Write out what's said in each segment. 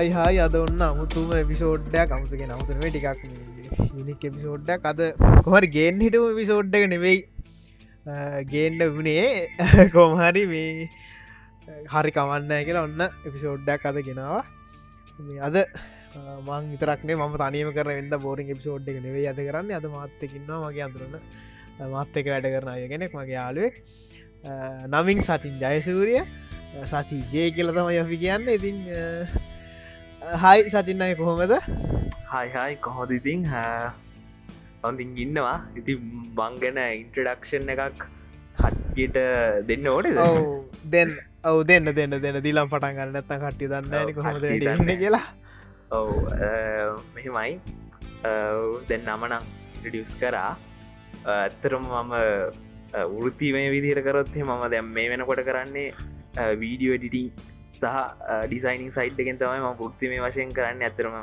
Hi hi අද ඔන්න අමුතුම එපිසෝඩ්ඩයක් අමුතුක නමුතුනේ ටිකක් යුනික් එපිසෝඩ්ඩක් අද කොහරි ගේන් හිටම විසෝඩ්ඩක නෙවෙයි. ගේන්ඩ වනේ කෝමහරි මේ හරි කවන්න කියලා ඔන්න එපිසෝඩ්ඩක් අද ගෙනවා. මේ අද මං ඉතරක්නේ ම තනියම කර එද බෝරිං එපිසෝඩ් එක නෙවෙයි අද කරන්න. අද මාත්තකින්නවා මගේ අඳරන්න මත් එක වැඩ කරන අය කෙනෙක් මගේ යාලුවෙක් නමින් සතින් ජයසූරිය සචි ජය කියල තම යපි කියන්න. ඉතින් හයි සචින්නය කොහොමද? හයිහයි කොහොද ඉතින්? හොඳින් ඉන්නවා. ඉති බංගන ඉන්ට්‍රඩක්ෂන් එකක් හච්චිට දෙන්න ඔව් දෙන්න. ඔවු දෙන්න දෙන්න දෙන්න. දිලම් පටන් ගන්න නැත්ත කට්ටි දන්න ඉන්නේ දන්නේ. කියලා. ඔව් මෙහෙමයි. දෙන්න නමනං රිඩියස් කරා. ඇත්තරම මම වෘතිමය විදිහට කරොත්ේ මම දැම් මේ වෙනකොට කරන්නේ වීඩියෝ එඩිටිං සහ ඩිසයිනින් සයිට් එකෙන් තමයි ම ෘත්තිමය වශයෙන් කරන්න ඇතරම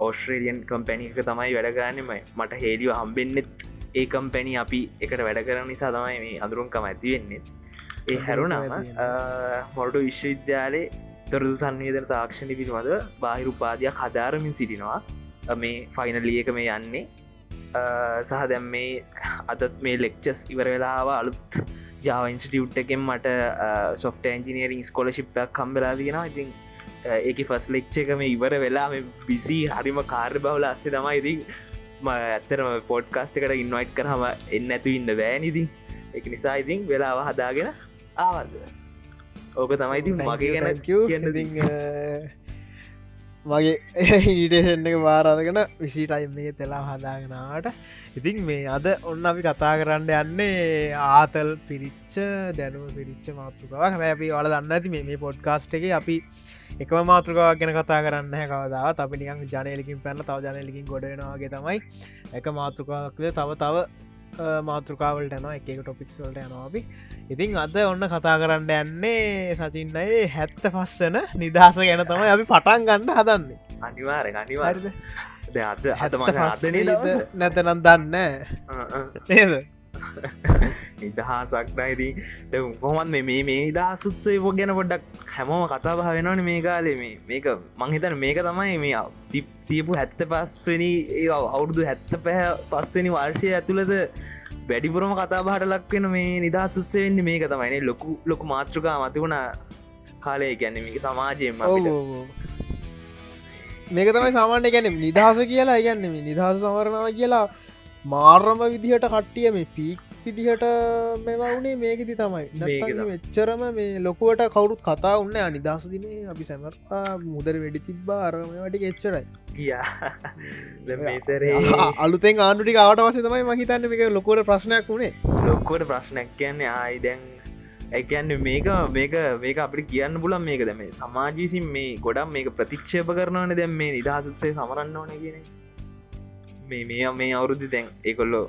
ඔස්ට්‍රේලියන් කම්පැනි එක තමයි වැඩගන්නම මට හේලිය හම්බෙන්න්නෙත් ඒ කම්පැනි අපි එකට වැඩ කරන නිසා තමයි මේ අඳුරුන්කම ඇති වෙන්නේ. ඒ හැරුණම මොඩු විශ්වවිද්‍යාලේ තොරදු සංවේදන තාක්ෂණ පිළිබඳ බාහිරුපාදයක් හදාරමින් සිටිනවා. මේ ෆයිනලිය එක මේ යන්නේ. සහ දැම් මේ අදත් මේ ලෙක්චස් ඉවර වෙලාව අලුත් ජාව ඉන්ස්ටියුට් එකෙන් මට සොෆ්ට ඇන්ජිනීරිං ස්කොලශිප්යක් කම්බලා තියෙනවා. ඉතින් ඒක ෆස් ලෙක්්ච එකම ඉවර වෙලා බිසි හරිම කාර්ය බවල අස්සේ තමයි. ඉතින් ම ඇත්තරම පොඩ්කාස්ට එකට ඉන්වයිට් කරහම එන්න ඇතු ඉන්න බෑනිතින් එක නිසා ඉතින් වෙලාව හදාගෙන ආවද? ඕක තමයි ඉතින් මගේ ගැන කියන්න මගේ ඊඩේෂන් එක වාරගෙන විසිටයිම් මේ තෙලා හදාගෙනට ඉතින් මේ අද ඔන්න අපි කතා කරන්න යන්නේ ආතල් පිරිච්ච දැනුව පිරිච්ච මාතෘකාවක්. හැබැයි වල දන්න ඇති මේ පොඩ්කාස්ට් එක අපි එක මාතෘකාවක් ගැන කතා කරන්න කවදාව අපි නිකන් ජනයලිකින් පැන්න තව ජනයලිකින් ගොඩෙනවාගේ තමයි. එක මාතෘකාවක්ද තව තව මාතෘකාවලට යන එක ටොපික්ස් වලට යනවාපි ඉතින් අද ඔන්න කතා කරන්න යන්නේ සචින්නයේ හැත්ත පස්සන නිදහස ගැන තමයි අපි පටන් ගන්න හදන්නේ. අනිවාර අනිවාර හරිද? අද දවස? නැතනම් දන්න. නේද නිදහසක් නයිති කොහොමත් මේ මේ මේ දහසුත්සේ පො ගැන පොඩ්ඩක් හැමෝම කතාබහ වෙනවන මේ කාලේ මේ මේක මංහිතන මේක තමයි මේ තිප් තියපු හැත්ත පස්වනි ඒ අවුරුදු හැත්ත පැහ පස්වනි වර්ෂය ඇතුළද වැඩිපුරම කතාබහට ලක්වෙන මේ නිදහසුත්සේ වෙන්න මේක තමයිනේ ලොකු ලොකු මාතෘකා මතිවුණ කාලය ගැන මේක සමාජයෙන් ඔව් ඔව් ඔව්. මේක තමයි සාමාන්‍ය ගැන නිදහස කියලා. ඉගන්න මේ නිදහස සමරණව කියලා මාර්රම විදිහට කට්ටිය මේ පීක් විදිහට මෙවුනේ මේකෙති තමයි. මෙච්චරම මේ ලොකුවට කවුරුත් කතා උන්න අනිදහස දිනේ අපි සැමරතා මුදර වැඩි තිබ්බා. අරම වැටි එච්චරයි. අලුතෙන් ආණඩුටි අවට වස තමයි මහිතන්න මේක ලොකොට ප්‍රශ්නයක් වුණේ. ලොක්කොට ප්‍රශ්නයක් කියන්නේ ආයි දැන් ඇකන්න මේක මේක මේක අපි කියන්න පුලන් මේක. දැම සමාජීසින් මේ ගොඩම් මේක ප්‍රතික්ෂේප කරනවන. දැම් මේ නිදහසුත්සේ සමරන්න ඕන කියන මේ මේ මේ අවුරුදු දැන් ඒකොල්ලෝ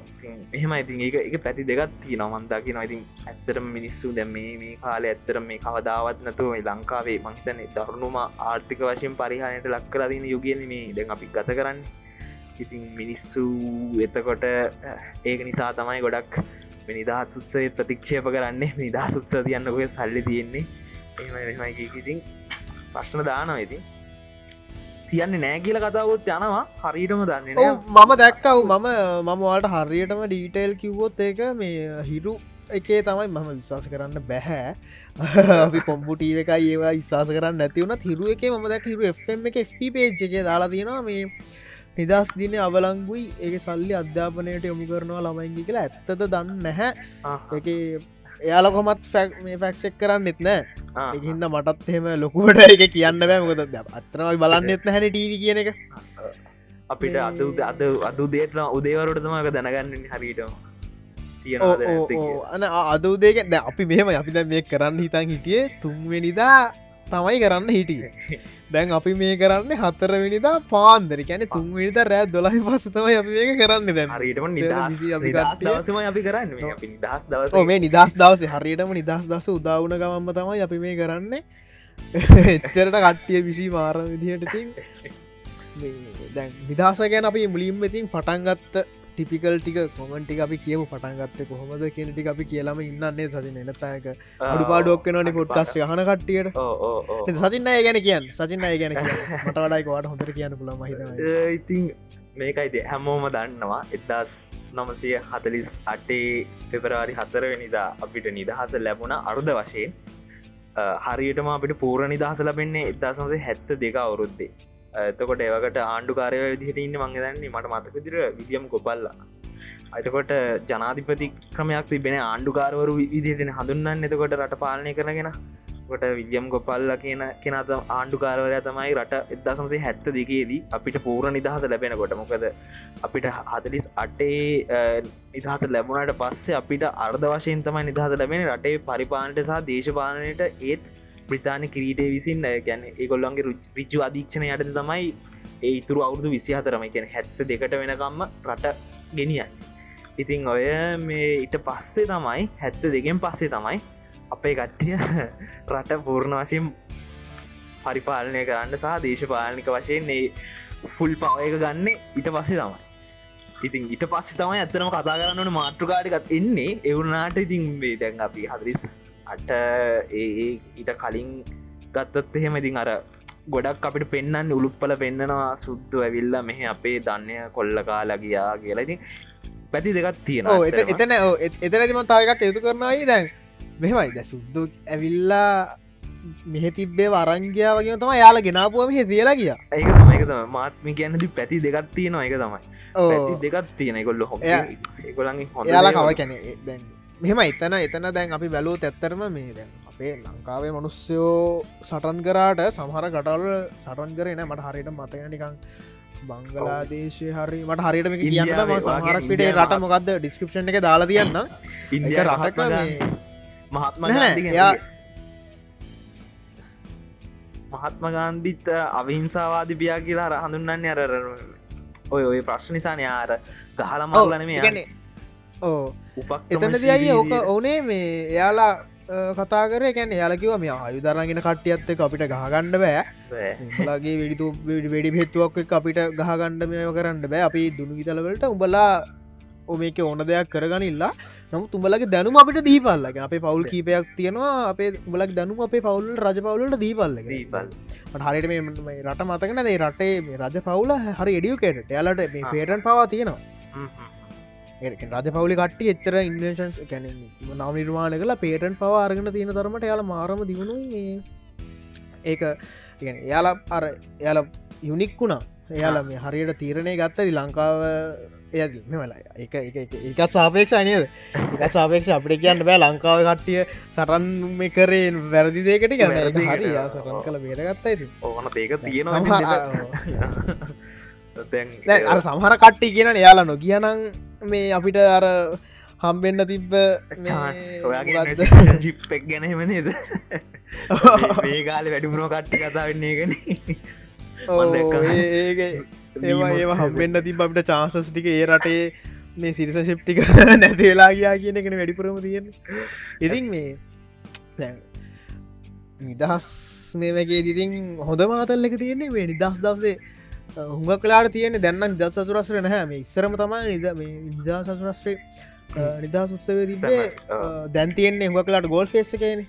මෙහම ඉතින් ඒක එක පැති දෙගත් තිය නවන්තාකි නොයිතින් ඇත්තරම මිනිස්සු දැම් මේ මේ කාල ඇත්තර මේ කවදාවත් නැතුව මේ ලංකාවේ මහිතන දරුණුම ආර්ථික වශයෙන් පරිහානයට ලක්කරදින යුගියන මේ දැන් අපි ගත කරන්න. ඉතින් මිනිස්සු එතකොට ඒක නිසා තමයි ගොඩක් නිදහත් උත්සේ ප්‍රතික්ෂේප කරන්නේ. නිදහස් උත්ස තියන්නකොය සල්ලි තියෙන්නේ. එහම ඉතින් ප්‍රශ්න දානවා ඉතින්. තියන්නේ නෑ කියල කතාවොත් යනවා. හරිටම දන්නේ මම දැක්කව් මම මම වාට හරියටම ඩීටේල් කිව්වොත් ඒක මේ හිරු එකේ තමයි මම විශවාස කරන්න බැහැ අපි කොම්පුටීව එකයි ඒවා විශවාස කරන්න නැතිවුණත් හිරු එක ම දැක් හිරු එම් එක FP පේජ් එක දාලා තියෙනවා මේ නිදස් දින අවලංගුයි. ඒ සල්ලි අධ්‍යාපනයට යොමු කරනවා ළමයින්ගි කියලා ඇත්තද දන්න නැහැ. එක එයාල කොමත් ෆැක් මේ ෆැක්ෂෙක් කරන්න එත් නෑ. ආ. එකහින්ද මටත් එහෙම ලොකුවට එක කියන්න බෑ. මොකද අත්‍රමයි බලන්න එත් හැන ටීවි කියන එක. අපිට අද අද අදු දේට උදේවරුට තමක දැනගන්න හරිට. අන අද උදේක දැ අපි මෙහම අපි දැ මේ කරන්න හිතන් හිටියේ තුන්වෙනිදා තමයි කරන්න හිටිය. දැන් අපි මේ කරන්න හතරවෙනිදා පාන්දර. කැන තුන්විනිත රෑ දොලහි පස්සතම අපි මේක කරන්න හරිටම නිදහස් අපි කරන්න. ඕ මේ නිදස් දවස. හරියටම නිදස් දස උදාවුණ ගමම්ම තමයි අපි මේ කරන්න. එච්චරට කට්ටිය විසි මාර විදිහට තින් දැන් නිදහස ගැන අපි මුලින්ම ඉතින් පටන්ගත්ත ටිපිකල් ටික කොමන්ටි අපි කියව පටන්ගත්ත කොහොමද කියන ටික අපි කියලම ඉන්නන්නේ සසින එනතායක අඩු පාඩුවක් නනි පොඩ්කස් යහන කට්ටියට. සචින්න අය ගැන කියන්න. සචින්න අය ගැන මට වඩයිකවාට හොඳට කියන්න පුළම හිත ඉතින් මේකයිද හැමෝම දන්නවා එදස් නමසය හතලිස් අටේ පෙපරාරි හතරවෙනිදා අපිට නිදහස ලැබුණ අර්ධ වශයෙන් හරියටම අපිට පූර නිදහස ලබෙන්නේ එදදාසමසේ හැත්ත දෙක අවුරුද්දේ එතකොට ඒවකට ආණ්ඩු කාරය විදිහට ඉන්න මංගදන්නේ මට මතකදිර විදිියම් කොපල්ලා අතකොට ජනාධිපති ක්‍රමයක් තිබෙන ආණ්ඩුකාරවරු විදිහටෙන හඳුන්නන්න එතකොට රට පාලනය කරගෙන. කොට විදිියම් ගොපල්ල කියන කෙනත ආණ්ඩුකාරවරය තමයි රට එදසමසේ හැත්ත දෙකේදී අපිට පූර නිදහස ලැබෙන කොට මොකද අපිට හතලිස් අටේ නිදහස ලැබුණට පස්සේ අපිට අර්ධ වශයෙන් තමයි නිදහස ලැබෙන රටේ පරිපාලනට සහ දේශපාලනයට ඒත් බ්‍රතාාන කිරීටේ විසින් ගැන ඒගොල්ලන්ගේ රිච්චු අධීක්ෂණ යට තමයි ඒ ඉතුරු අවුදු විසි හතරම කියන හැත්ත දෙකට වෙනකම්ම රට ගෙනියන් ඉතිං ඔය මේ ඉට පස්සේ තමයි හැත්ත දෙකෙන් පස්සේ තමයි අපේ කට්ටිය රට පූර්ණ වශයෙන් පරිපාලනය කරන්න සහ දේශපාලනික වශයෙන් ඒ ෆුල් පවයක ගන්න ඉට පස්සේ තමයි. ඉතින් ඉට පස්ස තමයි ඇත්තනම කතා කරන්නන මාතෘකාටිකත් එන්නේ. එවුනාට ඉතින් මේ දැන් අපි හදරිස් අට ඒ ඊට කලින් ගත්තත් එහෙම ඉතින් අර ගොඩක් අපිට පෙන්න්න උළුප්පල පෙන්න්නනවා සුද්දු ඇවිල්ල මෙහ අපේ දන්නය කොල්ලකා ලගියා කියලඉතින් පැති දෙකත් තියෙනවා එතන එතනතිම තායකක් එතු කරනවායි දැන් මෙමයි ද සුද්දු ඇවිල්ලා මෙහ තිබ්බේ වරංගයා වගේ තම යාල ගෙනාපුුවම හෙ තියලා කිය ඒක තම එක තම මාත්මි කියන්නදි පැති දෙකත් තියෙනවා. එක තමයි. දෙකත් තියෙන කොල්ල හො ඒගොලන්ගේ හො යාලා කව කැන දැන් මෙම එතන එතන දැන් අපි බැලූ ඇත්තරම මේ දැන් අපේ ලංකාවේ මනුස්්‍යයෝ සටන් කරාට සමහර කටල් සටන් කරන මට හරිට මතගෙන නිකං බංගලාදේශය හරි මට හරිටම කියන්න සහරක්විට රට මොකක්ද ඩිස්කපෂන් එක දාලා තියන්න. ඉන්දිය රටක මහත්ම යා මහත්ම ගාන්ධිත් අවිහිංසාවාධ බියා කියලා රහඳුන්නන්නේ අර ඔය ඔය ප්‍රශ්න නිසාන. යාර ගහල මල්ලන මේ ඕ එතනද අයි ඕක ඕනේ මේ එයාලා කතා කර? කැන යාලකිව මේ ආයු දරගෙන කට්ටියත්ත අපිට ගහගණ්ඩ බෑ. ලගේ වෙඩිතු වැඩි පෙත්තුවක් අපිට ගහගණ්ඩ මෙය කරන්න බෑ. අපි දුනු විතලවලට උඹලා ඕමේක ඕන දෙයක් කරගනිල්ලා. නම් තුඹලගේ දැනුම අපිට දීපල්ලග අපේ පවුල් කීපයක් තියෙනවා. අපේ බලක් දැනුම අපේ පවුල් රජ පවුලට දීපල්ල හරිට මේ රට මතකන දේ රටේ රජ පවුල හරි එඩියුකේට යාලට මේ පේටන් පවා තියෙනවා රජ පවලි කට එච්චර ඉන්වේශන්ස් කැන නව නිර්මාණ කලා පේටන් පවාරගෙන තියෙන තරමට යාල මාරම දියුණු ඒක එයාලා අර එයාල යුනික් වුණා. එයාල මේ හරියට තීරණය ගත්තදි ලංකාව එයද මෙමලා එක එකත් සාපේක්ෂ අනයද එක සාපේක්ෂ අපිට කියන්න බෑ ලංකාව කට්ටිය සටන් මේ කරේ වැරදි දේකට ගන්න හරි. සටන් කළ බේරගත්තා ඇති ඕන ඒක තියෙනවා අර සමහර කට්ටි කියන එයාලා නොගියනං මේ අපිට අර හම්බෙන්න්න තිබ්බ ජිප්පෙක් ගැනීම නේද? ඒ කාල වැඩිපුරම කට්ටි කතා වෙන්නේ ගැන ඒවා ඒවා හම්බෙන්න්න තිබ අපිට චාන්සස් ටික. ඒ රටේ මේ සිරිස ශිප්ටික නැතිවෙලා ගයා කියන එකන වැඩිපුරම තියෙන ඉතින් මේ නිදහස් නේවගේ දිතින් හොඳ මාතල්ලක තියෙන්නේ මේ නිදහස් දවසේ හුඟ කලාට තියෙන දැන්න දත් සතුරස්ර නැහැ. මේ ඉස්සරම තමයි නිද නිදා සතුරස්ත්‍රේ නිදා සුත්සවේ තිබේ දැන්තියෙන්නේ හුඟ කලාට ගෝල් ෆේස් එකන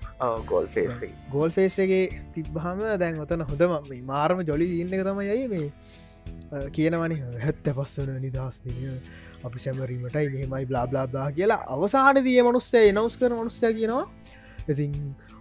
ගෝල් ෆේස් ගෝල් ෆේස්සගේ තිබ්බහම දැන් ඔතන හොඳම මාරම ජොලි ඉන්න තම යයි මේ කියනවනි හැත්ත පස්සන නිදහස් දිනිය. අපි සැමරීමටයි මෙහෙමයි බ්ලා බ්ලා බ්ලා කියලා අවසාහන දිය මනුස්සේ නවස් කර මනුස්්‍ය කියනවා. ඉතින්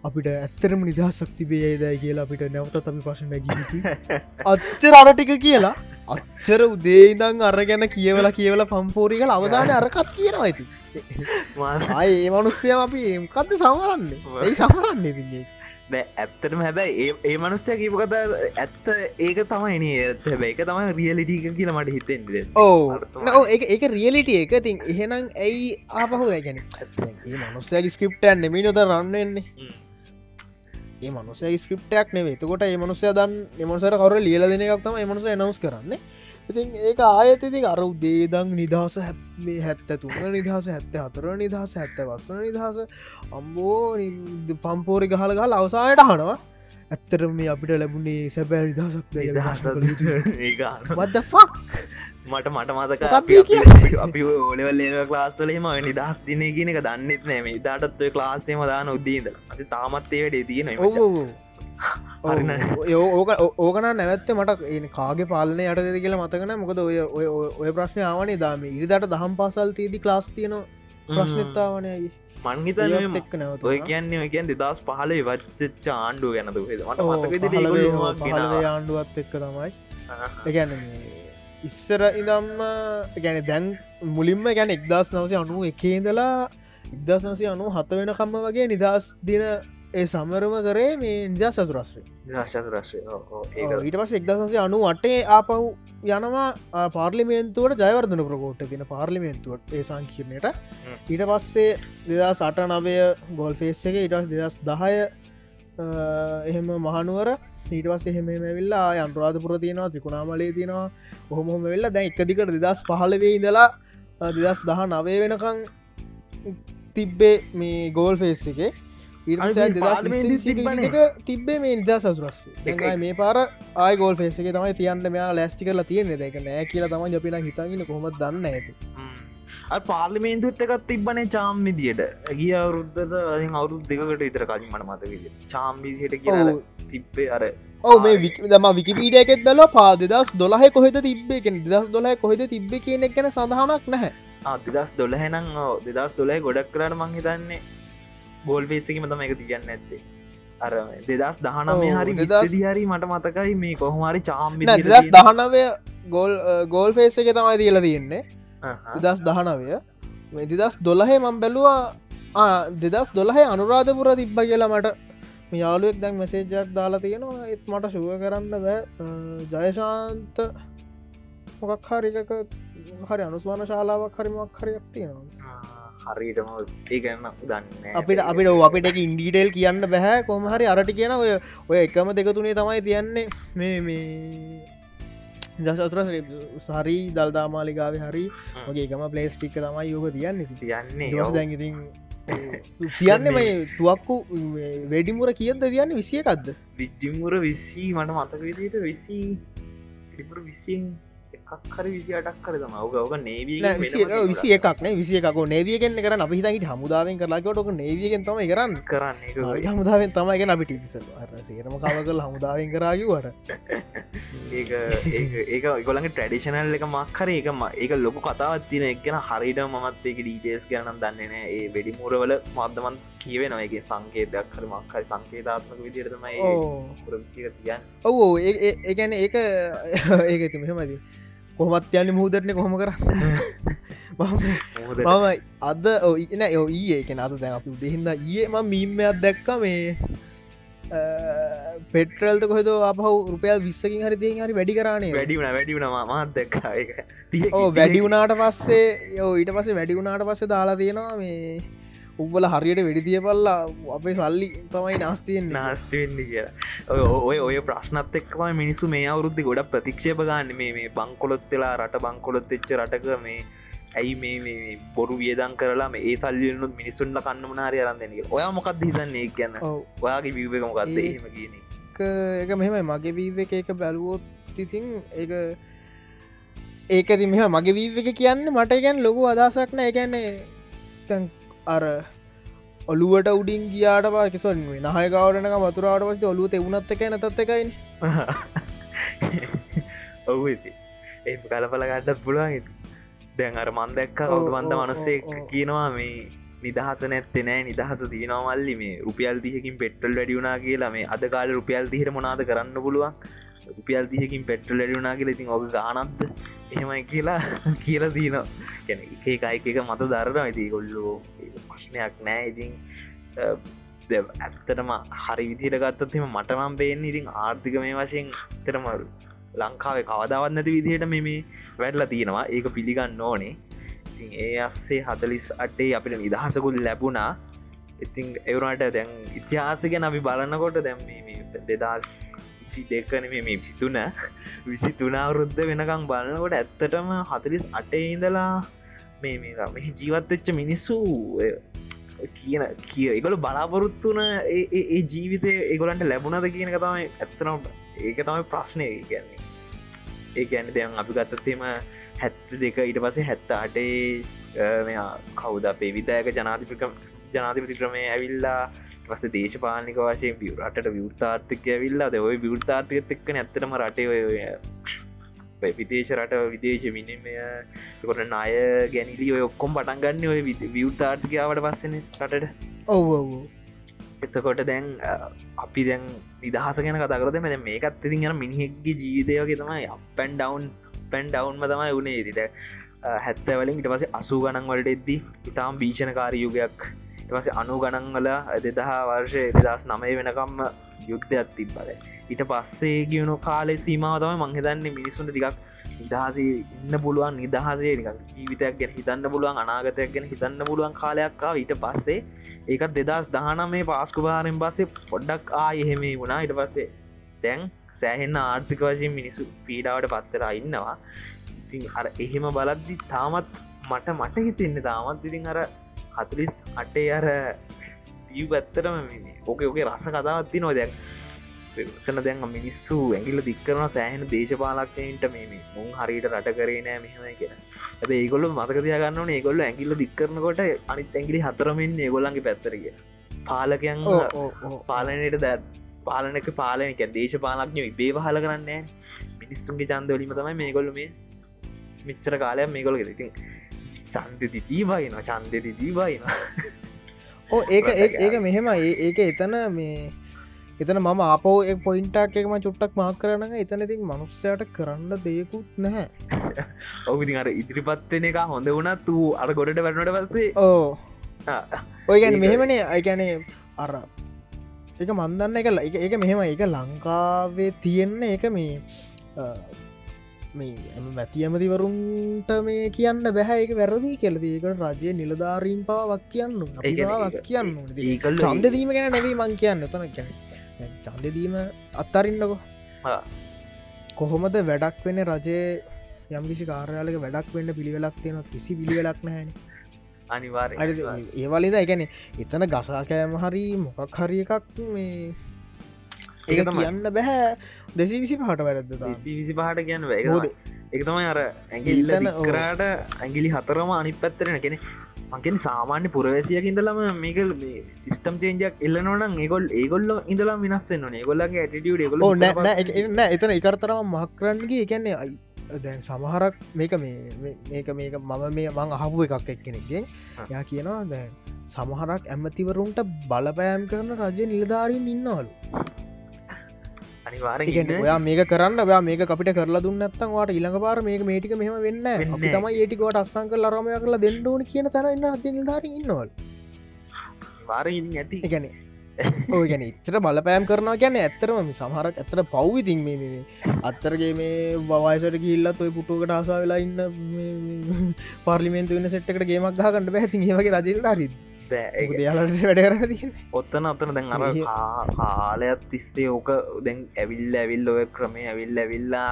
අපිට ඇත්තරම නිදා සක්තිබේදයි කියලා අපිට නැවත අපි පශන නැගීමට අච්චර අරටික කියලා. අච්චර උදේදං අර ගැන කියවල කියවල පම්පෝරිකල අවසාන අරකත් කියනවා ඇති ඒ මනුස්සය අපි ඒකක්ද සමරන්නේ? ඒ සමරන්නේ තින්නේ ඇත්තටම හැබැයි ඒ මනුස්්චය කීප කතා ඇත්ත ඒක තමයි නේ. ඇත හැබැයි තමයි රියලිටික කියලා මට හිතෙන්ද ඕ ඒක රියලිටිය එක. තින් එහෙනම් ඇයි ආපහු ගැන ඒ මනුස්සය ස්ක්‍රප්ටන් නෙමි නොද? රන්නන්නේ ඒ මනුස ස්ක්‍රප්ටයක් නෙවේ තකොට ඒ මනුසය දන් එමසර කවර ලියල දෙන එකක්තම එමනුස එනවස් කරන්න. ඉතින් ඒක ආයතති අර උදේදං නිදහස හැත්ේ හැත්ත තුන නිදහස හැත්ත හතර නිදහස හැත්ත වස්සන නිදහස අම්බෝ පම්පෝරි ගහල ගහල අවසායට හනවා ඇත්තර මේ අපිට ලැබුණේ සැබෑ නිදහසක් නිදහස වද ෆක් මට මට මතක අපි ඕලවල් ලේන ක්ලාස්වලම නිදහස් දින කියන එක දන්නෙත් නෑම ඉතාටත් ඔය ක්ලාසේම දාන උද්දීද අති තාමත්තේ වැඩේ තියෙන. ඕක ඕකන නැවත්ත මට කාගේ පාලනය යට දෙද කියලා මතකන මොකද ඔය ඔය ප්‍රශ්නය ආවනේ දාම ඉරිදට දහම් පාසල් තියදි ක්ලාස් තියන ප්‍රශ්නත්තාවනයයි නැවත ඔය කියන්නේ ඔය කියන් දෙදස් පහල වච්චච්ච ආණ්ඩුව ගැනද හෙද මට මතක ආණ්ඩුවත් එක්ක තමයි. එකැන ඉස්සර ඉදම්ම ගැන දැන් මුලින්ම ගැන එක්දස් නවසය අනුව එකේදලා ඉදස් නසය අනු හත වෙන කම්ම වගේ නිදස් දින ඒ සමරම කරේ මේ නිදස් සතුරස්්‍රේ දශත රශ්ය ඊට පස් එක්දසය අනු අටේ ආපව් යනවා පාර්ලිමේන්තුවට ජයවර්ධන ප්‍රකෝට් තින පාර්ලිමේන්තුවට ඒ සංකීර්ණයට. ඊට පස්සේ දෙදා සට නවය ගොල් ෆේස් එක ඉටස් දෙදස් දහය එහෙම මහනුවර ඊටවස් එහෙම වෙල්ලා අන්රාධපුර තියෙනවා ත්‍රිකුණාමලේ තියෙනවා. ඔහොම වෙල්ලා දැන් එකදිකට දෙදස් පහලවේ ඉඳලා දෙදස් දහ නවේ වෙනකං තිබ්බේ මේ ගෝල් ෆේස් එක. තිබේ මේ නිදා සසුරස්. මේ පාර ආය ගෝල් ෆේස එක තමයි තියන්න මෙයා ලැස්ති කරලා තියෙන දෙක නෑ කියලා තම ජපින හිතගෙන කොමත් දන්න ඇති පාර්ලිමේන්තුත් එකත් තිබ්බනේ චාම් විදියට. ඇගිය අවුරුද්ධද අති අවුරුදු දෙකට ඉතර කලින් මට මත විදි චාම් විදිහට කියලා තිබ්බේ අර ඔව මේ වික දම විකිපීඩියකෙත් බැල පා දෙදස් දොලහ කොහෙද තිබ්බේ කෙන දෙදස් දොලහ කොහෙද තිබ්බ කියනෙක් ගැන සඳහනක් නැහැ. දෙදස් දොලහැනම් දෙදස් දොලයි ගොඩක් කරන්න මං හිතන්නේ බෝල් වේසකම තම එක තියන්න ඇත්තේ අර දෙදස් දහනම හරි විස්සදිහරි මට මතකයි මේ කොහොමරි චාම් නෑ, දෙදස් දහනවය ගෝල් ගෝල් ෆේස එක තමයි තියල තියෙන්නේ. දෙදස් දහනවය. මේ දෙදස් දොලහේ මං බැලවා දෙදස් දොලහේ අනුරාධපුර තිබ්බ කියලා මට යාලුවෙක් දැන් මෙසේජයක් දාලා තියෙනවා. එත් මට සුව කරන්න බෑ. ජයශාන්ත මොකක් හරික හරි අනුස්වාන ශාලාවක් හරිමක් හරියක් තියෙනවා හරිටම ඒගන්න දන්න අපිට අපිට අපිට ඉන්ඩීටේල් කියන්න බැහැ කොම හරි අරට කියන ඔය ඔය එකම දෙක තුනේ තමයි තියන්නේ. මේ මේ දසතුර සරි දල්දාමාලිකාව හරි ඔගේ එකම පලේස්ටික් තමයි යෝක තියන්න. තියන්නේ දැන්ඉතින් තියන්න මේ තුවක්කු වැඩිමුර කියද තියන්න විසියකක්ද විජ්ජිමුර විස්සී මට මතක විදිට විසි ටිපුර විසින් එකක් හරි විසි අටක් කර තම ඔක ඔක නේවී විසි එකක්න විසිය එකක නේවියගෙන් කරන අපි හිතට හමුදාවෙන් කරලාකොට ඔක නේවියගෙන් තම කරන්න. කරන්න. එක හමුදාවෙන් තමයි ගෙන අපි ටිපිසල් සේරම කව කල හමුදාවෙන් කරාගවට ඒක ගොලගේ ට්‍රඩිෂනල් එක මක්හර ඒකම ඒක ලොකු කතාවත් තින එක්ගෙන හරිට මත් ඒක ඩීටේස් කරනම් දන්නන ඒ වැඩි මුරවල මධමන් කියවෙනගේ සංකේතයක් හර මක්හරි සංකේතාත්මක විදිරතමයි පුරවිස්තික තියන් ඔවෝ ඒගැන ඒක ඒක ඇති මෙහමති කොහමත් යන්න මුහදරන කොහොම කර මම අද ඔන්න යෝ ඒ එක අද දැන් අපි දෙහින්ද ඒම මීම්මයක් දැක්ක මේ පෙට්‍රල්ත කොහෙද අපහ රුපයල් විස්සකින් හරි දෙ හරි වැඩි කරනේ වැඩි වුණ වැඩි වුණ මත් දැක්කා වැඩි වුණාට පස්සේ යෝ ඊට පස්සේ වැඩි වුණාට පස්සේ දාලා තියෙනවා මේ උබල හරියට වෙඩිදිය පල්ලා අපේ සල්ලි තමයි නාස්තියෙන් නාස්තිවෙන්න කියලා. ඔය ඔය ප්‍රශ්නත් එක්ම මිනිසු මේ අවුරුද්ධි ගොඩ ප්‍රතික්ෂේප ගන්න. මේ මේ බංකොලොත්වෙලා රට බංකොලොත් එච්ච රටක මේ ඇයි මේ බොරු වියදන් කරලා ඒ සල්ලියනුත් මිනිසුන්ට කන්නම නාරය අරන්දනක ඔය මොකක්ද හිතන්නේ? කියන්න ඔයාගේ විවක මොකක්ද ඒ- එහෙම කියන එක මෙහෙමයි. මගේ වීව එක එක බැලුවොත් ඉතින් ඒ ඒක ති මෙහ මගේ වීව එක කියන්න මට ගැන් ලොකු අදසක් නෑ. එකන්නේ අර ඔලුවට උඩින් ගියාට පාකිසොන් නහයකවටනක වතුරාට පස්ස ඔලුව එවුනත් එක නැතත් එකයින්. ඔවු ඒ කලපල ගන්නත් පුළුවන් දැන් අර මන්දැක්ක ඔව්, කවුතු බන්ධ මනස්සේ. කියනවා මේ නිදහස නැත්තේ නෑ නිදහස තියනවමල්ලි මේ රුපියල් දිහකින් පෙට්ටල් වැඩියුනා කියලා. මේ අද කාල රුපියල් දිහට මොනාද කරන්න පුළුවන්? රුපියල් දිහකින් පෙට්ටල් වැඩියුනා කියලා ඉතින් ඔබ ගානන්ද එහෙමයි කියලා කියලා දීනවා ගැන එක එකයි එක මත දරනවා. ඉති කොල්ලෝ ප්‍රශ්නයක් නෑ. ඉතින් අ, දැ- ඇත්තටම හරි විදිර ගත්තත්ම මටනම් බේන්න ඉතින් ආර්ථික මේ වශයෙන් තරමරු ලංකාවේ කවදාවත් නැති විදිහයට මෙ මේ වැඩලා තියෙනවා. ඒක පිළිගන්න ඕනේ. ඉතින් ඒ අස්සේ හතලිස් අටේ අපිට නිදහසකුල් ලැබුණා. ඉතින් එවරට දැන් ඉතිහාසගෙන අපි බලන්නකොට දැම් දෙදස් විසි දෙකන මේ විසිතුන. විසි තුනාවරුද්ධ වෙනකං බලන්නකොට ඇත්තටම හතලිස් අටේ ඉඳලා මේ මේ ජීවත්වෙච්ච මිනිස්සු කියන කිය එකගොල බලාපොරොත්තුන ඒ ජීවිතය ඒගොලන්ට ලැබුණද කියන තමයි ඇත්තනම් ඒක තමයි ප්‍රශ්නය කියන්නේ ඒ ගැන්න දෙයන් අපි ගත්තත්තේම හැත්ත දෙක ඊට පසේ හැත්ත අටේ කවුද? අපේ විදායක ජනාතිපිකම් ජනාතිපති ක්‍රමය ඇවිල්ලා පස දේශපාලික වශයෙන් පියවරට විවෘතාර්ථක ඇවිල්ලා ඔය විවෘතාර්ථක එක්කන ඇත්තටම රටේ විදේශ රට විදේශ මිනිමය. කොට නාය ගැනිලි ඔය ඔක්කොම් පටන්ගන්න ඔය විවෘතාර්ථිකාවට පස්සන රටට. ඔව එතකොට දැන් අපි දැන් නිදහස ගැන කතාකරත මෙ මේකත් ඉතින් යන මිනිහෙක්ගේ ජීවිතයගේ තමයි අපැන් ඩවන් පැන් ඩවන්ම තමයි වුණේ ඉරිට හැත්තවලින් ඉට පස අසූ ගණන් වලට එද්දී ඉතාම් භීෂණකාර යුගයක් එවස අනු ගණන්වල දෙදහා වර්ෂය එදස් නමය වෙනකම්ම යුද්ධයක් තිබ්බල ඊට පස්සේ ගියුණු කාලෙ සීමාවතම මංහිතන්නේ මිනිසුන්ට දිකක් නිදහසේ ඉන්න පුළුවන් නිදහසේ නික ජීවිතයක් ගැන හිතන්න පුළුවන් අනාගතයක් ගැන හිතන්න පුළුවන් කාලයක්කා ඊට පස්සේ ඒකත් දෙදස් දහන මේ පාස්කු භාරෙන් පස්සේ පොඩ්ඩක් ආ එහෙමේ වුණා. ඉට පස්සේ දැන් සෑහෙන්න ආර්ථික වශයෙන් මිනිසු පීඩාවට පත්තර ඉන්නවා. ඉතින් අර එහෙම බලද්දි තාමත් මට මට හිතෙන්න තාමත් ඉතින් අර හතුලිස් අටේ අර දී ඇත්තරම ඕක ඕකේ රස කතාවත්ති නො දැන්. කන දැන් මිනිස්සු ඇගිල දික්කරන සෑහන දේශපාලක්නයට මේ මුන් හරිට රට කරේ නෑ මෙහම කියෙන ඇද ඒගොල්ල මතකතියගන්න ඒගොල්ල ඇගිල්ල දික්කරනකොට අනිත් ඇගිලි හතරමින් ඒගොල්ලන්ගේ පැත්තරිය පාලකයන් පාලනයට දැත් පාලනක පාලනක දේශපාලක්ඥ ඉබේ පහල කරන්නේ මිනිස්සුන්ගේ චන්දවලීම තමයි මේ ගොල්ල මේ මිච්චර කාලයක් මේ ගොල චන්දති දීබයින චන්දති දීබයින ඕ ඒක ඒක මෙහෙම ඒක එතන මේ එතන මම ආපෝ පොයින්ටක් එකම චුට්ටක් මාක් කරන එතන ඉතින් මනුස්සයට කරන්න දෙයකුත් නැහැ. ඔවිදි අර ඉදිරිපත්වෙන එක හොඳ වුණත් වූ අර ගොඩට වැටනට පස්සේ ඕ ඔය ගැන මෙහෙමනේ. අයිගැනේ අර එක මන්දන්න එක එක මෙහෙම එක ලංකාවේ තියෙන්න එක මේ මේ මැති ඇමතිවරුන්ට මේ කියන්න බැහැක වැරදි කෙලදීකට රජය නිලධාරීම් පාවක් කියන්න කියන්න චන්දදීම ගැන නැවී මං කියන්න. තන ගැන චන්දදීම අත්තරින්නකො. කොහොමද වැඩක් වෙන රජය යම්කිසි කාරයාලක වැඩක් වෙන්න පිළිවෙලක් තියෙන කිසි පිළිවෙලක් නැහැන අනිවාර ඒවලිද එකැනෙ එතන ගසා කෑම හරි මොකක් හරි එකක් මේ ඒ කියන්න බැහැ දෙසි විසි පහට වැරද විසි පහට කියන්න වැ එකතමයි අර ඇගිල්ලන කරාට ඇගිලි හතරම අනි පැත්තරෙන කෙනෙ මකෙන සාමාන්‍ය පුරවැසියක ඉඳලම මේක සිිස්ටම් චේන්ජක් එල්ලනවන ඒගොල් ඒගොල්ල ඉඳලා විනස් වන්න ඒගොල්ලගේ ඇටිටිය ගොල එන්න එතන එකරතරම මහක්රන්නගේ එකන්නේ අයි දැන් සමහරක් මේක මේක මේක මම මේ මං අහපු එකක් එක් කෙනෙක්ගෙන් යා කියනවා දැන් සමහරක් ඇමතිවරුන්ට බලපෑම් කරන රජය නිලධාරීන් ඉන්නවලු අනිවාර ඔයා මේක කරන්න ඔයා මේක අපිට කරලා දුන්න ඇත්තන් වාට ඉළඟ පාර මේක මේටික මෙහම වෙන්න තම ඒටිකොට අස්සංක ලරමය කරලා දෙන්නඩුවන කියන තරන්න ධර ඉන්නවල්. වාර ඇති ගැන ඉතර බලපෑම් කරනවා ගැන ඇත්තරම සමහරක් ඇතර පව්විතින් මේ අත්තරගේ මේ වවාසට ගිල්ලත් ඔය පුටුවකට ආසා වෙලා ඉන්න පාර්ලිමෙන්තු වෙන සෙට්කට ගේමක් ගහකට බැති ඒවගේ රජල් දරිද යාලට වැඩ කරන තිය ඔත්තන අතන දැන් අර කාලයක් තිස්සේ ඕක දැන් ඇවිල්ල ඇවිල් ඔය ක්‍රමය ඇවිල් ඇවිල්ලා.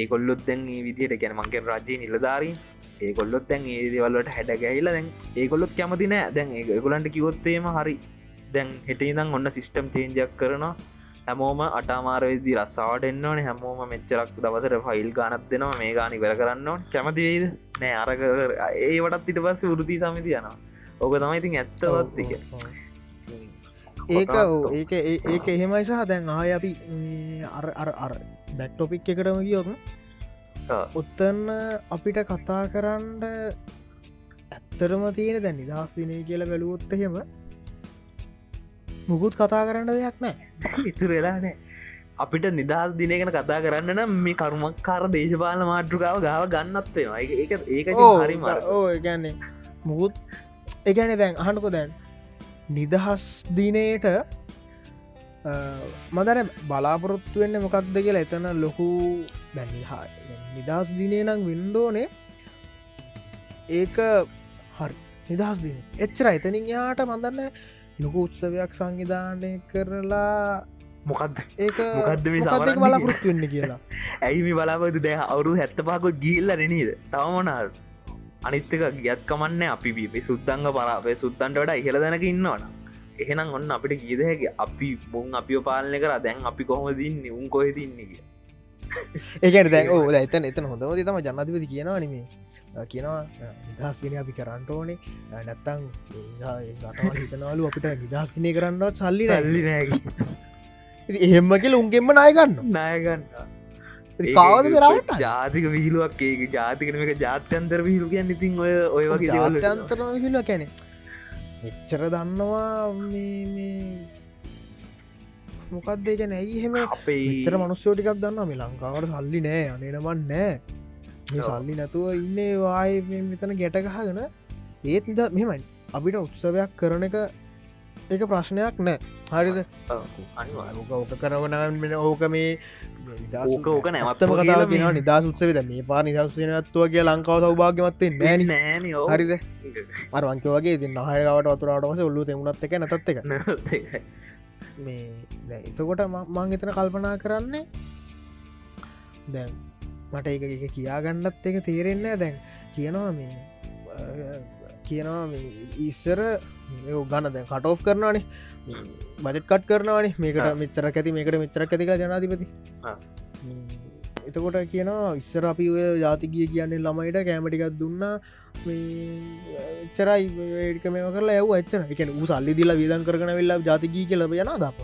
ඒකොල්ලොත් දැන් ඒ විදියට ගැන මංකෙන් රජය නිලධාරීන්. ඒකොල්ලොත් දැන් ඒ දෙවල්ලට හැඩ ගැහිලා දැන් ඒකොල්ලොත් කැමති නෑ. දැන් ඒගොලන්ට කිවොත්තේම හරි. දැන් හෙටඉදම් ඔන්න සිිස්ටම් චේන්ජයක් කරනවා. හැමෝම අටමාරවෙදදි රස්සාාවට එන්නවන හැමෝම මෙච්චරක් දවසට ෆයිල් ගානත් දෙනවා. මේ ගානි කර කරන්න කැමතිවේද නෑ. අරක ඒවටත් ඉට පස්ස වෘති සමිති යනවා ඕක තමයි ඉතින් ඇත්තවත් ඒක ඒක ඒක එහෙමයි සහ දැන් ආය අපි අර බැක්ටොපික් එකටම ගියොත් ඔත්තන්න අපිට කතා කරන්න ඇත්තරම තියෙන දැන් නිදහස් දිනය කියලා බැලුවොත් එහෙම මුකුත් කතා කරන්න දෙයක් නෑ. ඉතුර වෙලානෑ අපිට නිදහස් දිනගෙන කතා කරන්න නම් මේ කරුමක්කාර දේශපාල මාට්‍රුකාව ගාව ගන්නත්වේවා ඒක ඒක හරිම ඕ ගැන්නේ මුකුත් එකන දැන් අහනකො දැන් නිදහස් දිනයට මදන බලාපොරොත්තු වෙන්න මොකක්ද කියලා එතන ලොකු දැනිහා නිදහස් දිනේ නම් වින්ඩෝනේ ඒක හරි නිදහස් දින. එච්චර එතනින් යාට මඳන්න ලොකු උත්සවයක් සංවිධානය කරලා මොකක්ද සමරන්නේ බලාපොරොත්තු වෙන්න කියලා? ඇයි මේ බලාපතු දැ අවුරු හැත්ත පාකොත් ගිල්ල නනීද තවමනාල් අනිත්තක ගියත් කමන්න අපි බිපි සුද්දංග පරාපේ සුද්දන්ට වඩා ඉහල දැනක ඉන්නවන එහෙනම් ඔන්න අපිට ගීදහැකි අපි මුං අපිෝ පාලනය කර. දැන් අපි කොහොම දින්න උන් කොහෙ දින්න කිය ඒකට දැ ඕ ඇතන එතන හොඳම තම ජනතිපති කියනවා නෙමේ කියනවා නිදහස් දින අපි කරන්නට ඕනේ. නැත්තං හිතනවලු අපිට නිදහස් දිනය කරන්නවත් සල්ලි සල්ලි නෑකි එහෙම කියල උන්ගෙන්ම නායගන්න නායගන්න කාවද කරට ජාතික විහිලුවක් ඒක ජාතිකනක ජාත්‍යන්තර විහිලු කියන්න ඉතින් ඔය ඔය වගේ. ජාත්‍යන්තර හිල කැනෙ එච්චර දන්නවා මොකක්දේ ගැන ඇයි එහෙම අපේ විතර මනුස්්‍යෝටිකක් දන්න මේ ලංකාවට සල්ලි නෑ අනේනමන් නෑ. සල්ලි නැතුව ඉන්නේ වාය මෙතන ගැටගහගෙන ඒත් නිද මෙමයි අපිට උත්සවයක් කරන එක එක ප්‍රශ්නයක් නෑ. හරිද? ඕක ඕක කරවන ඕක මේ ඕක කියලා කතාව කියෙන නිදස් උත්සවිද මේ පා නිදස්සනත්තුව කිය ලංකාව සෞභාග්‍යමත්තේ නෑන නෑන හරිද? අරවංකවගේ ති නහයකට වතුරටම ඔල්ලු තෙමුණත් එක නැතත් එක මේ එතකොට ම- එතන කල්පනා කරන්නේ දැන් මට එක එක කියාගන්නත් එක තේරෙන්නේ දැන් කියනවා මේ කියනවා ඉස්සර ගන්න දැන් කටෝ් කරනවානේ. බජත් කට් කරනවානේ. මේකට. මෙතර ඇති මේකට මෙතරක් ඇතික ජනාධිපති. ම්, එතකොට කියනවා ඉස්සර අපි ඔය ජාතිගිය කියන්නේ ළමයිට කෑමටිකක් දුන්නා. චරයි ඒක මේම කරලා ඇව එච්චන එක ූ සල්ලි දිල විදන් කරන වෙල්ලා ජාතිගී කියලබ යන දප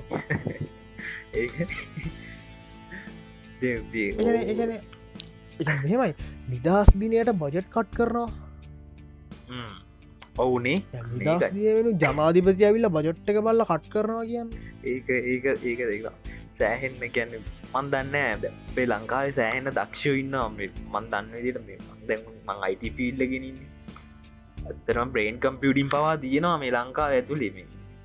ඒන මෙහෙමයි. නිදහස් දිනයට බජට් කට් කරනවා ඔවුනේ. නිදස් දිය වෙන ජනාධිපති ඇවිල්ල බජට් එක බල්ල කට් කරනවා කියන්න. ඒක ඒක ඒක දෙක සෑහෙන්න කියන්න මන් දන්න ඇද පේ ලංකාවේ සෑහෙන දක්ෂ ඉන්න මන් දන්න විදිට මේ දැන් මං අයිට ෆිල්ඩගෙනන්නේ ඇත්තරම් බ්‍රේන් කම්පියටින් පවා තියෙනවා මේ ලංකාව ඇතුළේ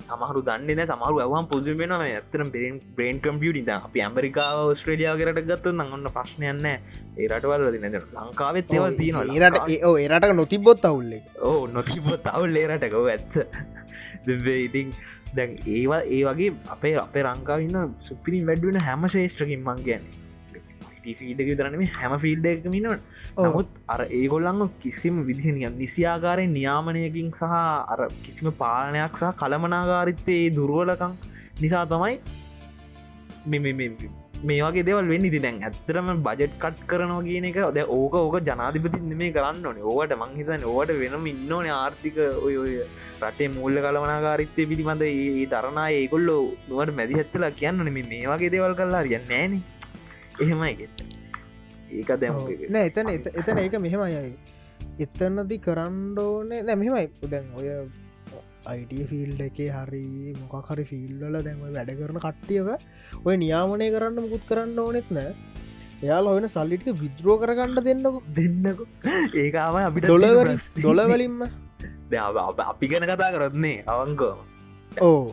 සමහරු දන්න සමහරු ඇවම් පුදුමෙන ඇතරම් බෙන් බ්‍රේන් කම්පියටි අපි ඇමරිකාව ස්ට්‍රේලියාව කරට ගත්ත නගන්න ප්‍රශ්නයන්න ඒ රටවල් න ලංකාවෙත් ඒවල් තියෙනවා. ඒරට ඒ ඒරට නොතිබොත් අවුල්ලෙ ඕ නොතිබ තවල් ලේරටකව ඇත්ත. ඉතින් දැන් ඒවා ඒ වගේ අපේ අපේ රංකාවන්න සුපිරින් වැඩුවෙන හැම ශේෂ්ත්‍රකින් මං ගැන ෆීල්ඩක තරනම හැම ෆිල්ඩ එක මිනට නමුත් අර ඒගොල්ලංග කිසිම විදිහනිය නිසියාකාරය නියාමනයකින් සහ අර කිසිම පාලනයක් සහ කළමනාගාරිත්තයේ දුරුවලකං නිසා තමයි මෙ- වගේ දෙවල් වෙන්න. ඉති දැන් ඇත්තරම බජට් කට් කරනවා කියන එක ද ඕක ඕක ජනාධිපති මේ කරන්න ඕනේ. ඕවට මංහිතන ඕට වෙනම ඉන්නඕන ආර්ථික ඔය ඔය රටේ මුල්ල කළමනාකාරිත්තය පිළිබඳ ඒ තරනා ඒගොල්ලෝ නුවට මැදි හැත්තලා කියන්න මේ වගේ දේවල් කල්ලා රිය නෑන එහෙමයි ඒක දැම නෑ එතන එත- එතන ඒක මෙහෙමයි. එතන්නදි කරන්්ඩෝනේ නැ මෙහෙමයි. දැන් ඔය අයිඩිය ෆිල්ඩ එකේ හරි මොකහරි ෆිල්ල දැම වැඩ කරන කට්ටියව ඔය නියාමනය කරන්න මුකුත් කරන්න ඕනෙත් නෑ. එයාල ඔයන සල්ලිටික විද්‍රෝ කරගන්න දෙන්නක. දෙන්නක. ඒකාම අපිට ඩොලවර ඩොලවලින්ම අපි ගැන කතා කරත්න්නේ අවංකෝ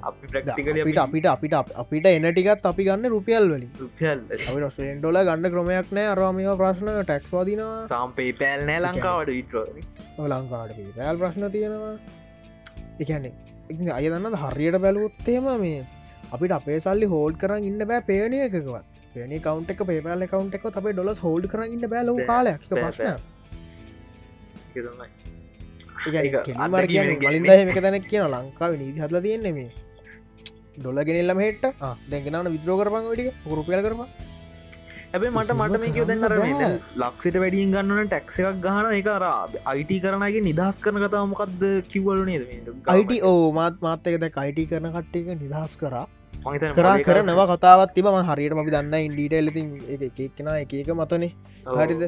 අපිට අපිට අපිට අප- අපිට එනටිකත් අපි ගන්න රුපියල් වලින්. රුපියල් ඩොල ගන්න ක්‍රමයක් නෑ. අරවාමවා ප්‍රශ්න ටැක්ස්වාදිනවා තාම්පේ පැල් නෑ ලංකාවට විට්‍රෝ ලංකාට පැල් ප්‍රශ්න තියෙනවා. එකන්නේ අය දන්න හරියට බැලුවොත්තේම මේ අපිට අපේ සල්ලි හෝල්ඩ් කරන්න ඉන්න බෑ පේනය එකකවත්. පේනි කවන්ට එක පේපල් කවන්ට එක අපේ ඩොලස් හෝල්ඩ් කරන්න ඉන්න බෑලෝ කාලයක්. ප්‍රශ්න ඒක මර කිය අත්දැකීමෙන් මලින්ද මේක තැනක් කියන ලංකාව නීති හදල තියෙන්නේ මේ. ඩොල ගෙනෙල්ලම හෙට දැගෙනන විද්‍රෝ කරපන් ඩිය රුපියල් කරම හැබේ මට මට මේ කිය දැන්නර. ලක්සිට වැඩියෙන් ගන්නන ටැක්ස එකක් ගහන එක අර අයිට කරනගේ නිදහස් කරන කතාව මොකක්ද කිව්වලු නේද අයිට ඕ මාත් මාත්තක දැ අයිට කරන කට්ටික නිදහස් කරා. කරා කර නව කතාවත් තිබ ම හරියට අපි දන්න ඉන්ඩීට එලති එකක්ෙන එක එක මතනේ. හරිද?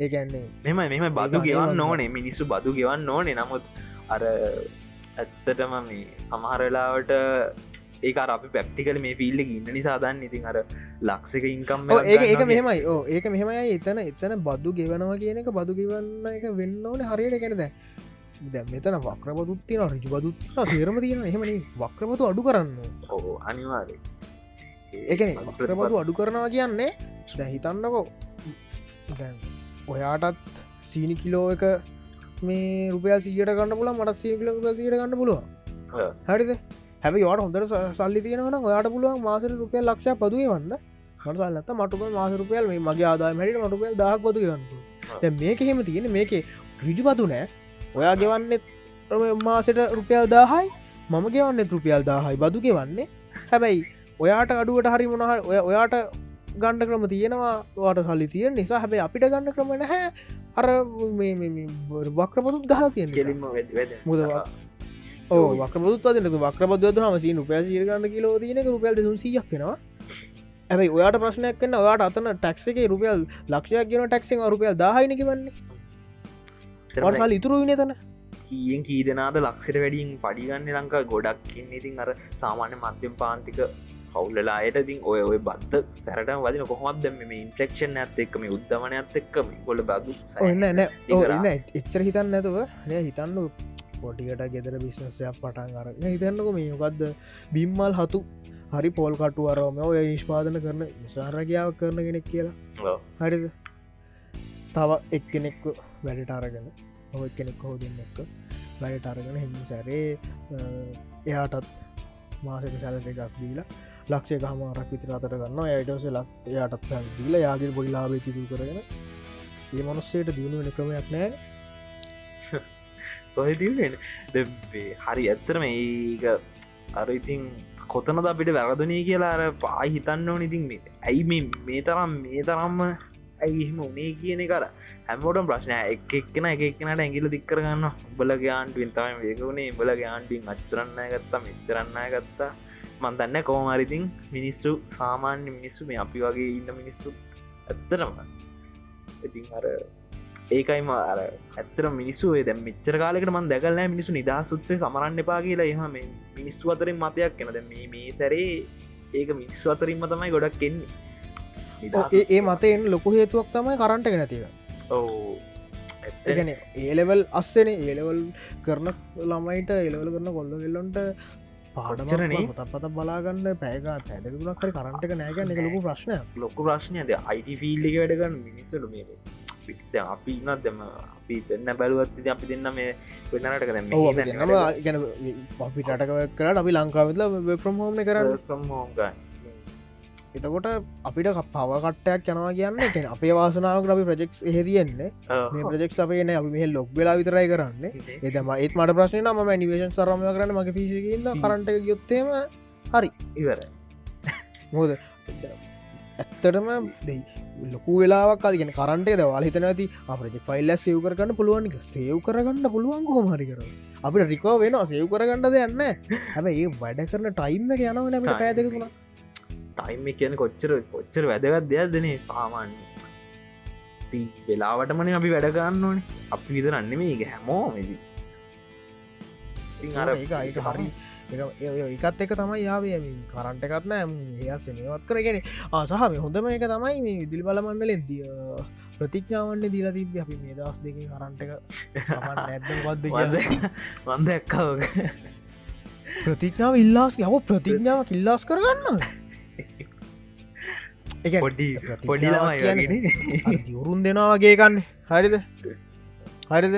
ඒකන්නේ මෙම මෙම බදු ගෙවන්න. ඕනේ. මිනිස්සු බදු ගෙවන්න ඕනේ. නමුත් අර ඇත්තටම මේ සමහරලාවට ඒක අපි පැක්ටිකල මේ ෆිල්ල ඉන්න නිසා දන්න. ඉතින් අර ලක්සක ඉන්කම් ඒක ඒක මෙහෙමයි. ඕ ඒක මෙහෙමයි. එතන එතන බදු ගෙවනවා කියන එක බදු ගෙවන්න එක වෙන්න ඕන හරියට. ගැනද දැ මෙතන වක්‍රපතුත්තින රජු බදුත් සේරම තියෙන එහෙමනි වක්‍රපතු අඩු කරන්න ඕ අනිවාරය එකන වක්‍රපතු අඩු කරනවා කියන්නේ දැ හිතන්නකෝ. දැන් ඔයාටත් සීනි කිලෝ එක මේ රුපියල් සියට ගන්න පුල මට සී කිලෝ සියට ගන්න පුළුව හරිද? හැබ වට හොඳට ස- සල්ලි තියෙනවන ඔයාට පුළුවන් මාසර රුපියල් ලක්ෂ පදුවේ වන්න. මටසල්ලත මටුක මාස රුපියල් මේ මගේ ආදාය මැට මටුපියල් දහක් පොතු ගන්න මේක හෙම තියෙන මේක රිජු පතු නෑ. ඔයා ගෙවන්නෙත් මාසට රුපියල් දාහයි මම ගෙවන්න රුපියල් දාහයි බදු ගෙවන්නේ. හැබැයි ඔයාට අඩුවට හරි මොනහ ඔය ඔයාට ගණ්ඩ ක්‍රම තියෙනවා වාට සල්ලි තියෙන නිසා. හැබැයි අපිට ගන්න ක්‍රම නැහැ. අර වක්‍රපතුත් ගහ තියෙන කෙලින්ම මුද ඕ වක්‍රපුත් වදන වක්‍රපද හම සී රුපෑ සිරගන්න කිලෝ තියනක රුපියල් දෙසුන් සියක් වෙනවා. ඇැයි ඔයාට ප්‍රශ්නයක් කන්න ඔයාට අතන ටක්ස එක රුපියල් ලක්ෂයක් කියන ටක්සිෙන් රුපියල් දාහයිනක වන්නේ වර්සල් ඉතුරු වින තන කියෙන් කී දෙනාද ලක්ෂට වැඩින් පඩිගන්න ලංකා ගොඩක් ඉන්න. ඉතින් අර සාමාන්‍ය මධ්‍යම පාන්තික කවුල්ලලා අයට තින් ඔය ඔය බත්ත සැරට වදින කොහොමත් දෙම මේ ඉන්ෆලෙක්ෂන් ඇත් එක්කම උද්ධමනයක්ත් එක්කම ගොල බදු ඔන්න නෑ එන්න එච්චර හිතන්න නැතුව නය හිතන්න පොටිකට ගෙදර බිස්නසයක් පටන් අරන්න හිතන්නක මේ යොකක්ද බිම්මල් හතු. හරි පෝල් කටු අරම ඔය නිෂ්පාදන කරන නිසාරගයාව කරන කෙනෙක් කියලා. හරිද? තව එක්කෙනෙක්ක වැඩට අරගෙන ඔය කෙනෙක් හෝ දෙන්න එක්ක වැඩට අරගෙන හෙම සැරේ එයාටත් මාසක සැලට එකක් දීලා ලක්ෂය හමාරක් විතර අතර ගන්න අයටස ලක් එයාටත් දීල යාගේ පොඩි ලාබේ තිතු කරගෙන ඒ මනුස්සේට දියුණු වෙන ක්‍රමයක් නෑ. කොහෙතිෙන හරි ඇත්තරම ඒක අර ඉතින් කොතනද අපිට වැරදනය කියලා අර පායි හිතන්න ඕන ඉතින් මේ ඇයි මේ මේ තරම් මේ තරම්ම ඇයිහෙම උනේ කියන කර හැමෝටම් ප්‍රශ්නය එක එක්කෙන එක එක්කනට ඇගිල දික්කරගන්න උබලගේ ආන්ටුවෙන් තම වේකුණේ බලගේ ආන්ටින් අච්චරන්න ගත්තා මෙච්චරන්න ගත්තා. මන්දන්න කෝමරිතින් මිනිස්සු සාමාන්‍ය මිනිස්සු මේ අපි වගේ ඉන්න මිනිස්සු ඇත්තරම ඉතින් අර ඒකයිම අර ඇත්තර මිනිස්සු දැ මෙච්චර කාලෙකට මන් දැකල්නෑ මිනිසු නිදා සුත්සේ සමරන්න එපා කියලා. එහම මිනිස්සු අතරින් මතයක් කෙනද මේ මේ සැරේ ඒක මිනිස්සු අතරින්ම තමයි ගොඩක් කෙන්නේ ඒ මතයෙන් ලොකු හේතුවක් තමයි කරන්ට නැතිව ඕ ඒලෙවල් අස්සන. ඒලෙවල් කරන ළමයිට එලවල කරන කොල්ල වෙල්ලොන්ට පාඩචරනේ පත බලාගන්න පෑග පැදකුණක් හරි කරන්ට එක නෑග එක ලොකු ප්‍රශ්නය ලොකු ප්‍රශ්නයද අයිට ෆිල්ඩි වැඩගන්න මිනිස්සලු මේ අපි ඉන්නත් දෙම අපි දෙන්න බැලුවත් අපි දෙන්න මේ වෙන්නට කරම ගැන ටක කරට අපි ලංකාවෙත්ල ප්‍රම් හෝම කරන්න. ප්‍රම්හෝගන්න එතකොට අපිට පවකටයක් යනවා කියන්න අපේ වාසනාව අපි ප්‍රජෙක්ස් එහෙතියෙන්නේ මේ ප්‍රජෙක් අපේ අපි මේ ලොක් වෙලා විතරයි කරන්න. එතම ඒත් මට ප්‍රශ්න ම නිවේශන් සරම කරන්න මගේ පිසිකන්න කරට යොත්තේම හරි. ඉවර මොද ඇත්තටම දෙයි ලොකු වෙලාක් අදගෙන කරන්ටේ දවල් හිතන ඇති අපට ෆයිල්ල සයව කරගන්න පුළුවන්ක සයව් කරගන්න පුළුවන් කොහමරි කර අපිට රිකෝ වෙන සයව් කරගන්න දෙයන්න හැබයි ඒ වැඩ කරන ටයිම්ම යනවන මට පැදකුණ ටයිම් කියන කොච්චර කොච්චර වැදගත් දෙයක් දෙනේ සාමාන්‍ය වෙලාවටමන අපි වැඩගන්න ඕනේ. අපි විතරන්න මේ අයික හරි. ඒකත් එක තමයි යාවේ කරන්ට එකත් නෑ. ඒස මේවත් කරගෙන ආසහ මේ හොඳම එක තමයි මේ විදිලි බල මණ්ඩලෙන් දිය ප්‍රතිඥාවන්න දීලා තිබ අපි මේ දස් දෙක කරන්ට එක වන්ද එක්කාව ප්‍රතිඥාව ඉල්ලාස් යව ප්‍රතිඥාව කිල්ලාස් කරගන්න පොඩි පොඩි යුරුන් දෙනවාගේ කන්න හරිද? හරිද?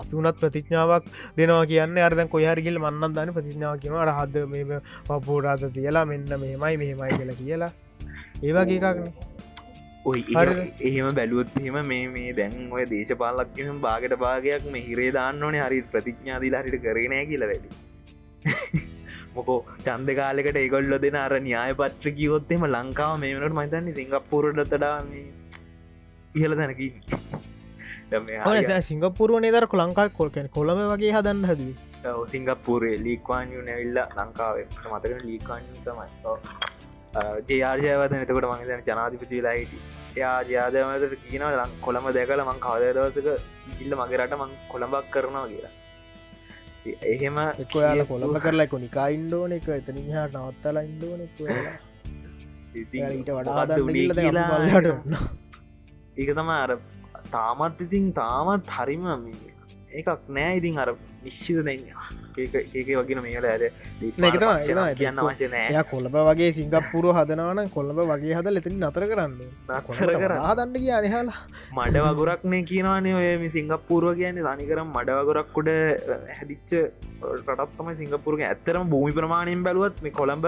අපි වනත් ප්‍රතිඥාවක් දෙනවා කියන්න අරද කොයහරගිල් මන්නන් දන්න ප්‍රතිඥාව කියනට හද මේ පපෝරාත තියලා මෙන්න මෙමයි මෙහෙමයි කියලා කියලා. ඒවාගේ එකක්න ඔයි එහෙම බැලුවොත් එහෙම මේ මේ දැන් ඔය දේශපාලක්ම බාගට භාගයක් මේ හිරේ දාන්න ඕනේ හරි ප්‍රතිඥාදී හරිට කරනෑ කියලා වැඩි මොකෝ චන්ද කාලෙකට ඒගොල්ල දෙන අර න්‍යාය පත්‍ර කිවොත්තෙම ලංකාව මේ වනට මතන්නේ සිංගප්පුරටතඩා ඉහල තැනකි සිංගපුරුව නේදර ලංකා කොල්කැන කොළම වගේ හදන්න හැද සිංගප්පුරේ ලීක්වාන්යු නැවිල්ල ලංකාවේ. මතකන ලීකාන්යු තමයි. ජයාර්ජයවත එතකොට මගේ ජනාධිපති වෙලා හිටි යා ජාදමතට කියන ලං කොළම දැකල මං කවද දවසක ඉල්ල මගේ රට මං කොළඹක් කරනවා කියලා එහෙම එකොයාල කොළඹ කරලා කොනිකා ඉන්ඩෝන එක එතන හා නවත්තලා ඉන්ඩෝන ඊට වඩා ඒක තම අර තාමත් ඉතින් තාමත් හරිම එකක් නෑ ඉතින් අර නිශ්චිත දෙන්න ඒක වගෙන මේල ඇද. කියන්න එයා කොල්ලබ වගේ සිංගප්පුරුව හදනවන කොල්ලබ වගේ හද ලෙතින් නතර කරන්න. නත්සර කර හදන්න කිය අනහලා මඩ වගුරක්නේ කියනවානේ ඔය සිංගප්පූරුව කියන්නේ. තනිකරම් මඩ වගුරක්කුඩ හැදිච්ච රටත්තම සිංගපුරග ඇත්තරම භූමි ප්‍රමාණයෙන් බැලුවත් මේ කොළඹ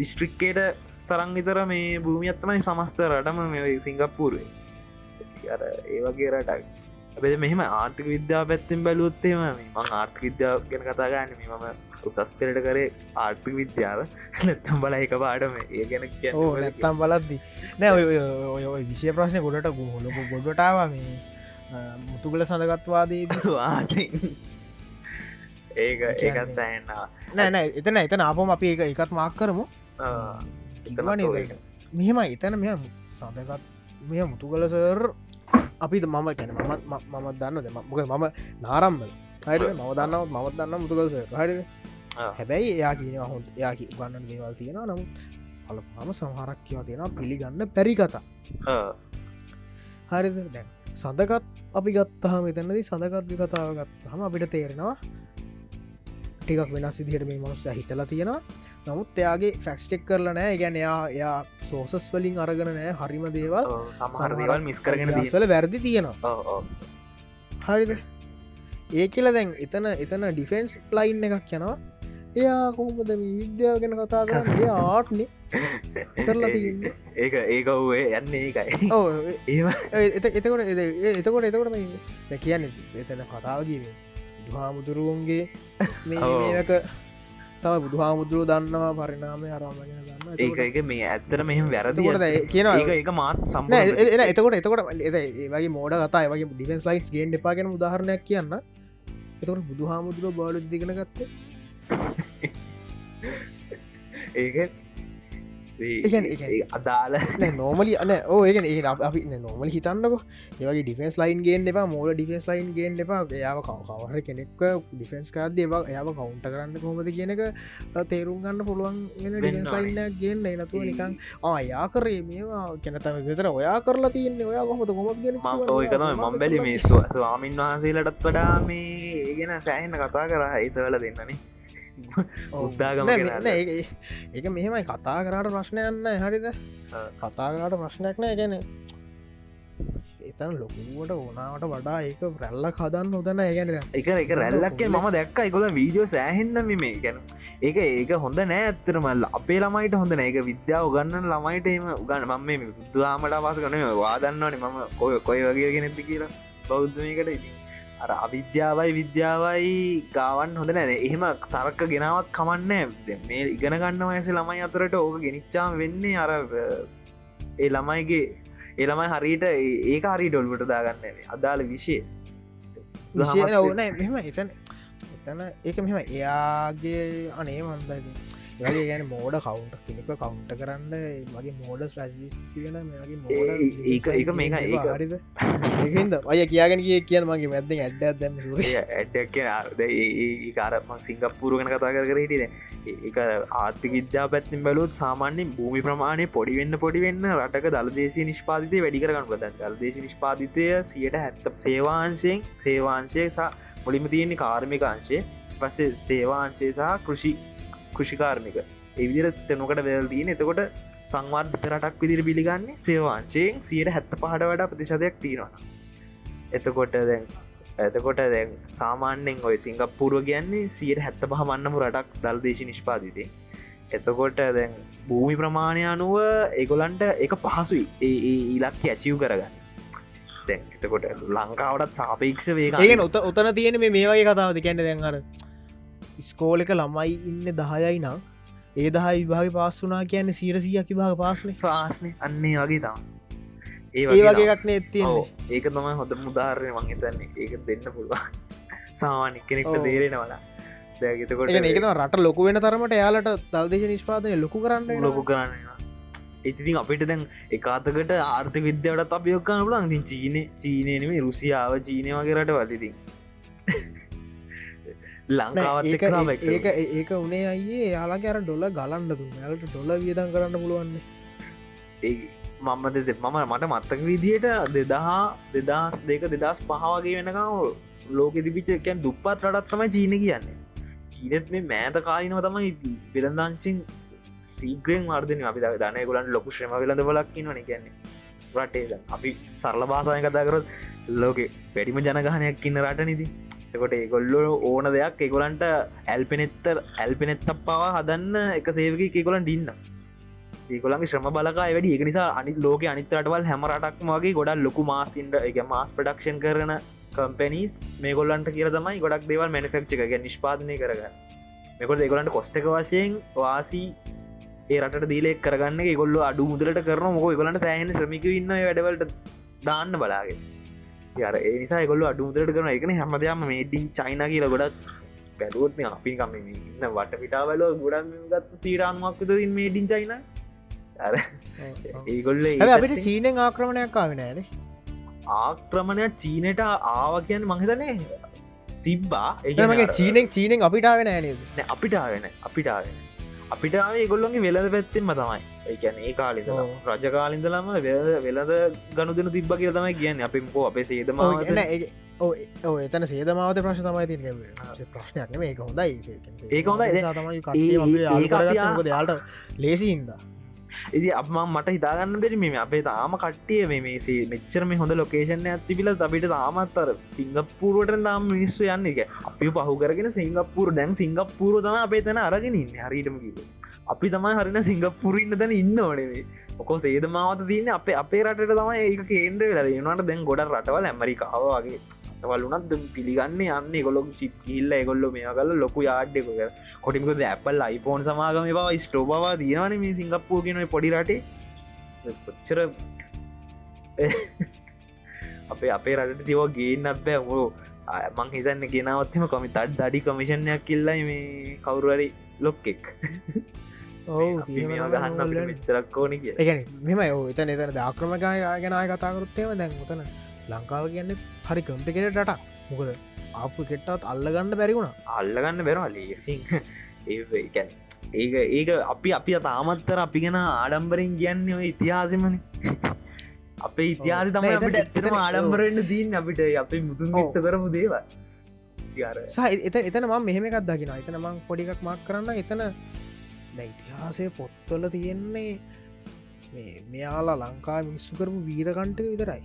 දිස්ට්‍රික්කේට තරන් විතර මේ භූමියත්තමයි සමස්ත රටම මේ සිංගප්පූරුවේ. ඒ වගේ රටක් ඇබ මෙහම ආර්ථික විද්‍යා පැත්තිෙන් බැලුවොත්තේම මං ආර්ථික විද්‍යාව ගැන කතාගන්න මම උසස් පෙරට කරේ ආර්ථික විද්‍යාව. නැත්තම් බල එක පාඩම. ඒ ගැන නැත්තම් බලද්දි. නෑ ඔය ඔය විෂය ප්‍රශ්නය ගොඩට ගොලොක ගොඩටාව මේ මුතුගල සඳගත්වාදී. ඒක ඒකත් සෑන්න නෑ නෑ එතන එතන අපම අපි එක එකත් මාක් කරමු. මෙහෙම එතන මෙ සඳගත් මෙය මුතුගල සර් අපිද මම කැන මමත් මමත් දන්න දෙම මොක මම නාරම්බල හයට මව දන්නාව මවත් දන්න මුතුකල් හරි හැබැයි එයා කියන හොන් යා ගන්න දේවල් තියෙන නමුත් අලපම සමහරක් කියවා තියෙන පිළිගන්න පැරි කතා. හරිද? දැන් සඳකත් අපි ගත්තහම එතැනදී සඳකත්වි කතාව ගත් හම අපිට තේරෙනවා ටිකක් වෙනස් සිදිහට මේ මනුස්ස හිතලා තියෙනවා නමුත් එයාගේ ෆැක්ස්ටෙක් කරලා නෑ. ගැන එයා එයා සෝසස් වලින් අරගෙන නෑ. හරිම දේවල්. සමහර දේවල් මිස් කරගෙන වල වැරදි තියෙනවා. හරිද? ඒ කියල දැන් එතන එතන ඩිෆෙන්ස් ලයින් එකක් යනවා. එයා කොහමද මේ විද්‍යාව ගැන කතා කරන්න? ආට්නේ කරලා තියන්නේ. ඒක ඒක වේ යන්නේ ඒකයි. ඕ එතකොට එතකොට එතකොට මේ කියන්න එතන කතාව කිවේ දුහාමුදුරුවන්ගේ මේක තම බුදුහාමුදුරුව දන්නවා පරිනාමය අරාමගෙන දන්න ඒක එක මේ ඇත්තර මෙහම වැරදි කියන ඒක මාත් සම් එතකොට එතකොට ඒවගේ මෝඩ කතා වගේ ඩිෆෙන්ස් ලයිස් ගේන් එපාගෙන උදාහරණයක් කියන්න. එතකට බුදුහාමුදුරුව බාලු දිගෙන ගත්තේ? ඒක අදාල නෝමලි අන ඕඒගෙන ඒ අපි නොමල හිතන්නක. ඒවගේ ඩිෆෙන්ස් ලයින් ගෙන් එපා මෝල ඩිෆෙන්ස් ලයින් ගෙන් එපා. එයාව කවහර කෙනෙක් ඩිෆෙන්ස් කාද ඒවා එයාව කවුන්ට කරන්න කොමද කියනක තේරුම් ගන්න පුළුවන් ඩිෆෙන්ස් ලයින්න ගෙන්න්න නතුව නිකං ආයා කරේ මේවා. කැනතම විතර ඔයා කරලා තියන්නේ. ඔයා කොහොද කොමත් ගෙන ඒකම මම් බැලි මේ ස්වාමින් වහන්සේලටත් වඩා මේ ඒගෙන සෑහන්න කතා කරා. ඒසවල දෙන්නනේ උද්දාගම ඒක මෙහෙමයි. කතා කරට ප්‍රශ්නයන්න හරිද? කතා කරට ප්‍රශ්නයක් නෑ. ගැන එතන ලොකුවට ඕනාවට වඩා ඒක රැල්ල කදන්න උදන්න ඒගැන එක එක රැල්ලක්කේ මම දැක්ක. එකොල වීඩියෝ සෑහෙන්න්න මේ ගැන ඒක ඒක හොඳ නෑ ඇත්තරමල් අපේ ළමයිට හොඳ ඒක විද්‍යාව ගන්න ළමයිට එම උගන්න මම මේ බුද්ධාමට පස කන වාදන්නවන මම කොය කොය වගේ ගෙනෙති කියලා. බෞද්ධමකට ඉතින් අර අවිද්‍යාවයි විද්‍යාවයි ගාවන් හොඳ නෑ. එහෙම තරක්ක ගෙනාවත් කමන්න මේ ඉගෙන ගන්න වයස ළමයි අතරට ඕක ගෙනනිච්චාම වෙන්නේ? අර ඒ ළමයිගේ එළමයි හරිට ඒක හරි ඩොල්වට දාගන්න අදාළ විෂය. විෂය ඕන මෙම එතන එතන ඒක මෙම එයාගේ අනේ මන්දයි වගේ ගැන මෝඩ කවුන්ට කෙනෙක කවුන්ට කරන්න මගේ මෝඩ ස්්‍රජිස් තියෙන ඒක ඒක ඒක හරිද? ඒද ඔය කියගෙන කිය කියන මගේ මැද ඇඩ්ඩ දැම ඇඩ්ඩක් කාරම සිංගප්පුරු ගැන කතා කර හිටින ඒක ආර්ථික විද්‍යා පැත්තින් බැලුත් සාමාන්‍යෙන් භූමි ප්‍රමාණය පොඩිවෙන්න පොඩිවෙන්න රටක දල්දේශී නිෂ්පාතිතය වැඩිකරගන්න පද දල්දේශ නිෂ්පාතිතය සියට හැත්ත සේවාංශයෙන් සේවාංශය සහ මුලිම තියෙන්නේ කාර්මිකාංශය පස්සේ සේවාංශය සහ කෘෂි කෘෂිකාර්මික එවිදිර තැනකට වැල් තියන. එතකොට සංවාර්ධක රටක් විදිර පිළිගන්නේ සේවාංශයෙන් සියට හැත්ත පහට වඩා ප්‍රතිශතයක් තියෙනවා. එතකොට දැන් ඇතකොට දැන් සාමාන්‍යෙන් ඔය සිංගප්පුරුව කියන්නේ සියට හැත්ත පහමන්නම රටක් දල්දේශ නිෂ්පාතිතේ එතකොට දැන් භූමි ප්‍රමාණය අනුව ඒගොලන්ට එක පහසුයි. ඒ ඉලක්ක ඇචිව් කරගන්න. දැන් එතකොට ලංකාවටත් සාපේක්ෂ වේ ඒ උත උතන තියෙන මේ වගේ කතාවද? කියන්න දැන්හර ස්කෝලක ළමයි ඉන්න දහයයි නම් ඒ දහයි විභාග පාස් වනා කියන්න සීරසියක් විභාග පාස්නේ පාස්න. අන්නේ වගේ තම ඒ වගේ එකක්න ඇත්තිය ඒක තමයි හොඳ මුදාරය මං හිතන්නේ. ඒක දෙන්න පුළුවන්. සාමාන්‍ය කෙනෙක්ට දේරෙනවලා දැගතකොට ඒකම රට ලොකු වෙන තරමට යාලට දල්දේශ නිෂ්පාදනය ලොකු කරන්න ලොකු කරන්න ඉතිතින් අපිට දැන් එකතකට ආර්ථ විද්‍යාවට අපියොක්කන්න පුලන් ති චීන චීනයනම රුසියාව චීනය වගේ රට වලතිතින් ලංකාවත් ඒක ඒක උනේ අයේ යාලා අර ඩොල ගලන්න දුන්න. යාලට ඩොල වියදන් කරන්න පුළුවන්න. මම දෙ මම මට මත්තක විදියට දෙදහා දෙදස් දෙක දෙදස් පහවගේ වෙනකම් ලෝක දිපිච්චකැන් දුප්පත් රටත්තම චීන කියන්නේ. චීනත් මේ මෑත කාලිනව තමයි පිළඳංචින් සීග්‍රයෙන් මර්ධන අපි දන ගොලන් ලොකු ශ්‍රම විලඳ බලක්කින්න න කියන්නේ රටේ. අපි සරල භාසාය කතා කරත් ලෝකෙ වැඩිම ජනගහනයක් ඉන්න රට නිති එකොට ඒගොල්ලො ඕන දෙයක් එකොලන්ට ඇල්පෙනෙත්තර ඇල්පෙනෙත්තක් පවා හදන්න එක සේවක එකකොලන් ඩින්න ඒකොළන්ගේ ශ්‍රම බලකා වැඩි. එක නිසා අනි ලෝක අනිතරටවල් හැම රටක් වගේ ගොඩක් ලොකු මාසින්ට එක මාස් ප්‍රඩක්ෂන් කරන කම්පැනිස් මේ ගොල්ලන්ට කියර තමයි ගොඩක් දේවල් මැනිෆෙක්් එක නිෂ්පාදනය කරගන්න. මෙකොට ඒගොලන්ට කොස්ටක වශයෙන් වාසී ඒ රට දීලෙක් කරගන්න ගොල්ල අඩු මුදලට කරන මොක ගොලට සෑහන ශ්‍රමික ඉන්න වැඩවලට දාන්න බලාගේ යර ඒ නිසා ගොල්ල අඩු මුදලට කරන එකන හැමදයම මේඩින් චයින කියල ගොඩත් පැදුවත්ම අපි කම ඉන්න වට පිටාවල ගොඩන් ගත් සීරානුමක්කද මේඩින් චයින ඒගොල්ල අපිට චීනෙන් ආක්‍රමණයක් ආවෙනෑනේ ආක්‍රමණයක් චීනයට ආව කියන්න මහිතනේ තිබ්බා. ඒමගේ චීනෙක් චීනෙන් අපිටාවෙන නේද? අපිටාවෙන අපිටාවෙන අපිටාවේ ගොල්ලොන්ගේ වෙලද පැත්තෙන්ම තමයි. ඒකැන ඒ කාලිද රජකාලින්දලම වෙලද ගණු දෙන තිබ්බ කිය තමයි කියන්න. අපිම්කෝ අපේ සේදම එතන සේදමාවත ප්‍රශ් තමයි ති ප්‍රශ්නයක් මේ හොඳයි. ඒක හොඳයි. යාට ලේසින්දා ඉදි අපම මට හිතාගන්න බෙරි මේ අපේ තාම කට්ටිය මේසේ මෙච්චර මේ හොඳ ලොකේෂන් ඇතිබිල අපිට තාමත්තර සිංගප්පූරුවට තාම් මිනිස්සු යන්න. එක අපි පහු කරගෙන සිංගප්පූර දැන් සිංගප්පූර තම අපේ තැන අරගෙන ඉන්න. හරිටම කිව අපි තමයි හරින සිංගප්පුරන්න තැන ඉන්න ඕනේ ඔකෝ සේදමාවත තියන්න අපේ අපේ රටට තමයි ඒක කේන්ද්‍ර වෙලා දෙනට දැන් ගොඩ රටවල් ඇමරිකාව වගේ. වලුනත් පිළිගන්න යන්න ගොලොක් චිප් කිල්ල ගොල්ල මේ කල ලොකු යාඩ්ඩෙක කොටිමක ඇපල් අයිපෝන් සමාගම බව ස්ටෝබවා දයවන මේ සිංගප්පූ කියන පොඩිරටේ පොච්චර අපේ අපේ රට තිව ගේන්න අපෑ හෝ මං හිතන්න ගෙනවත්ම කොමි තත් දඩි කමිෂණයක් කිල්ලයි මේ කවුරුවරි ලොක්කෙක් ගහන්න මිතරක් ඕන කිය මෙම එතන එතන දාක්‍රම ගැනය කතාකරුත්තේම දැන් උතන ලංකාව කියන්නේ හරි කම්පිකෙට රට මොකද ආපු කෙට්ටත් අල්ලගන්න බැරිවුණ අල්ලගන්න බැරවා ලේසින් ඒකැන් ඒක ඒක අපි අපි තාමත්තර අපි ගෙන ආඩම්බරෙන් කියන්නේ ඔය ඉතිහාසමන. අපේ ඉතිහාස තම ඇත්තම ආඩම්බරෙන්න්න දීන් අපිට. අපි මුතුන් ගත්ත කරපු දේව එත එතන ම මෙහෙම එකක් දකින එතන මං පොඩිකක් මක් කරන්න එතන ඉතිහාසය පොත්තොල්ල තියෙන්නේ මෙයාලා ලංකා මිනිස්සු කරපු වීරකණ්ටක විතරයි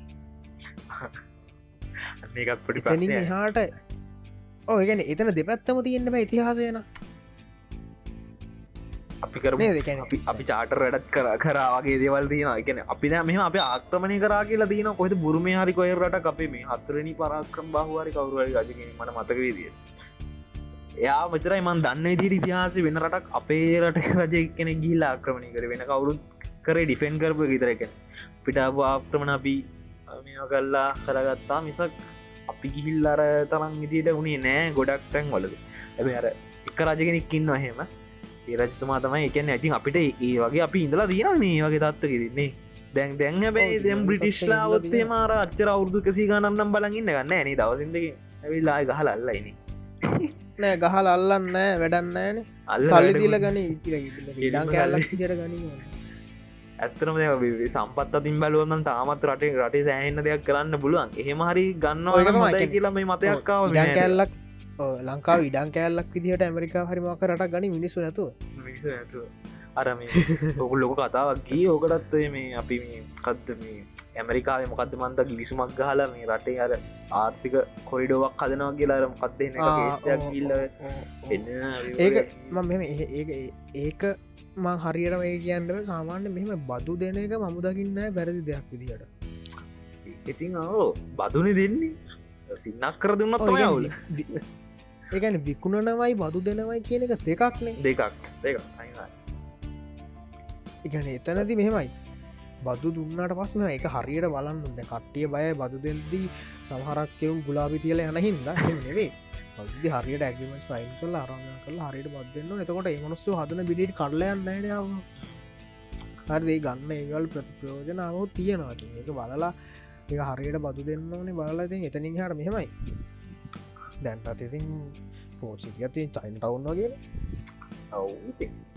මේකත් පොඩි තනින් හාට ඕගැන එතන දෙපැත්තම තියෙන්න්න බෑ ඉතිහාසයන අපි කර අපි චාටර් වැඩත් කර කරාගේ දේවල් දීන එකන අපි මෙම අප ආක්‍රමණය කරා කියලා දීන කොහෙද බුරුම හරි කොය රට අපේ මේ හතරනි පරාක්‍රම් බහවාරි කවරුවරි ගජ මට මතකවේදිය එයා මචරයි මන් දන්න විදිට ඉතිහාස වෙන රටක් අපේ රට රජය කෙන ගිල්ල ආක්‍රමණය කර. වෙන කවුරුත් කර ඩිෆෙන් කරපු විතරක පිටාපු ආක්‍රමණ අපි මෙ කල්ලා කරගත්තා මිසක් අපි ගිහිල් අර තරන් ඉදිට උනේ නෑ ගොඩක් තැන් වලද ඇබ අර එක රජගෙනෙක්කින්න හෙම ඒ රජතුමා තමයි එකන ඇතින් අපිට ඒ වගේ අපි ඉඳලා තියෙන මේ වගේ තත්ත කිරන්නේ දැන් දැන් බැයි දැම් බ්‍රිටිශ්ලාවත්තේ මාර අච්චර අවුදු කසි ගනම් බලගන්න ගන්න ඇනි දවසිදක ඇවිල්ලා ගහල අල්ලයින නෑ. ගහල අල්ලන්න වැඩන්නෑන අල්ල සල්ලි දිල ගන ජර ගනී ඇත්තරම සම්පත් අතින් බැලුවන්න තාමත් රටේ රටේ සෑහන්න දෙයක් කරන්න පුළුවන්. එහෙම හරි ගන්න මතයි කියලා මේ මතයක්කාව කැල්ලක් ලංකාව ඉඩන් කෑල්ලක් විදිහට ඇමරිකා හරිමක රට ගනි මිනිසු නැතු අරම ඔකු ලොක කතාවක් ගී ඕකටත්වේ මේ අපි කද්ද මේ ඇමරිකාව මොකද මන්ද ගිවිසුමක් ගහල මේ රටේ අර ආර්ථික කොරිඩෝවක් හදනවා කියලාරම කත්දේ ගිල්ල ඒක මම ඒක මං හරියට මේ කියන්න සාමාන්‍ය මෙහෙම බදු දෙන එක මමු දකින්න බැරදි දෙයක් විදිට ඉතින් ඕ බදුන දෙන්නේ. සින්නක් කර දුන්නත් යවුල ඒකන විකුණනවයි බදු දෙනවයි කියන එක දෙකක්නේ දෙකක් දෙක එකන එතනති මෙහෙමයි. බදු දුන්නට පස්ම එක හරියට බලන්න කට්ටිය බය බදු දෙල්දී සමහරක්කවුම් ගුලාබි තියල යන හින්ද නෙවේ පදදි හරියට ඇගමට සයින් කල අරග කල හරියට බදන්න එතකොට එමනුස්සු හදන බිඩිට කරලයන්න හරි ගන්න ඒගල් ප්‍රතිප්‍රෝජනාව තියෙනවා. ඒක බලලා ඒ හරියට බදු දෙන්න ඕනේ බලලා එතනින් හර මෙහෙමයි. දැන්ටත් ඉතින් පෝචි ඇති චයින් ටවුන් වගේ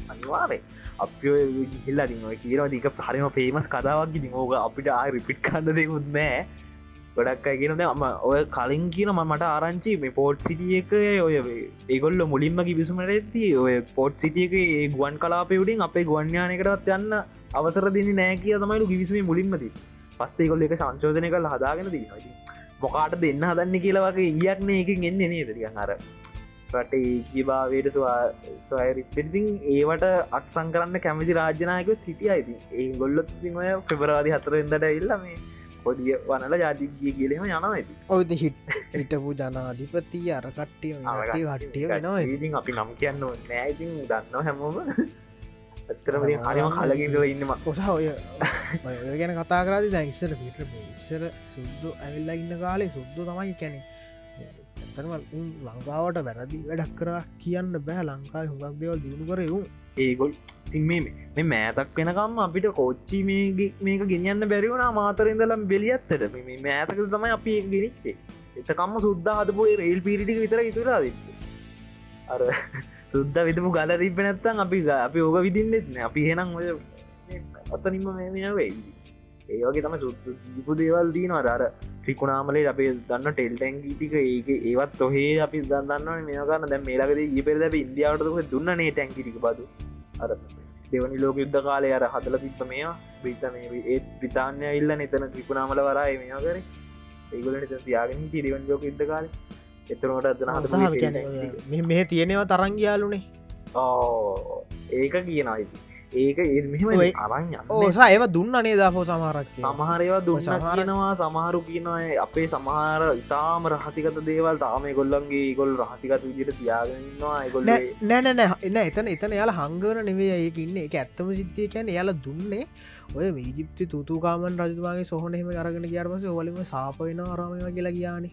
අනිවාරේ අප හිල්ලා දිව කියරවා දික හරිම පේමස් කදාවක් ෝක අපිට ආ රිපිට් කන්න දෙකුත් නෑ ගොඩක් කියනද අම ඔය කලින් කියන මට ආරංචි මේ පෝට් සිටිය එක ඔය ඒගොල්ල මුලින්ම කිවිසුමට ඇති ඔය පෝට් සිටියක ඒ ගුවන් කලාපයුඩින් අපේ ගුවන්්‍යානකටත් යන්න අවසර දෙන්න නෑ කිය තමයිලු කිවිසුමේ මුලින්මති පස්සේ කොල්ල එක සංශෝධනය කල් හදාගෙන දී මොකාට දෙන්න හදන්න කියලවගේ ඉයක්න එකින් එන්නේ නේ දරිය අර රට ඒකිභාවයට ස්වයරිපිතින් ඒවට අත්සං කරන්න කැමති රාජ්‍යනායක සිටිය අයිති ඒ ගොල්ලොත් ඔය පෙබරවාදි හතරෙන්දට ඉල්ල මේ පොඩිය වනල ජාතිගිය කියලෙම යන ඇති ඔයද හිට හිටපු ජනාධිපති අර කට්ටිය හට්ටිය වෙනවා ඉතින්. අපි නම් කියන්න නෑඉතින් දන්න හැමෝම. ඇත්තරම හරිම කලගිව ඉන්නම ඔසා ඔය ඔය ගැන කතා කරදි දැ ඉස්සර පිට ඉස්සර සුද්දු ඇවිල්ලා ඉන්න කාලේ සුද්දු තමයි කැනෙ ඇතරම ලංකාවට වැරදි වැඩක් කරා කියන්න බෑ. ලංකායි හුඟක් දෙවල් දියුණු කරයවු ඒගොල් තින් මේ මෑතක් වෙනකම් අපිට කොච්චි මේක ගෙනියන්න බැරිවුණ මාතරෙන්දලම් බෙලියත්තට. මේ මෑතක තමයි අපි ගෙනනිච්චේ එතකම්ම සුද්දා හදපුේ රේල් පිරිටි විතර ඉතුරා අර සුද්ද විතපු ගල තිබ නැත්තන් අපි අපි ඕක විදින්නෙත්න අපි හෙනම් ඔය අත්තනින්ම මේ වෙයි. ඒවගේ තම සුපු දේවල් දීනවා අර ත්‍රිකුණාමලේ අපේ දන්න ටෙල්ටැන්ගීටික ඒක ඒවත් ඔහේ අපි දන්න මේකන්න දැ මේලකද ඉපෙරද ඉන්දියාවට දුන්න නේ ටැන්කිටික බදු? අර දෙවනි ලෝක යුද්ධ කාලය අර හදල තිබ්බ මෙයා බ්‍රිතන ඒත් බ්‍රිතාන්‍ය ඉල්ල එතන ත්‍රිකුණාමල වරයි මෙයා කර. ඒගලට තියාගෙන තිරිවන් ලෝක යුද්ධ කාල. එතරනට අදන මේ තියෙනවා තරංගයාලුනේ ඕ ඒක කියන අයිති ඒක මෙම අරන්න ඕසා ඒව දුන්න නේදාපෝ සමහරක් සමහරයවා දුන්න කියනවා සමහරු කියනය අපේ සමහර ඉතාම රහසිකත දේවල් තාම ගොල්ලන්ගේ ගොල් රහසිකත විදිට තියාගන්නවා ගොල්ල නෑනෑ එන්න එතන එතන යාල හංගර නෙවේ ඒක ඉන්න. එක ඇත්තම සිද්ධිය කියැන යාල දුන්නේ ඔය වීජිප්ති තුතුකාමන් රජතුමාගේ සොහනෙම අරගෙන කියරමස ඔවලිම සාපයන අරමම කියලා කියානේ.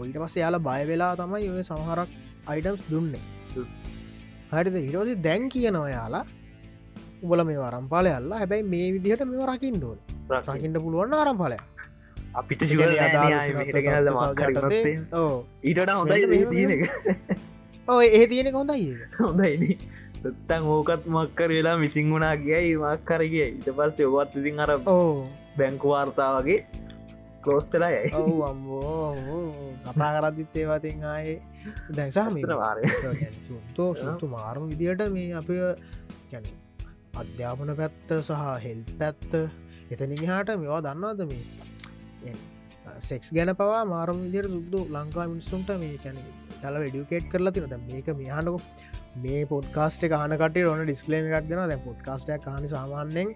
ඔයිට පස්ස යාල බය වෙලා තමයි ඔය සමහරක් අයිටම්ස් දුන්නේ හරිද? හිරෝසි දැන් කියනවා යාලා උබල මේ වරම්පාලය අල්ලා හැබැයි මේ විදිහට මෙ රකිින්ඩුවන් රකිට පුළුවන් ආරම්පාලය අපිට ඊට හොඳයි ඔය ඒ තියෙන හොඳයි හොඳයි තන් ඕකත් මක්කර වෙලා මිසිං වුණා කියයි මක්කරගේ ඉට පස්සේ ඔවත් ඉතින් අර බැංකු වාර්තා වගේ කලෝස්සලා යයි. කතා කරදිත් ඒවතින් ආයේ දැන්සාම සුන්තෝ සුතු මාරම විදියට මේ අප ගැන අධ්‍යාපන පැත්ත සහ හෙල් පැත්ත එතනින් හාට මෙවා දන්නවද මේ? සෙක්ස් ගැන පවා මාරම විදියට සුද්දු ලංකා මිනිස්සුන්ට මේ කැන තල ඩියුකේට් කරලා තිනද මේක මියහනක මේ පොඩ්කාස්ට කානකට ඕන ඩිස්කලේම එකක් දෙෙන දැ පොඩ්කාස්ට කාන සාමාන්‍යෙන්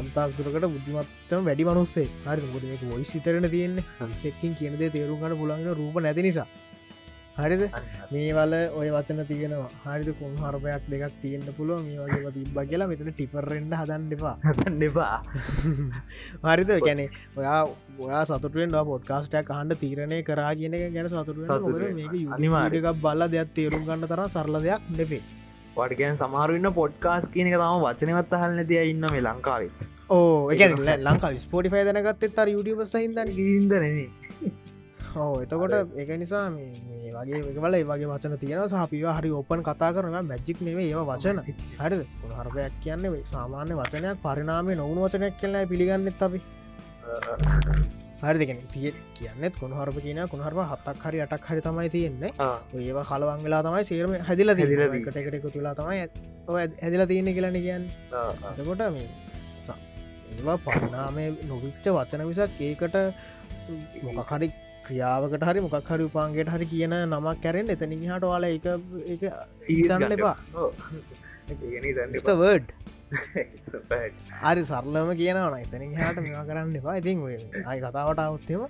යම්තාක්තුරකට බුද්ධිමත්තම වැඩි මනුස්සේ හරි ගොඩ එක ොයි සිතරන තියෙන්නේ. සෙක්කින් කියනද තේරුම්ගට පුළන්ග රූප නැති නිසා හරිද? මේවල ඔය වචන තියෙනවා. හරිද? කුම් හරපයක් දෙකක් තියෙන්න්න පුළුව මේ වගේ තිබ්බ කියලා මෙතන ටිපරෙන්ඩ හදන්න එපා. හදන්න එපා. හරිද? ගැනෙ ඔයා ඔයා සතුටෙන් පොඩ්කාස්ටක් හන්ඩ තීරණය කරා කියන එක ගැන සතුට මේක අනිවාඩකක් බල්ල දෙයක් තේරුම් ගන්න තර සරල දෙයක් නෙවේ වටගැන් සමාරුන්න පොඩ්කාස් කියනක තම වචනවත් හල්න දෙය ඉන්න මේ ලංකාවත් ඕ එක ලංකා ස්පෝටි ෆයිදනගත්තේ තර යුඩිය සහින්ද ඉදනේ ඕ එතකොට එක නිසා මේ වගේ වල වගේ වචන තියෙන සහපිව හරි ඔපන් කතා කරන මැජික් නෙවේ ඒවා වචන. හරිද? හරපයක් කියන්නේ සාමාන්‍ය වචනයක් පරිනාමේ නොවුණු වචනයක් කියලා පිළිගන්නෙත් අපි. හරිදිගෙන තිය කියන්නෙත් කොහරප කියන කොහරම හත්තක් හරි අටක් හරි තමයි තියෙන්නේ. ඒවා කලවන් වෙලා තමයි සේරම හැදිල දිලකටෙකට තුලා තමයි හැදිල තියෙන කියලන කියන්න. එකොට මේ ඒවා පරිනාමය නොවිච්ච වචන විසක් ඒකට මොකහරි ක්‍රියාවකට හරි මොකක් හරි උපාන්ගේට හරි කියන නමක් කැරෙන් එතනින් හට වාල එක එක සීතන්න එපා. වර්ඩ් හරි සරලම කියනවන එතනින් හට මෙවා කරන්න එපා. ඉතින් අයි කතාවට අවත්තෙම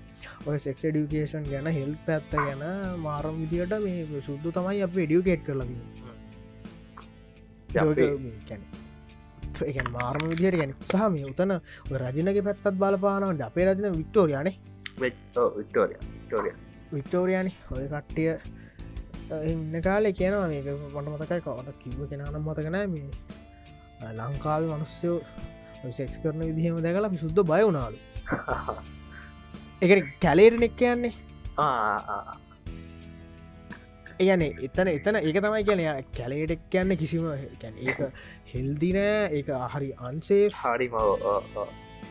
ඔය සෙක්ස් ඩියුකේෂන් ගැන හෙල් පැත්ත ගැන මාරම් විදිට මේ සුද්දු තමයි අප ඩියුකේට් කරලදී එක මාර්ම විදියට ගැන සහ මේ උතන රජනක පැත්තත් බලපානවට අපේ රජන වික්ටෝරයානේ වික්ටෝරිය වික්ටෝරිය වික්ටෝරයානි ඔය කට්ටිය ඉන්න කාලේ කියනවා මේක පොට මතකයි කවට කිව්ව කෙනනම් මතකනෑ මේ ලංකාව මනුස්්‍යයෝ සෙක්ස් කරන විදිහම දැකලා පිසුද්ධ බය වුණාලු. එක කැලේට නෙක් කියන්නේ? ඒන එතන එතන ඒක තමයි කියන කැලේටක් කියන්න කිසිම ඒක හෙල්දිනෑ ඒ හරි අන්සේ හරිම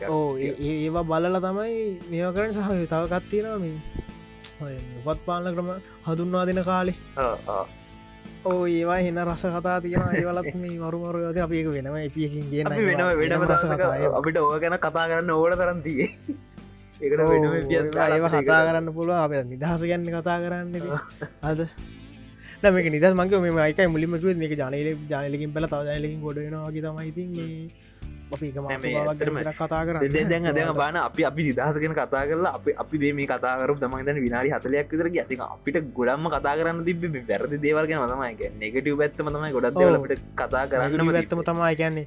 ඕ ඒවා බලල තමයි මේවා කරන සහ තවකත්තියෙනම උපත් පාලන ක්‍රම හඳුන්වා දෙන කාලේ. ඕ ඒවා එන්න රස කතා තියෙන ඒවලත් මේ මරුමරු ද අප ඒක වෙනම එපියකින් ගෙන වෙන වෙනම රස කතාය අපිට ඕ ගැන කතා කරන්න ඕන තරන්තිය ඒකට ඒව කතා කරන්න පුළුව අප නිදහස ගැන්න කතා කරන්න අද. මේක නිදස් මගේ මේ මයිකයි මුලිමකුව මේක ජනල ජනලකින් පල තව ජනලකින් ගොඩනවාගේ තමයිතින් මේ කතා කර දැන් දැන් බාන අපි අපි නිදහසගෙන කතා කරලා අපි අපි දේ මේ කතාකරු තමයිදන විනාඩි හතලයක් විතර ඇති අපිට ගොඩම්ම කතා කරන්න තිබ වැරදි දේවල්ගෙන මතමයික නෙගටව ඇත්තම තමයි ගොඩක් දේවලට කතා කරන්න ඇත්තම තමයි කියන්නේ.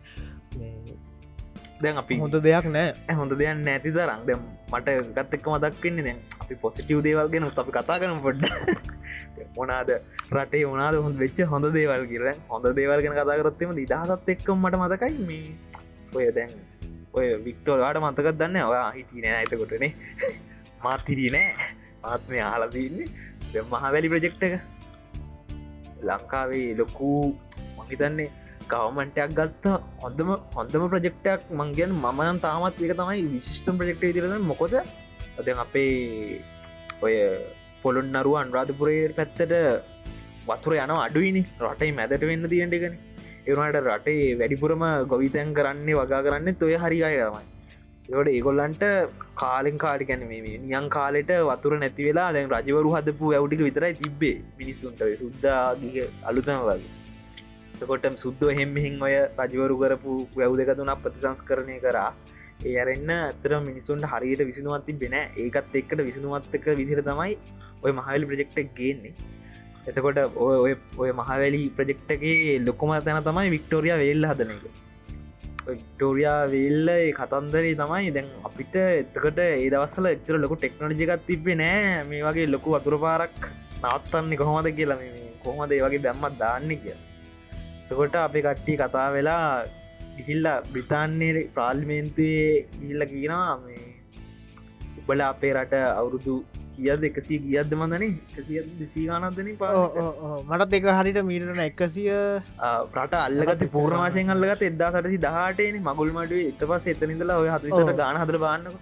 දැන් අපි හොඳ දෙයක් නෑ. හොඳ දෙයක් නැති තරම්. දැම් මට ගත් එක්ක මදක් වෙන්නේ දැන් අපි පොසිටව් දේවල්ගෙන අපි කතා කරන පොඩ්ඩ මොනාද රටේ වනාද හොඳ වෙච්ච හොඳ දේවල් කියල. හොඳ දේවල්ගෙන කතා කරත්තෙම නිදහසත් එක්කම් මට මතකයි මේ ඔය දැන් ඔය වික්ටෝලාට මතකත් දන්න ඔයා හිටිය නෑ ඇතකොටනේ මාතිරී නෑ. ආත්මය ආලදන්නේ මහවැලි ප්‍රජෙක්්ට එක. ලංකාවේ ලොකු මහිතන්නේ ගවමන්ටයක් ගත්ත. හොඳම හොඳම ප්‍රජෙක්්ටක් මංගෙන් මමයන් තාමත් එක තමයි විශිෂ්ටම් ප්‍රජෙක්්ට තිරද මොකොද අද අපේ ඔය පොළොන් නරුව අන්රාධපුරේ පැත්තට වතුර යන අඩුවනි රටයි මැදට වෙන්න තියෙන්ටගෙන එවනට රටේ වැඩිපුරම ගොවිතැන් කරන්නේ වගා කරන්න ඔය හරිගය තමයි. ඒට ඒගොල්ලන්ට කාලෙන් කාඩි කැනීම නියන් කාලෙට වතුර නැති වෙලා දැන් රජවරු හදපු ඇවටික විතරයි තිබ්බේ මිනිස්සුන්ට. සුද්දාගේ අලුතම වගේ. එතකොටම සුද්ද හෙම්හෙන් ඔය රජවරු කරපු වැව් දෙක තුනක් ප්‍රතිසංස්කරණය කරා. ඒ අරන්න ඇතර මිනිසුන්ට හරියට විසිනුවත් තිබෙන ඒකත් එක්කට විසිනුවත්තක විදිර තමයි ඔය මහවැලි ප්‍රජෙක්්ටක් ගේන්නේ. එතකොට ඔය ඔය මහවැලි ප්‍රජෙක්්ටගේ ලොකුම තැන තමයි වික්ටෝරිය වෙල්ල හදන එක. වික්ටෝරයා වෙල්ල කතන්දරේ තමයි දැන් අපිට එතකට ඒ දවස්සල එච්චර ලොකු ටෙක්නෝජිකත් තිබේ නෑ. මේ වගේ ලොකු වතුර පාරක් නවත්තන්නේ කොහොමද කියලා කොහොමද ඒ වගේ දැම්මත් දාන්න කියලා. එතකොට අපි කට්ටි කතා වෙලා ගිහිල්ල බ්‍රිතාන්නේ ප්‍රාල්මේන්තුවේ ගිහිල්ල කියනවා මේ උබල අපේ රට අවුරුදු කියද එකසී ගියද්ද මඳන එකසිය දෙසී ගානදන පා මටත් එක හරිට මීටන එකසිය ප්‍රට අල්ලගත පූර්ණවාශයෙන් අල්ලගත එදදා සටසි දහටන මගුල් මඩුව එත පස් එතනිදලා ඔය හතසට ගාන හදර බාන්නක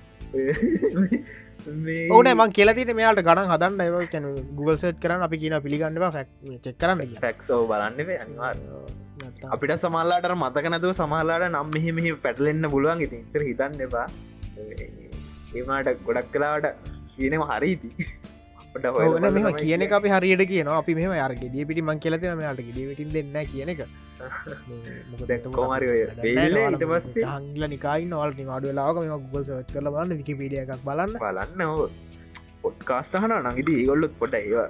ඕන ම කියලතිට මෙයාට ගන හදන්න. ඒව කැන ගුගල් සට් කරන්න අපි කියන පිළිගන්නවා ෆැක් චෙක් කරන්න ෆැක්සෝ බලන්න අනිවා අපිට සමල්ලාට මතක නැතුව සමහලාට නම් මෙහෙ මෙහි පැටලෙන්න්න පුළුවන්. ඉතින් ඉතර හිතන්න එපා. ඒමට ගොඩක් කලාට කියනව හරිති ඕන මෙම කියන අපි හරියට කියන අපි මෙම යාරග දිය පිටි මං කියලතින මෙයාට ඩිවිටින් දෙන්න කියන එක. හංගල නිකායි නොල් නිවාඩු ලාක මේ ගුගල් සච් කල බලන්න විකිපීඩිය එකක් බලන්න. බලන්න හෝ පොට්කාස්ටහන නඟිදී ඒගොල්ලොත් පොට ඒවා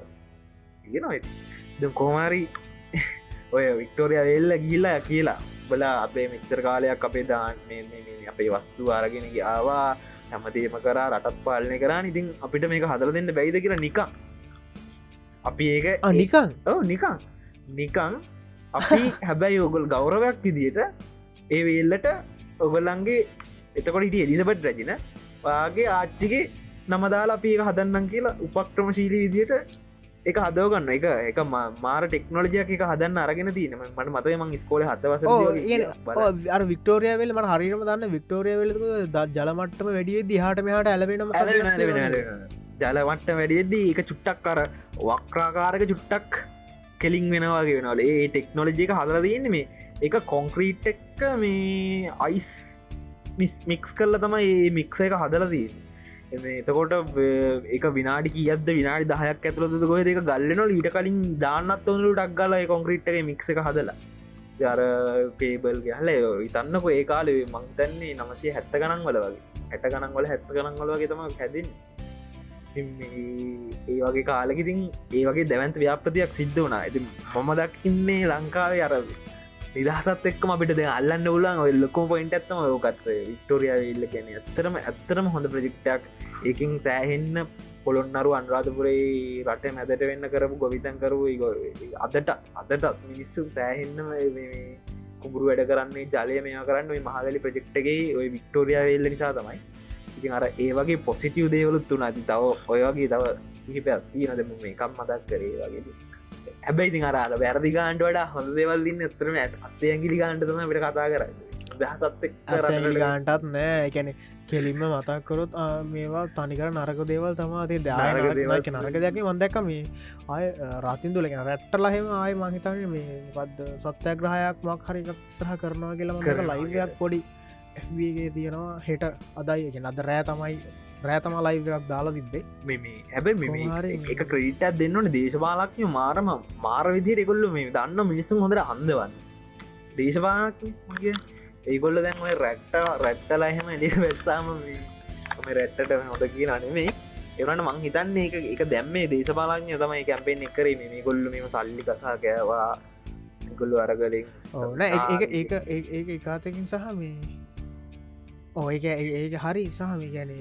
කියනවා කෝමාරී ඔය වික්ටෝරිය වෙල්ල ගිල්ලා කියලා. බලා අපේ මිච්චර කාලයක් අපේ දාන්න අපේ වස්තු අරගෙන ආවා හැමතේම කරා රටත් පාලනය කරා. ඉතින් අපිට මේක හදල දෙන්න බැයිද කියලා නිකං අපි ඒක නිකං ඕ නිකං නිකං අපි හැබැයි ඔගොල් ගෞරවයක් විදියට ඒ වෙල්ලට ඔගොල්ලන්ගේ එතකොට ඉට එලිසබට් රජින. වාගේ ආච්චිගේ නමදාලා අපි හදන්නම් කියලා උපක්‍රම ශීලී විදියට එක හදවගන්න එක එක මාර ටෙක්නෝජයක් එක හදන්න අරගෙන තියන මට මතය මං ස්කෝල හතවස අර වික්ටෝරිය වෙල් මට හරිම දන්න වික්ටෝරිය වෙල ජලමටම වැඩිය දිහට මෙහට ඇලවෙන ජලමට්ට වැඩියද්දී එක චුට්ටක් කර වක්්‍රාකාරක චුට්ටක් කෙලින් වෙනවාගේ වෙනවල ඒ ටෙක්නෝලජි එක හදර තියන්නේ මේ එක කොංක්‍රීට් එක්ක මේ අයිස් මික්ස් කරල තමයි ඒ මික්ස එක හදලදී එතකොට එක විනාඩි කියද විනාඩි දහයක් ඇතුළද ගොය එක ගල්ලන ඊට කලින් දාන්නත් ඔොනු ටක්ගල කොංක්‍රීට්ක මික්ස එක හදලා. ජර පේබල් ගැහල ඉතන්නක ඒ කාලේ මංතන්නේ නමසේ හැත්ත ගනන් වල වගේ. හැට ගනන් වල හැත්ත ගනන් වල වගේ තම හැදින් ඒ වගේ කාලකිතින් ඒ වගේ දැවන්ත ව්‍යාපතියක් සිද්ධ වනා ඇති මොම දක්කින්නේ ලංකාවේ අරද නිදහසත් එක්ම අපිට ද අල්ලන්න උලන් ඔය ලොකෝ පොයින්ට ඇත්තම ඕකත්. වික්ටෝරිය ඉල්ල කියන ඇත්තරම ඇත්තරම හොඳ ප්‍රජෙක්්ටක් ඒකින් සෑහෙන්න පොළොන්නරු අන්රාධපුරේ රට මැදට වෙන්න කරපු ගොවිතන් කරු අදට අදටත් මිනිස්සු සෑහෙන්න කුඹුරු වැඩ කරන්නේ ජලය මෙයා කරන්න ඔයි මහදලි ප්‍රජෙක්්ටගේ ඔය වික්ටෝරිය වෙල්ල නිසා තමයි. ඉතින් අර ඒ වගේ පොසිටව් දේවලුත් තුන ඇති තව ඔය වගේ තව හිපයක් තියනද මේ එකම් මදක් කරේ වගේ හැබැයි ඉතින් අරාල වැරදි ගාන්ඩ වඩා හොඳ දෙවල්ලින්න එතරම ඇත් අත්තය ඇගිලි ගාන්ටතම පිට කතා කර දහසත් ගාන්ටත් නෑ. එකැනෙ කෙලින්ම මතක්කරොත් මේවා තනිකර නරක දේවල් තමාතේ දේවල්ක නරක දැක වන්දැක මේ අය රතින් තුලගෙන රැට්ටලහෙම ආය මහිතන මේ පද සත්‍යග්‍රහයක් මක් හරික් සහ කරනවා කියලම කර ලයිවයක් පොඩි FBගේ තියෙනවා. හෙට අදයි. එක අද රෑ තමයි රෑතම ලයිවයක් දාලා තිබ්බේ. මේ හැබැ මෙ එක ක්‍රීටත් දෙන්නන දේශපාලක්ය මාරම මාර විදිර එකොල්ලු මේ දන්න මිනිස්සුම් හොඳර අන්දවන්න දේශපාලක්ගේ ඒගොල්ල දැන් ඔය රැක්ට රැත්තලා එහෙම එඩි වෙස්සාම රැත්තට හොඳ කිය අනෙමේ එවනට මං හිතන්නේ එක එක දැම්මේ දේශපාලඥය තමයි කැම්පෙන් එකරේ මේ ගොල්ලු මෙම සල්ලි කසා කෑවා. ගොල්ලු අරගලින් ඕන ඒ ඒ එකාතකින් සහ මේ ඕ ඒක ඒක හරි සහ මේ ගැන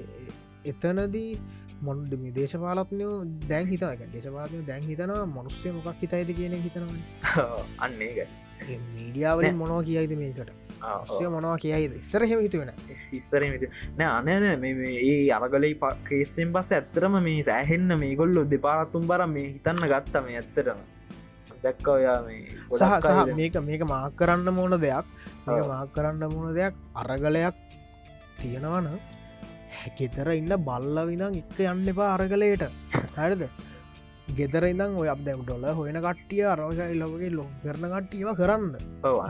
එතනදී මොන්ඩ මේ දේශපාලත්නයෝ දැන් හිතා දේශපාලය දැන් හිතනවා මනුස්්‍යය මොකක් හිතයිද කියන හිතනවා අන්න ඒක. මීඩියාවලින් මොනෝ කියයිද මේකට? මොනවා කියයිද? ඉස්සර හෙම හිතුවෙන ඉස්සර නෑ අනන ඒ අරගලයි ක්‍රේසෙන් පස ඇත්තරම මේ සෑහෙන්න මේ ගොල්ලො දෙපාරත්තුම් බර මේ හිතන්න ගත්තම ඇත්තරම දැක්ක ඔයා මේ සහ සහ මේක මේක මාක් කරන්න මොන දෙයක්? මාක් කරන්න මොන දෙයක්? අරගලයක් තියෙනවන හැකෙතර ඉන්න බල්ල විනං එක්ක යන්න එපා අරගලයට. හැඩද ගෙදර ඉඳම් ඔය අප දැම් ඩොල හොයන කට්ටිය අරෝෂයි ලොගේ ලො කරන කට්ටියව කරන්න.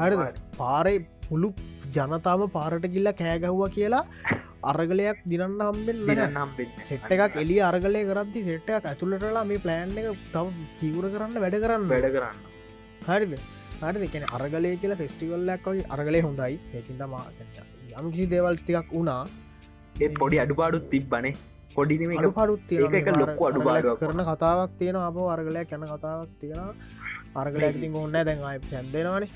හරිද? පාරයි පුළු ජනතාව පාරට ගිල්ල කෑගහ්ව කියලා අරගලයක් දිනන්න හම්බෙන් සෙට් එකක් එලි අරගලය කරදදි සෙට්ටයක් ඇතුළටලා මේ ප්ලෑන් එක තව කිවර කරන්න වැඩ කරන්න. වැඩ කරන්න. හරිද? හරි දෙකන අරගලය කියලා ෆෙස්ටිවල්ලක් වගේ අරගලය හොඳයි. ඒකින්දමා යම්කිසි දේවල්තිකක් වුණා ඒත් පොඩි අඩුපාඩුත් තිබ්බනේ. පොඩිනම අඩු පඩුත් එක ලොක්කු අඩුපාඩුවක්. කරන කතාවක් තියෙන අප අරගලයක් යන කතාවක් තියෙන අරගලයක්ති ඔන්න දැන් අය පැන්දෙනවානේ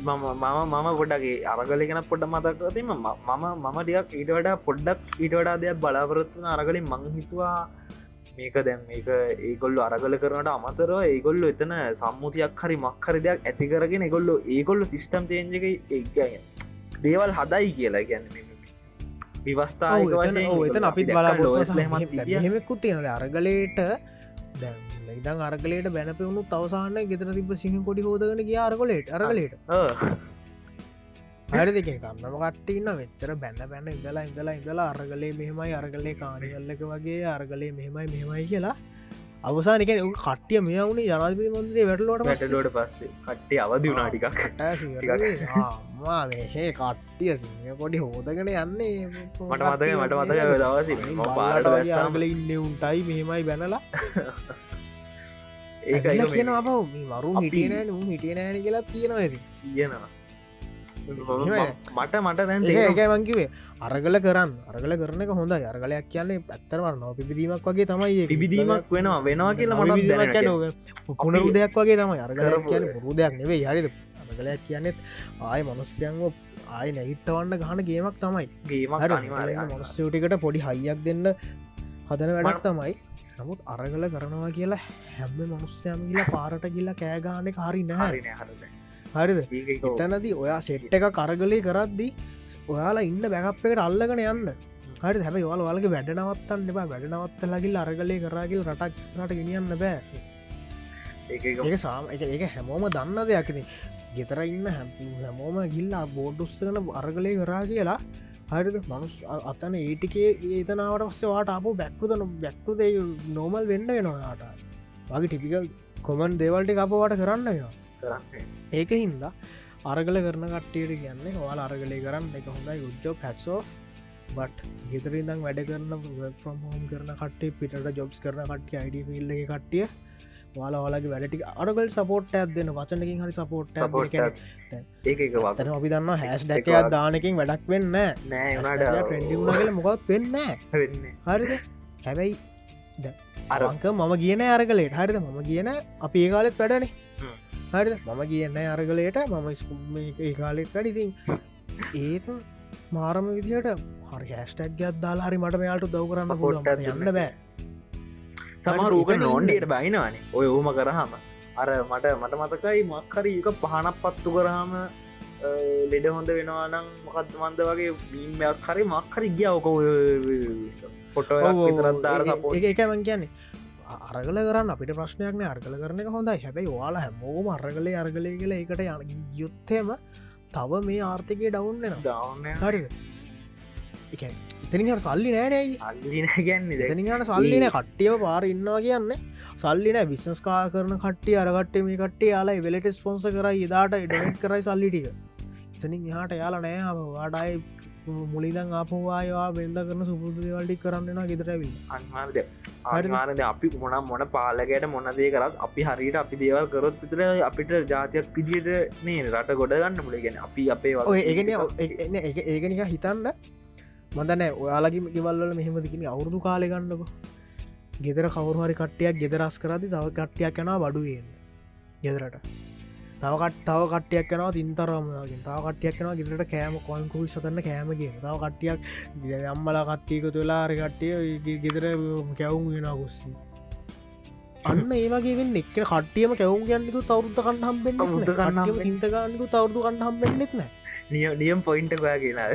මම මම මම ගොඩගේ අරගලගෙන පොඩ මතකතීම මම මම දෙයක් ඊට වඩා පොඩ්ඩක් ඊට වඩා දෙයක් බලාපොරොත්තුන අරගලින් මං හිතුවා මේක දැන් මේක ඒගොල්ලු අරගල කරනට අමතරව ඒගොල්ලු එතන සම්මුතියක් හරි මක්හර දෙයක් ඇති කරගෙන ගොල්ලු ඒගොල්ලු සිිස්ටම් තේජක ඒ දේවල් හදයි කියලා. ගැන්න විවස්ථාක එතන අපි බලා හෙමෙකුත් තියෙනද අරගලයට දැම් ඉදන් අරගලට බැනපවුණු තවසාන්න ගෙතර තිබ සිහ කොඩි හෝදගෙන කිය අරගලට අරගලට හරි දෙක කන්නම කට්ටන්න වෙච්චර බැන්න බැන්න ඉඳලා ඉඳලා ඉඳලා අරගලේ මෙහෙමයි අරගලේ කානගල්ලක වගේ අරගලේ මෙහෙමයි මෙහෙමයි කියලා. අවසානක කට්ටිය මේ වුණේ ජනාධපති මන්දේ වැටලෝට වැටලෝට පස්සේ. කට්ටිය අවදි වුණනාටිකක් මේහේ කට්ටිය සිංහ පොඩි හෝදගෙන යන්නේ. මට මතක මට මතක දවස පාරට වැස්සාගල ඉන්න උන්ටයි මෙහෙමයි බැනලා. ඒක කියන අප මරු හිටියනෑන උන් හිටිය නෑන කියලා තියෙනවා ඇති කියනවා. මට මට දැන් ඒකයි මංකිවේ අරගල කරන්න අරගල කරන එක හොඳ අරගලයක් කියන්නේ ඇත්තරවර නො පිබිදීමක් වගේ තමයි පිබිදීමක් වෙනවා වෙනවා කියලා මට පුුණරු දෙයක් වගේ තමයි. අරගල කියන පුරු දෙයක් නෙවේ හරිද අරගලයක් කියන්නෙත් ආය මනුස්්‍යයන්ව ආය නැහිට්ටවන්න ගහන ගේමක් තමයි. ගේමක් මනුස්්‍යටිකට පොඩි හයියක් දෙන්න හදන වැඩක් තමයි. නමුත් අරගල කරනවා කියලා හැම්ම මනුස්්‍යයම කියලා පාරට කියලා කෑගානෙ හරි නැහැ. හරිද? එතනදී ඔයා සෙට්ට එක කරගලේ කරද්දී ඔයාලා ඉන්න බැකප්පකට අල්ලගෙන යන්න. හරි හැබ වාල වලගේ වැඩනවත්තන්න එබා වැඩනවත්ත ලගිල් අරගලේ කරාගල් රටක් නට ගෙනියන්න බෑ. ඒ සාම එක හැමෝම දන්න දෙයක්න ගෙතර ඉන්න හැමෝම ගිල්ලා බෝඩ්ඩුස්සකන අරගලේ කරා කියලා. හරිද? මනුස් අතන ඒටිකේ ඒතනාවට පස්සේ වාට අප බැක්කුද නෝමල් වෙන්න වෙනවාට වගේ ටිපිකල් කොමන් දේවල්ට අපවාට කරන්න ඒක හින්දා අරගල කරන කට්ටියට කියන්නේ හවාල අරගලේ කරන්න එක හොඳයි උද්ජෝ පැත්සෝ බට් ගෙතරිදම් වැඩ කරන ෆම් හෝම් කරන කටේ පිට ජොබ්ස් කරන කට්ටිය අයිඩ ිල්ල කට්ටිය වාල වාලගේ වැඩටි අරගල් සපෝට් ඇත්දන්න වචනකින් හරි සපෝට් ඒක වතන අපි දන්න හැස් ඩැකයක් දානකින් වැඩක් වෙන්න නෑ මොකත් වෙන්න හරිද? හැබැයි අරංක මම කියන අරගලට හරිද? මම කියන අපි ඒ කාලෙත් වැඩනේ. හරි මම කියන්න අරගලයට. මම ස්කුම ඒ කාලෙත් වැඩිතින් ඒත් මාරම විදිහට හරි හැස්ටක් ගත් දාලා හරි මට මෙයාට දව කරන්න පොට යන්න බෑ සමරූක නෝන්ඩියට බයිනවානේ ඔය ඕම කරහම අර මට මට මතකයි මක්කරි එක පහනක් පත්තු කරහම ලෙඩ හොඳ වෙනවානම් මොකත් මන්ද වගේ බීමයක් හරි මක්කරි ගිය ඕක පොට එක එකමන් කියන්නේ. අරගල කරන්න අපිට ප්‍රශ්නයක්න අර්ගල කරන හොඳයි. හැබැයි වාලා හැමෝම අරගලේ අර්ගලය කියල එකට යන යුත්තයම තව මේ ආර්ථකය දවන්න හරිද? එක ඉතනිට සල්ලි නෑනෑ සල්ලින ගැන්න එතනිට සල්ලින කට්ටියව පාර ඉන්නවා කියන්න. සල්ලින විිසස්කා කරන කට්ටිය අරගට්ටේ මේ කට්ටේ යාලා වෙලට ස්පොන්ස කරයි එදාට ඩනෙට් කරයි සල්ලිටික එතනින් හට යාලා නෑ වාඩයි මුලිදං ආපවායවා බෙන්ද කරන සුපුදු දෙවල්ටි කරන්නවා ගෙතරැවි අන්මාර්ද අනිවාරද අපි මොන මොන පාලකට මොනදේ කරත් අපි හරිට අපි දේවල් කරොත් විතර අපිට ජාතියක් පිදියට මේ රට ගොඩගන්න මුලගෙන අපි අපේ ඒගෙන ඒකනික හිතන්න මොදනෑ ඔයාලගේ ගෙවල්ල මෙහෙමදිකින අවුරදු කාලෙගන්නක ගෙදර කවරුහරි කට්ටියක් ගෙදරස් කරදි තව කට්ටියක් යනා බඩුවෙන් ගෙදරට. තවකට තව කටයක් කන තින්තරමගෙන් තව කටයක් කන ගෙදරට කෑම කොන්කුල් සතන්න කෑමගේ තව කට්ටියක් යම්මල කට්ටියක තුලාර කට්ටිය ගෙදර කැවුම් වෙන ගොස්සි අන්න ඒවගේ එක් කටියම කැවුම් ගන්නකු තවරුද කන්න හම්බෙන් කන්නම හිතගන්නකු තවරුදු කන්න හම්බෙන්න්නෙත් නෑ. නිය නියම් පොයින්ට ගයා කියලා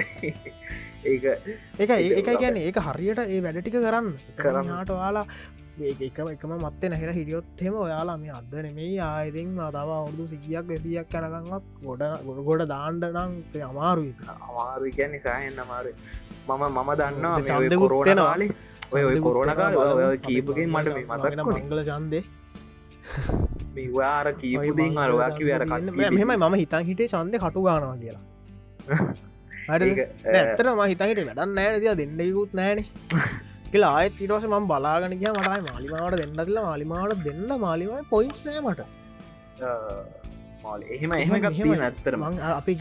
ඒක ඒක ගැන ඒක හරියට ඒ වැඩටික කරන්න. කරන්න. හාට වාලා එකම මත්තේ නැහෙල හිටියොත්හෙම ඔයාලා මේ අද නෙමෙයි ආයතින් තව අවුදු සිගියක් දෙතියක් කැනගත් ගොඩ ගොඩ දාණ්ඩනං අමාරුයි. අමාරු ගැන නිසාහෙන් අමාරු මම මම දන්නවා චන්දකුත්තෙනවාලි ඔය ඔය කීපකින් මට මතක් මංගල චන්දේ මේවාර කීපුදින් අරවා කිවර මෙම මම හිතන් හිටේ චන්දය කටු ගානවා කියලා ඇත්තර ම හිතහිට වැඩන්න නෑ දිය දෙන්නයකුත් නෑනේ කියලා ආයත් ඉටස ම බලාගනක මටයි මාලිමාවට දෙන්නතිල මාලිමාවට දෙන්න මාලිම පොයින්ස් නෑමට එහෙම එහෙම ඇත්තර මං අපි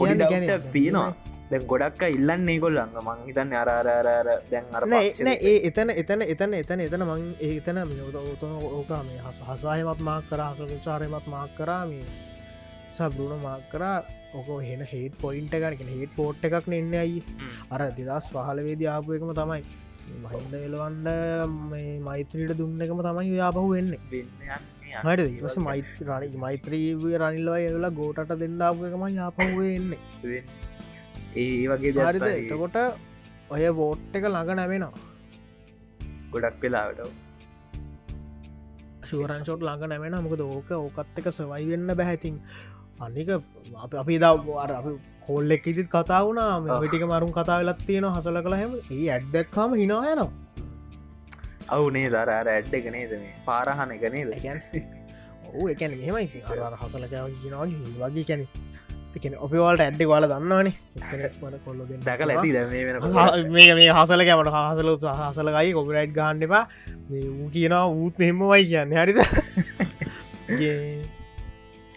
තියෙනවා. දැ ගොඩක් ඉල්ලන්නේ කොල්ලන්න මං හිතන්න අරාරාර දැන් අර ඒ එතන එතන එතන එතන එතන මං ඒතන ඕතන ඕකාම හසායමත් මාක් කර හසචාරයමත් මාක් කරාම සබරුණ මාක් කරා ඕක හෙන හේට පොයින්ට ගනක හේට ෆෝට් එකක් නෙන්න අයි අර දෙදස් පහලවේද ආපු එකම තමයි. මහින්ද එලවන්ඩ මෛත්‍රීට දුන්න එකම තමයි යාපහු වෙන්න හට දස මෛත්‍රණ මෛත්‍රීවය රනිල්ලව එලා ගෝටට දෙන්නාපු එකම යාපහුව එන්න. ඒ වගේ හරිද? එතකොට ඔය වෝට් එක ළඟ නැවෙනවා. ගොඩක් වෙලාවට. ශුවරංශෝට් ළඟ නැවෙන මොකද ඕක ඕකත් එක සවයි වෙන්න බැහැතින් අනික අපි දව්වාර කොල්ලෙක් ඉදිත් කතා වුණා. විටික මරුම් කතා වෙලත් තියෙන හසල කළ හැම. ඒ ඇඩ්දක්කාම හිනායනවා අවුනේ දර ඇඩ්ඩ ගනේද මේ? පාරහන ගනේද ගැන් ඕ එකැන මෙමයි හසල කෑව වගේ කැන එකන ඔපිවල්ට ඇඩ්ඩි වාල දන්නවානේ. කොල්ල දැකල ඇති මේ මේ හසල කෑමට හසල හසලකයි කොපිරයිට් වූ කියනවා ඌත් නෙම්මවයි කියන්න. හරිද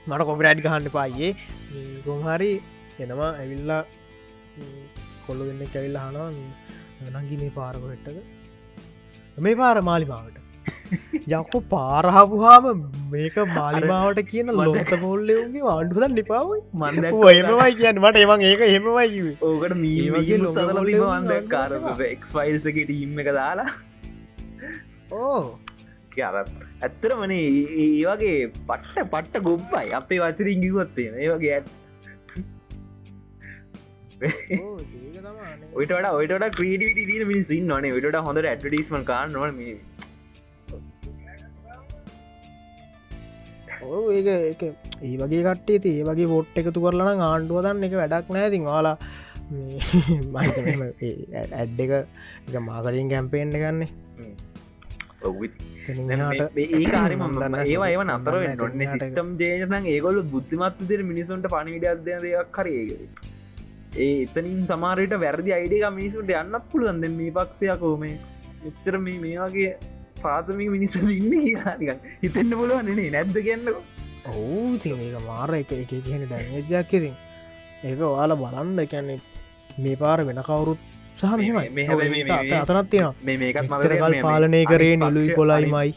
මට කොපිරයිට් ගහන්න පායේ ගොහරි එනවා ඇවිල්ලා කොල්ල දෙන්න කැවිල්ල හනවා නංගි මේ පාරක හෙට්ටක මේ පාර මාලිමාවට. යකු පාරහපුහාම මේක මාලිමාවට කියන ලොත පොල්ලයුන්ගේ ආණ්ඩුදන් නිපාවයි මන්ද එමයි කියන්න. මට එවන් ඒක හෙමයි ඕකට මීමගේ ලොතලීමවන්ද කාර එක්ෆයිල්සකට ඉම්ම එක දාලා. ඕ අරත් ඇත්තර මනේ ඒ වගේ පට්ට පට්ට ගොබ්බයි. අපේ වචර ඉංගිකොත්තේ ඒ වගේ ඔට ඔට ක්‍රීඩිට දී මිනිසින් නේ. ට හොඳ ඇටඩිස්ම නොම ඕ ඒක එක ඒ වගේ කට්ටේ ඒ වගේ පොට් එකතු කරලන ආණ්ඩුව දන්න එක වැඩක් නෑතින් වාලා ඇඩ් එක මාකරින් කැම්පේෙන්න්න ගන්නේ ඒකාරම ඒවා ඒව නතර නොන්න සිිටම් ජයනතන් ඒගොල බුද්ධිමත් දෙර මිනිසුන්ට පණිවිඩ අධ්‍යයක් කරේග ඒ එතනින් සමාරයට වැරදි අයිඩක මිනිසුන්ට යන්නත් පුළුවන්ද මේ පක්ෂයක් කෝමේ එච්චර මේ මේ වගේ පාතමික මිනිස්සු ඉන්න හිතෙන්න්න පුළුවන්නේ නැද්ද කියන්න ඔවු ති ඒක මාර එක එක කියන ඩැජක් ඉතින් ඒක වාල බලන්න එකන්නේ මේ පාර වෙන කවුරුත් සහ මෙහමයි. අතරත් තියෙනවා. මකල් පාලනය කරේ නිලුයි කොලයිමයි.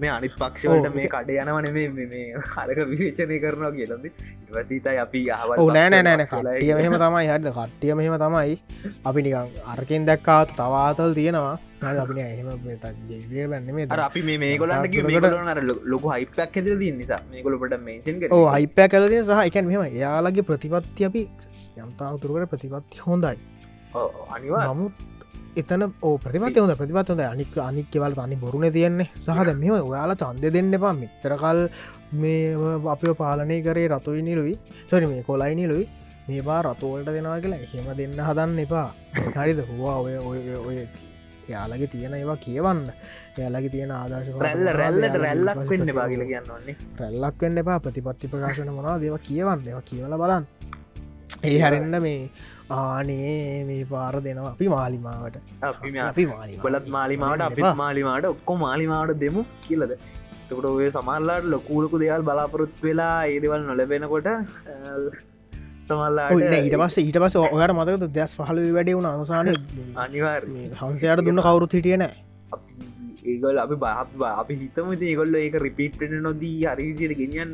මේ අනිත් පක්ෂවට මේ කඩ යනවන මේ හරක විවේචනය කරනවා කියලද ඉවසීතයි අපි ආව නෑනෑ නෑන කටිය මෙහම තමයි. හට කට්ටිය මෙහෙම තමයි. අපි නිකං අර්කෙන් දැක්කාත් තවාතල් තියෙනවා. අපි එහෙම අපි මේ ගොලට ලොක හයිපක් ඇද නිසා. මේගොලට මේචන් ඕ හයිපය කලද සහ එකන් මෙම යාලගේ ප්‍රතිපත්ති අපි යම්තාවතුරකට ප්‍රතිපත්ති හොඳයි අනිවා. නමුත් එතන ඕ ප්‍රතිපත් හොඳ ප්‍රතිපත් හොඳ අනික් අනික් කෙවල අනි බොරුණ තියෙන්නේ. සහද මෙම ඔයාලා චන්ද දෙන්න එපා. මිතරකල් මේ අප පාලනය කරේ රතුයි නිලුයි. සොරි මේ කොලයි නිලුයි. මේවා රතුවලට දෙනවා කියලා එහෙම දෙන්න හදන්න එපා. හරිද? හවා ඔය ඔය ඔය යාලගේ තියෙන ඒවා කියවන්න. යාලගේ තියෙන ආදර්ශ රැල්ල රැල්ලට රැල්ලක් වෙන්න බාගල කියන්නන්නේ රැල්ලක් වෙන්න එපා. ප්‍රතිපත්ති ප්‍රකාශන මොනා දේව කියවන්න. ඒවා කියවල බලන්න. ඒ හරන්න මේ ආනේ මේ පාර දෙනවා. අපි මාලිමාවට. අපි බලත් මාලිමාට අපි මාලිමාට ඔක්කො මාලිමාට දෙමු කියලද? තකට ඔය සමල්ලාට ලොකූලකු දෙවල් බලාපොරොත් වෙලා ඒදවල් නොලබෙනකොට ඊට පස්ස ඊට පස ඔයට මතක දෙස් පහල වැඩ වුණ අවසාන අනිවාර් හන්සයට දුන්න කවුරු හිටියන ඒගල් අපි බහත් අපි හිතම ඒගොල්ල ඒක රිපිට් නොදී හරිදියට ගෙනියන්න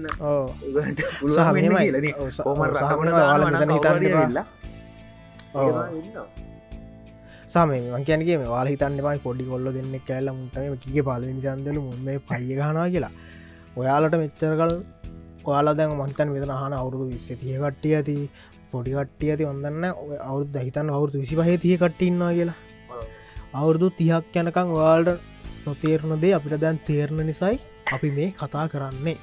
සාමේ කියනගේ වාල හිතන්න පයි පොඩි කොල්ල දෙන්න කෑල්ල මුටම කිගේ පාලනි චන්දල මුම පයිය ගනා කියලා. ඔයාලට මෙච්චරකල් ඔයාලා දැන් මන්තන් වෙදන හන අවුරුදු විස්සතිය කට්ටිය ඇති පොඩි කට්ටිය ඇති ඔන්නන්න අවුරුදු හිතන් අවුරුදු විසි පහ තිය කට්ටින්නවා කියලා. අවුරුදු තිහක් යනකං ඔයාල්ට නොතේරණ දේ අපිට දැන් තේරණ නිසයි අපි මේ කතා කරන්නේ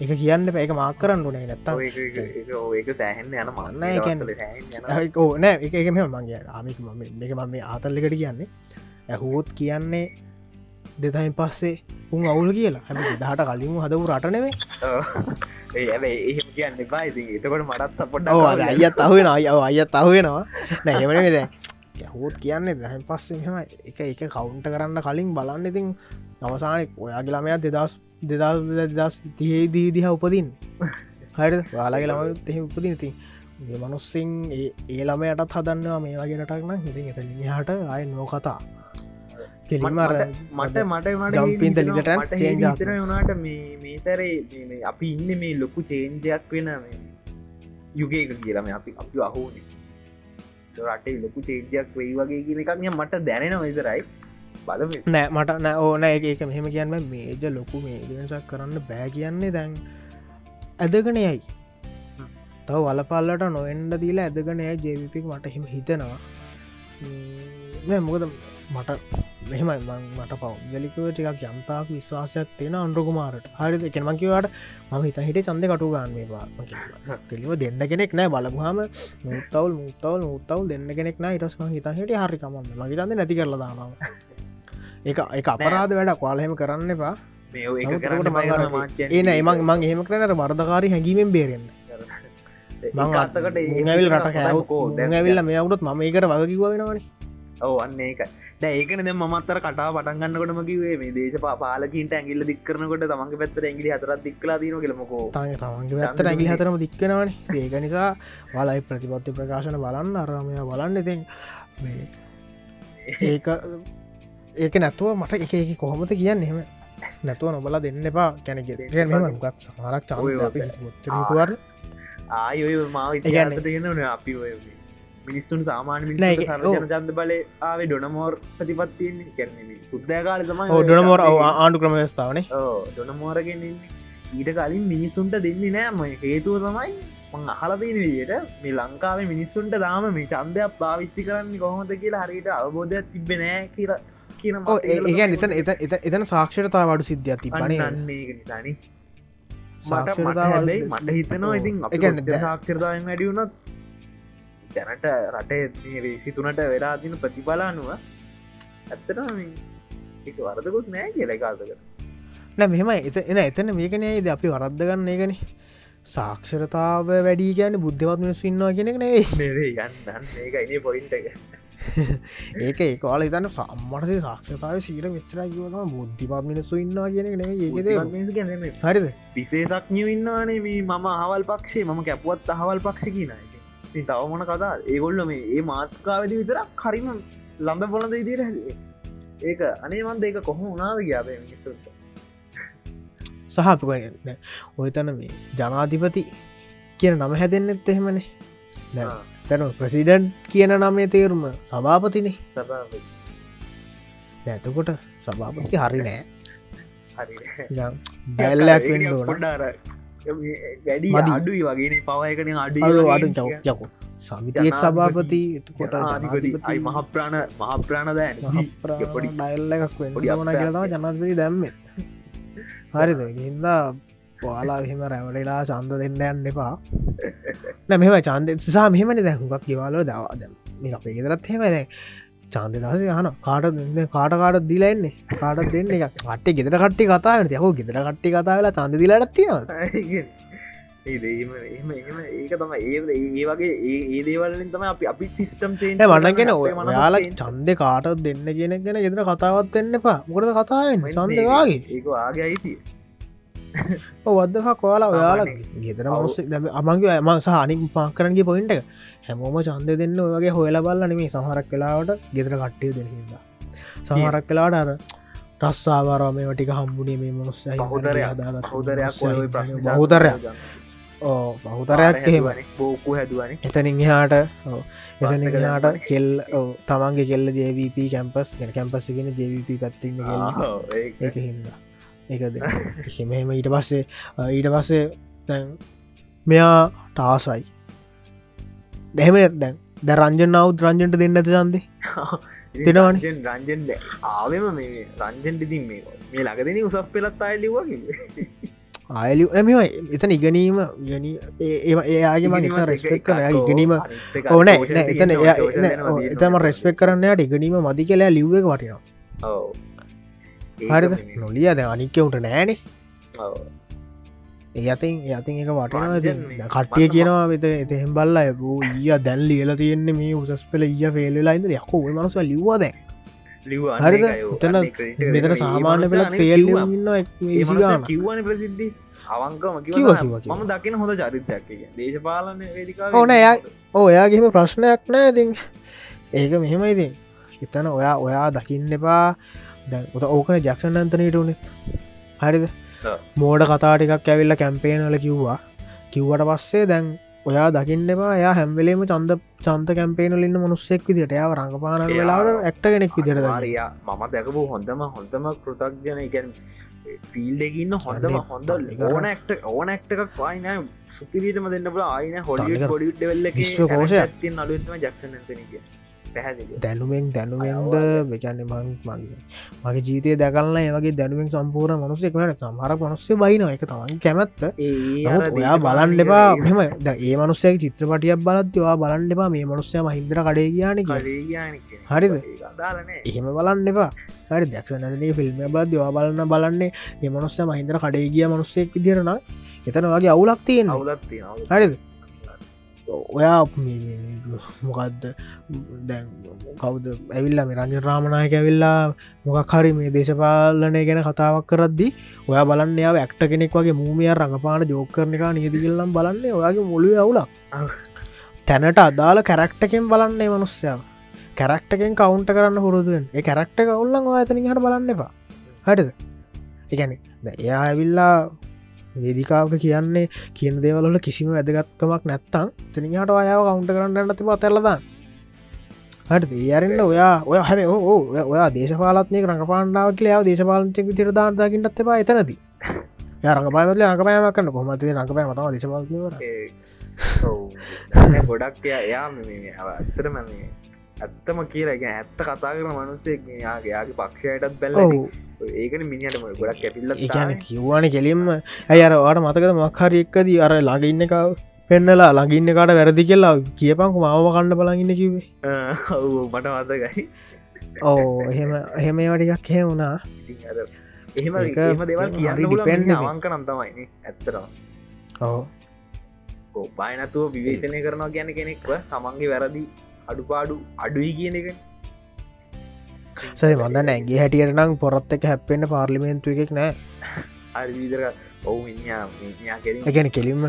එක කියන්න පැක මාක් කරන්න නේ නැත්තා සෑහෙන්න යන මන්න ඕනෑ එක එක මෙ මගේ ආමික මම එක මම මේ ආතල්ලිකට කියන්නේ. ඇහුවොත් කියන්නේ දෙතයින් පස්සේ උන් අවුල් කියලා. හැම දහට කලින්ම හදවු රටනෙවේ ඒ කියන්න එපා. එතකොට මටත් පොඩ අයත් අහුවෙන අය අයත් අහුවෙනවා. නැහෙමන වෙද යහුත් කියන්නේ දැහන් පස්සේ එක එක කවුන්ට කරන්න කලින් බලන්න. ඉතින් අවසානක් ඔයාගේ ළමයක් දෙදස් දෙදස් තියේ දී දිහ උපදින්. හයට වාලාගේ ළමයුත් එහෙ උපදින. ඉතින් මනුස්සිං ඒ ළමයටත් හදන්නවා මේ වගෙනටක්න ඉතින් එත හට අය නෝකතා කෙලිමර මට මට ජම්පින්ත ලිට චේන්ජතර වුණට මේ සැරේ අපි ඉන්න මේ ලොකු චේන්ජයක් වෙන යුගේක කියලම අපි අපි අහෝනේ රටේ ලොකු චේන්ජයක් වෙයි වගේ කියන එකක්. මට දැනෙන විතරයි බල නෑ මට නෑ ඕන එක මෙහෙම කියන්න මේජ ලොකු මේ වෙනසක් කරන්න බෑ කියන්නේ දැන් ඇදගනයයි තව වලපල්ලට නොෙන්ඩ දීලා ඇදගනය ජවිපික් මට හිම හිතනවා. මොකද මට මෙහෙම මට පෞද්ගලිකව ටිකක් යම්තාක් විශ්වාසයක් තියෙන අන්ඩුකුමාරට හරි එකමකිවට මම හිත හිට චන්ද කටු ගන්නේවා කෙලිව දෙන්න කෙනෙක් නෑ බලපුහම මුත්තවල් මුත්තවල් මුත්තවල් දෙන්න කෙනෙක් නා. ඉටස්ම හිත හිට හරිකම මගේතන්න නැති කරලදානාව ඒ එක අපරාධ වැඩ කොලහෙම කරන්න එපා. ඒන එමන් මං එහෙම කරනට වර්ධකාරි හැඟීමෙන් බේරෙන්න්න මං ඇවිල් රට කෑවකෝ ඇවිල්ල මේ අවුත් ම ඒකට වගකිව වෙනවනේ. ඔව අන්න ඒක ඒකන ද මත්තර කටා පටන්ගන්නකොට මකිවේ මේ දේශ පාලකින්ට ඇගිල්ල දික්කරනකොට තමන්ගේ පැත්තර ඇගිලි හතර දික්ලා දන කෙලමකෝ තමන්ගේ පැත්තර ඇගිලි හතරම දික්කනවන ඒක නිසා වලයි ප්‍රතිපත්ති ප්‍රකාශන බලන්න. අරමය බලන්න. ඉතින් ඒක ඒක නැතුව මට එක එක කොහොමත කියන්න එහෙම? නැතුව නොබල දෙන්න එපා. කැනෙ මෙම ගක් සමරක් චාර ආයොය මාව ඉගන්න තියෙනන අපි මිනිස්සුන් සාමාන ජන්ද බල ආවේ ඩොනමෝර් ප්‍රතිපත්තියෙන් කැන්නේ සුද්දකාල තම ඩොනමෝර ආණ්ඩු ක්‍රමස්ථාවනේ ඩොනමෝරගෙන ඊට කලින් මිනිස්සුන්ට දෙන්නේ නෑම හේතුව තමයි මං අහලපේන විදියට මේ ලංකාවේ මිනිස්සුන්ට දාම මේ චන්දයක් පාවිච්චි කරන්න කොහොමද කියලා හරිට අවබෝධයක් තිබෙනෑ කියර කියන ඒ නිතන් එත එතන සාක්ෂරතා වඩු සිද්ධියක් තිබනේ නිසානි මට හිතනවා ඉතින් සාක්ෂරතාවෙන් වැඩියුණත් දැනට රටේ විසිතුනට වෙලා තින ප්‍රතිබලානුව ඇත්තට එක වරදකුත් නෑ කියලකාතක නැ මෙහෙම එත එන එතන මේකනේද අපි වරද්දගන්න ඒකන සාක්ෂරතාව වැඩි කියන බුද්ධවත් මිනිස් ඉන්නවා කෙනෙක් නෙවේ ගන්න ඒකයින පොයින්ට ඒක ඒකාල හිතන්න සම්මටසේ සාක්ෂතාව සීර මෙච්චර කිවම බුද්ධිපත් මිනිස්සු ඉන්නවා කියන නේ හරිද? විසේසක් නිය ඉන්නවානේ මේ මම අහවල් පක්ෂේ මම කැපුවත් අහවල් පක්ෂ කියනයි තවමන කතා ඒගොල්ල මේ ඒ මාත්කාවද විතරක් කරිම ලම්බ පොලඳ ඉදිර හැසේ ඒක අනේමන්ද ඒක කොහොම උනාව ගියාබේ මිනිස්සුට සහපුගන්න ඔයතන මේ ජනාධිපති කියන නම හැදෙන්න්නෙත් එහෙමනේ තැන ප්‍රසිඩන්් කියන නමේ තේරුම සභාපතිනේ. සභාපති. ඇතකොට සභාපති හරි නෑ. බැල්ලක් වැඩි අඩුයි වගේ පවයකන අඩු අඩු යකු සමිතියෙක් සභාපති එතකොට මහප්‍රාණ මහප්‍රාණ දෑන. පොඩි වෙන්න පොඩි ඕන කියලතම ජනපති දැම්ම. හරිද? හින්දා පොයාලා එහෙම රැවටලා චන්ද දෙන්න යන්න එපා. නැ මෙම චන්ද සා මෙහමනි දැහුකක් කිවාල දවා. දැම් මේ අපේ ගෙදරත් හෙම දැ චන්ද දස යහන කාට දෙන්න කාට කාට දිලන්නේ කාට දෙන්න? එක කටේ ගෙදර කට්ටි කතාට යහෝ ගෙදර කට්ටි කතා වෙලා චන්ද දිලට තියෙනවා ඒම එම ඒක තම ඒ ඒ වගේ ඒ දේවලින් තම අපි අපි සිිස්ටම් වන්නගෙන ඔයාලා චන්ද කාට දෙන්න කියෙන ගෙන ගෙදර කතාවත් දෙන්න එපා. මොකද කතාවෙන් චන්දවාගේ ඒක. ආගේ අයිතිය වදහ කොයාලා ඔයාලා ගෙදර මනුස්ස අමගේ ඇම සහනික් පාකරන්ගේ පොයින්ට එක. හැමෝම චන්ද දෙන්න ඔයගේ හොයල බල්ලන මේ සහරක් කලාවට ගෙදර කට්ටිය දෙන්න සමහරක් කලාට අර රස්සාවාරම ටික හම්බුණේ මේ මනුස්ස හොදරයක් බහුතරයක් ඕ බහුතරයක් එහෙම. බෝකු හැදුවන. එතනින් හාට කෙල් තමන්ගේ කෙල්ල ජවප කැම්පස් ගෙන කැම්පස්සිගෙන ජවප පැත්තිම ඒක හින්දා ඒකද එහෙමහෙම ඊට පස්සේ ඊට පස්සේ දැන් මෙයා ටාසයි දැහමට දැන් ද රංජන නවත් රංජන්ට දෙන්න ඇත චන්දේ දෙනවන. රංජන් ආවම මේ රංජන්ට දින් මේ මේ ලගදන උසස් පෙලත් අයලිවගේ ආයලි මෙම එතන ඉගනීම ගැන ඒයාගේ මනිත රෙස්පෙක් කන ඉගනීම ඕන එතන එතම රෙස්පෙක් කරන්නයට ඉගනීම මදි කියලා ලිව්ව වටිනවා හරි නොලිය ද අනික්කවුට නෑනේ. ඒ අතින් යතින් එක වටන කට්ටිය කියනවා වෙත එතහෙම් බල්ල ඇබූ ඊය දැල් ලියල තියෙන්නේ මේ උසස් පෙල ඊය ෆෙල්ලයිද යකෝ මනස ලිව්වාද හරි එතන මෙතන සාමාන්‍ය පෙලත් ෆෙල් ඉන්න කිව්වන ප්‍රසිද්ධි. අවංකම මම දකින හොඳ චරිතයක් දේශපාලන ඕන එයා ඕයාගේම ප්‍රශ්නයක් නෑ ඉතින්. ඒක මෙහෙම ඉතින්. එතන ඔයා ඔයා දකින්න එපා දැ ඕකන ජක්ෂන් අන්තනයට උනේ හරිද? මෝඩ කතාටිකක් ඇවිල්ල කැම්පේනල කිව්වා. කිව්වට පස්සේ දැන් ඔයා දකින්නවා යා හැම්වෙලේම චන්ද චන්ත කැම්පේනලින්න මනුස්සෙක් විදිට යාව රඟපාන වෙලාවට ඇක්ට කෙනෙක් විදිරද මම දැකපු හොඳම හොඳම කෘතක්ජන එකැන් ෆිල්ඩගන්න හොඳම හොඳ ඕනක්ට ඕනක්ටක් පායින සුපිරිටම දෙන්න බල අයින හොඩි හොඩිට වෙල්ල කෝෂ ඇතින් අලුත්ම ජක්ෂනතනක දැනුවෙන් දැනුවෙන්ද වෙකන්න මං මගේ මගේ ජීතය දැකල්න්න ඒවගේ දැනුවෙන් සම්පූර් මනුස්සෙක්වට සමහර මනුස්සේ බයින එක තමන් කැමැත්ත. ඔයා බලන්න එපා. මෙම ඒ මනුස්සය චිත්‍රපටියක් බලත්වා බලන්න එපා. මේ මනුස්සය මහින්ද්‍ර කඩේ කියන හරිද? එහෙම බලන්න එපා. හරි. ජක්ෂ නැදන ෆිල්ම් බල දවා බලන්න බලන්නේ ඒ මනුස්ස මහින්ද්‍ර කඩේ ගිය මනුස්සෙක් විදිරන එතන වගේ අවුලක් තියෙන අවුලත් හරිද ඔයා මොකක්ද දැන් කවුද? ඇවිල්ලා මේ රංජ රාමණයක ඇවිල්ලා මොකක් හරි මේ දේශපාලනය ගැන කතාවක් කරද්දි ඔයා බලන්න යාව ඇක්ට කෙනෙක් වගේ මූමිය රඟපාන ජෝකරණක නියදිගල්ලම් බලන්නේ ඔයාගේ මුළු අවුලක්. තැනට අදාළ කැරක්ටකෙන් බලන්නේ මනුස්්‍යාව කැරක්ටකෙන් කවුන්ට කරන්න පුරුදුවෙන් ඒ කැරක්ට කවුල්ලන් ඇතනින් හට බලන්න එපා. හටිද එකැනෙ එයා ඇවිල්ලා වේදිකාවක කියන්නේ කියන දේවලට කිසිම වැදගත්කමක් නැත්තං තනිහට අයාව කවුන්ට කරන්න තිබ තැලදන්න හට ඒරෙන්න්න ඔයා ඔය හැම ඕ ඔයා දේශපාලත්නය රඟපාණ්ඩාව කියලාව දේශපාලචක තිරදාන්දාකින්නත් එපා එතනති රඟපාමල රඟපෑම කන්න කොමති රඟපෑ මතම දේශපාලනවර ගොඩක් එයා ඇත්තරම ඇත්තම කියලගෙන ඇත්ත කතා කර මනුස්සෙක් යාගේ යාගේ පක්ෂයටත් බැල්ල ඒකන මිනිට ගොඩක් කැපිල්ල ඒන කිව්වාන කෙලින්ම. ඇයර වාට මතකද මක්හරි එක්කදී අර ළඟඉන්න එකව පෙන්නලා ළඟින්න කාට වැරදි කියලා කියපංකු මාව කණ්ඩ බලගන්න කිවේ මට මතකයි. ඕ එහෙම එහෙම වටිකක් හෙ වුණා. එහෙම දෙවල් කියන්න පෙන්න්න අවංක නම්තමයින ඇත්තරවා ඕ පායනතුව විවේචනය කරනවා ගැන කෙනෙක්ව තමන්ගේ වැරදි අඩුපාඩු අඩුයි කියන එක සය මඳ නැගේ හැටියට නම් පොරත් එක හැපෙන්න්න පාර්ලිමේන්තු එකෙක් නෑ අවිදර ඔවු ගැන කෙලින්ම.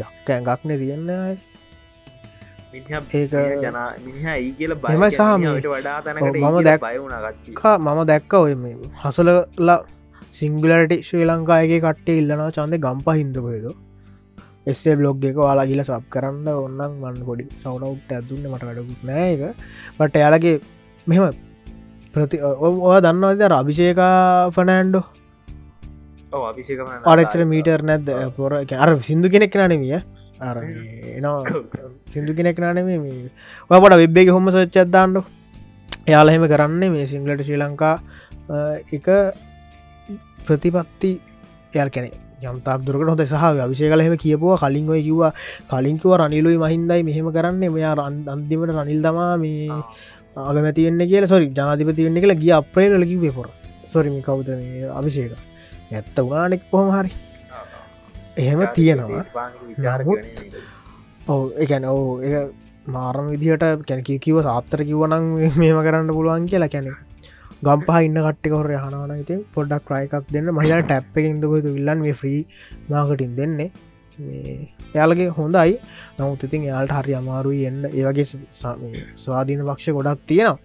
යක්ක ඇඟක්න තියන්න ඒක ජන මිනිහ ඒ කියල බම සහමට වඩා මම දැක් මම දැක්ක ඔය හසලලා සිංගලට ශ්‍රී ලංකායගේ කට්ටේ ඉල්ලනවා චන්ද ගම්ප හින්දපයද එස්සේ බ්ලොග් එක වාලා ගිල සබ් කරන්න ඔන්නන් මන්න පොඩි සවනවට් ඇදුන්න මට වැඩකුත් නෑ එක පට එයාලගේ මෙම ප්‍රති ඔවා දන්නවද රභිෂයකා ෆනෑන්ඩෝ අරච්චර මීටර් නැද පොර අර සිින්දු කෙනෙක් නනමිය අර සිදු කෙනෙක් නාන ඔපට වෙබ්බේ හොම සච්චත්දාන්නු එයාලහෙම කරන්නේ මේ සිංහලට ශ්‍රී ලංකා එක ප්‍රතිපත්ති එයල් කැනෙ යම්තාක් දුරකට හොඳ සහ විශය කලහෙම කියපුවා කලින් ඔය කිව්වා කලින්කිව රනිලුයි මහින්දයි මෙහෙම කරන්නේ. මෙයා අන්තිමට රනිල් තමා මේ අගමැති වෙන්න කියලා සොරි ජනාධිපති වෙන්න කියලා ගිය අප්‍රේල කිවේ පොර. සොරිමි කවුද අවිශේක ඇත්ත උනානෙක් පොහම හරි. එහෙම තියෙනවා. ඔව එකැන ඒ මාරම විදිහට කැන කිව සාත්තර කිවනං මේම කරන්න පුළුවන් කියලා කැනෙ ගම්පහ ඉන්න කට්ටිකොර හනවන ඉති පොඩක් ක්‍රයකක් දෙන්න. මහිලා ටැප් එකෙන්දකොතු විල්ලන් ්‍රී මාකටින් දෙන්නේ එයාලගේ හොඳයි. නමුත් ඉතින් යාල්ට හරි අමාරුයි එන්න. ඒවගේ ස්වාධීන පක්ෂ ගොඩක් තියෙනවා.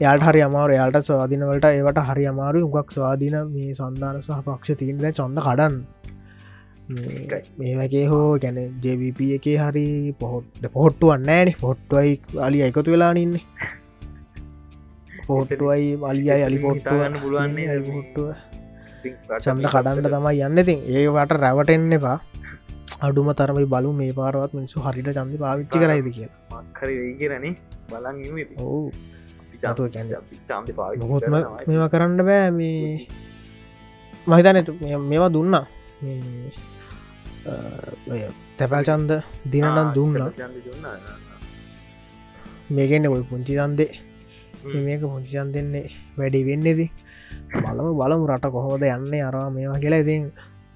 යාට හරි අමාර යාට ස්වාධීනවලට ඒවට හරි අමාරු උගක් ස්වාධීන මේ සන්ධාන සහ පක්ෂ තියන්න චොඳ කඩන් මේවගේ හෝ ගැන ජවිප එක හරි පොහොට්ට පොහොට්ටුවන්න ෑන පොට්ටුවයි අලි එකතු වෙලානන්නේ පොට්ටුවයි අලියයි අලි පොට්ටුවන්න පුළුවන්නේ පොට්ටුව චන්ද කඩන්ට තමයි යන්න. ඉතින් ඒවට රැවටෙන්න එපා අඩුම තරමයි බලු මේ පාරවත් මිනිසු හරිට චන්ද පාවිච්චි කරයිද කිය මක්කර වෙයිගරනේ බලන් ඔවු. හොත්ම මේවා කරන්න බෑ. මේ මහිතනට මේවා දුන්නා. තැපැල් චන්ද දිනටන් දුන්න. මේගෙන්න්න ඔයි පුංචි දන්දේ මේක පුංචිචන් දෙන්නේ වැඩි වෙන්නේෙද බලම බලමු රට කොහොද යන්නේ අරවා මේවා කියලා ඉතින්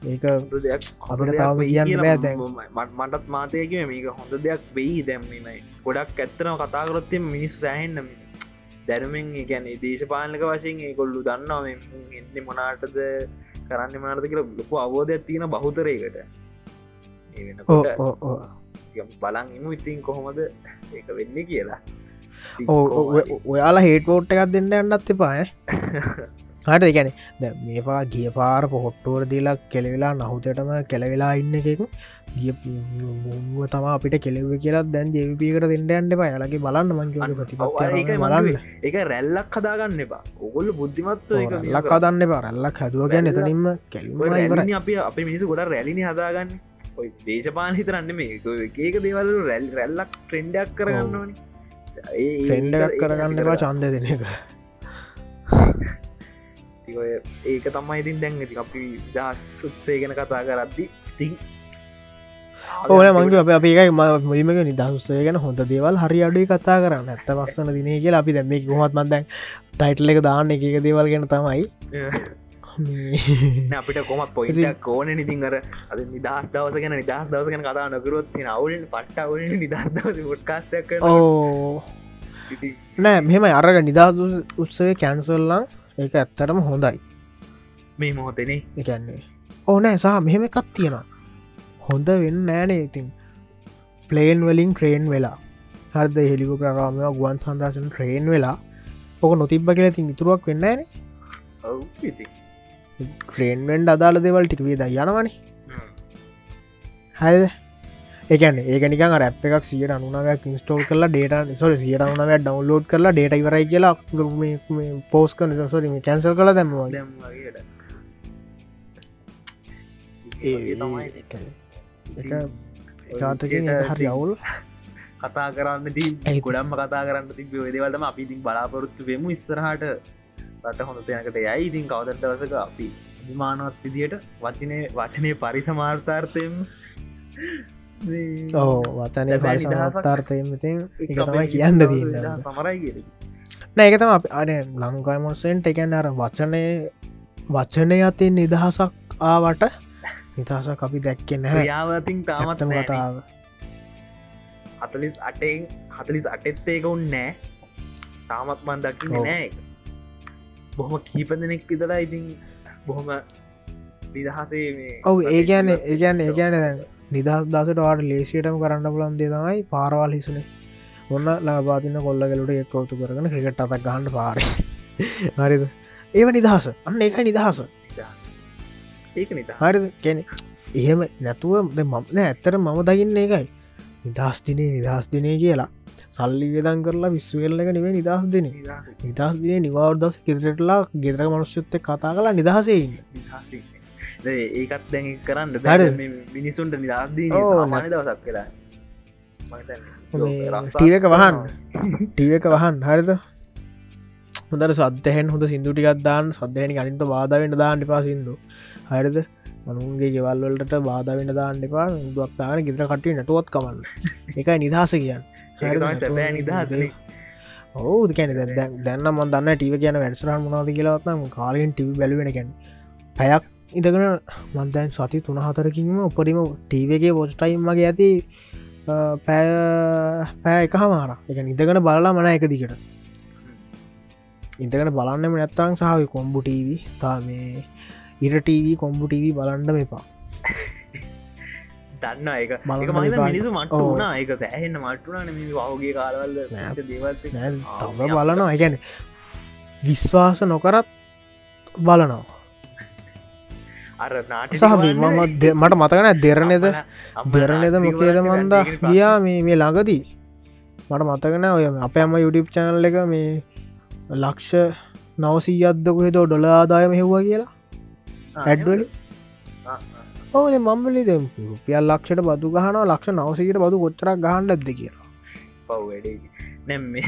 ඒක අපට තාව කියන්න දැන්. මටත් මාතයක මේක හොඳ දෙයක් වෙයි දැම්මයි ගොඩක් ඇත්තරම කතාකරොත්තේ මිනිස් සෑහෙන්න්නම දැනුමෙන් ගැන දේශපාලක වශයෙන් ඒකොල්ලු දන්නවා එන්න මොනාටද කරන්න මනාට කියල ලොකු අවබෝධයක් තියෙන බහුතරයකට. බලන් ඉමු ඉතින් කොහොමද ඒක වෙන්න කියලා. ඔයාලා හේටෝට් එකක් දෙන්න යන්නත් එපාය හට එකැන මේපා ගිය පාර පොහොට්ටුවර දීලා කෙලවෙලා නහුතටම කෙලවෙලා ඉන්න එකෙකු ගිය තම අපිට කෙලෙව කියලා දැන් ජවිපිකට දෙන්න අන්න එපා. යාලගේ බලන්න බලන්න. එක රැල්ලක් හදාගන්න එපා. ඔගොල්ල බුද්ධිමත්ව ලක් හදන්න එපා. රැල්ලක් හදුවගැන එතනින්ම කෙල්ම අප අප මිනිසු ගොඩ රැලිනි හදාගන්න. ඔයි දේශපාන හිතරන්න මේ ඒක දේවල් රැල් රැල්ලක් ට්‍රෙන්ඩක් කරගන්න ඕනි. ටෙන්ඩක් කරගන්න එපා චන්ද දෙන එක ඒක තමයි ඉතින් දැන් ඇති අපි දස් උත්සේ ගැන කතා කරද්දි තිං ඕන මංගේ අප අපේකයි මුලිමක නිදහස්සේ ගැන හොඳ දේවල් හරි අඩුයි කතා කරන්න. ඇත්ත පස්සන දිනේ කියලා අපි දැම හොත් මන්දැන් ටයිටල් එක දාන්න එක දේවල් ගැන තමයි. අපිට කොමත් පොයික් ඕන ඉතින් අර අද නිදහස් දවස ගැන නිදහස් දවස ගැන කතා නොකරොත් අවුල නිදහස් දවස ොට්කාස්ටක් ඕ නෑ මෙම අරග නිදහස් උත්සය කැන්සල්ලං ඒක ඇත්තරම හොඳයි. මේ මොහොතනේ එකන්නේ ඕනෑ සහ මෙහෙම එකත් තියෙනවා. හොඳ වෙන්න නෑනේ ඉතින්. ප්ලේන් වලින් ට්‍රේන් වෙලා. හර්ද? හෙලිකු ප්‍රරාමය ගුවන් සන්දර්ශන ට්‍රේන් වෙලා. ඕක නොතිබ්බ කියලා තින් ඉතුරුවක් වෙන්න න ට්‍රේන්වෙන්ඩ අදාල දෙවල් ටික වේද යනවන හරිද ඒකන ඒකනික රැප් එකක් සියට අනුනාවක් ඉන්ස්ටෝල් කරලා ඩේට සොර සියට අනුනාව ඩවන්ලෝඩ් කරලා ඩේට ඉවරයි කියලා පෝස් කන සොර කැන්සල් කළ දැම ජාතක හරි අවුල්. කතා කරන්න ති ගොඩම්ම කතා කරන්න ති වෙදවලටම අපි ඉතින් බලාපොරොත්තු වෙමු ඉස්සරහට. රට හොඳ තැනකට යයි. ඉතින් කවදටවසක අපි විමානවත් විදියට වචනය වචනය පරිසමාර්ථාර්ථයම ඕ වචනය පරිසමාර්ථාර්ථයමතින් එක තමයි කියන්න දී සමරයි නෑකතම අප අන ලංකායිමොන්සෙන්ට එකැන අර වචනය වචනය අතින් නිදහසක් ආවට නිදහසක් අපි දැක්කෙන යාවතින් තාමත් කතාව. හතලිස් අටෙන් හතලිස් අටෙත් ඒක උන්නෑ තාමත් මන් දකින්න නෑ බොහොම කීප දෙනෙක් විතර ඉතින් බොහොම නිදහසේ ඔව ඒ ගැන ඒ ගැන ඒ ගැන නිදහස් දසට වාට ලේසියටම කරන්න පුලන් දේ තමයි පාරවල් හිසුනේ ඔන්න ලාබාතින කොල්ලගලට එක්කවතු කරන ක්‍රිකට් අතක් ගහන්ඩ පාර. හරිද? ඒව නිදහස. අන්න එකයි නිදහස. ඒක නිත හරි කැන එහෙම නැතුව මම ඇත්තර මම දකින්න එකයි නිදහස් දිනේ නිදහස් දිනේ කියලා. සල්ලි වෙදන් කරලා විශ්වවෙල්ලක නෙවේ නිදහස් දෙන. නිදහස්. දිනේ නිවාර්දස් කෙතරටලා ගෙදර මනුස්්‍යත්ත කතා කලා නිදහසෙන්න ඒකත් දැන් කරන්න හරි. බැ මිනිසුන්ට නිදස්දී ඕ, සාමාන්‍ය දවසක් කියලා. ටීව එක වහන් ටීව එක වහන් හරිද? හොඳට සද්ධහෙන් හොඳ සිින්දුටිකත් දාන්න. සද්ධහනි අනින්ට බාධවෙන්න දාන්න පා සිින්දු. හරිද? මනුන්ගේ ගෙවල්වලට බාධවෙන්න දාන්න එපා. දුවක් තාන ගෙතර කටේ නටුවත් කමන්න. එකයි නිදහස කියන්න. සැබෑ නිදහස ඔහු කැන දැන්න ම දන්න ටීව කියන වැඩසරහන් මනාද කියලාත්ම කාලෙන් ටිවි බැලුවෙන කැන පැයක් ඉදගෙන මන්දැන් සති තුන හතරකින්ම උපරිම ටීවගේ පොස්ටයිම්මගේ ඇති පෑ පෑ එක හමාර එක ඉදගෙන බලලා මන එක දිකට ඉදගෙන බලන්නම නැත්තං සහවි කොම්බු ටීවී තා මේ ඉරටීවී කොම්බු ටීවී බලන්ඩ මෙපා දන්න එක. මිනිසු මට. වුණා. එක සෑහෙන්න මට්ටුනාන මි වගේ. දේවල්ත තව බලනවා. ඇගැන විශ්වාස නොකරත් බලනවා අර නාට සහ මම දෙ- මට මතකන දෙරනෙද දෙරනෙද මොකේද මන්ද? ගියා මේ මේ ළඟදී. මට මතකන ඔය අප අම යුඩිප් චනල් එක මේ ලක්ෂ නවසීයද්දක හෙදෝ ඩොල ආදායම හෙව්වා කියලා? ඇඩ්වලි ඕ මම්බලි දෙම් පියල් ලක්ෂට බදු ගහන ලක්ෂ නවසීට බදු කොච්චරක් ගහන්ඩ ඇද කියලා. පව් වැඩේ. නැම් මේ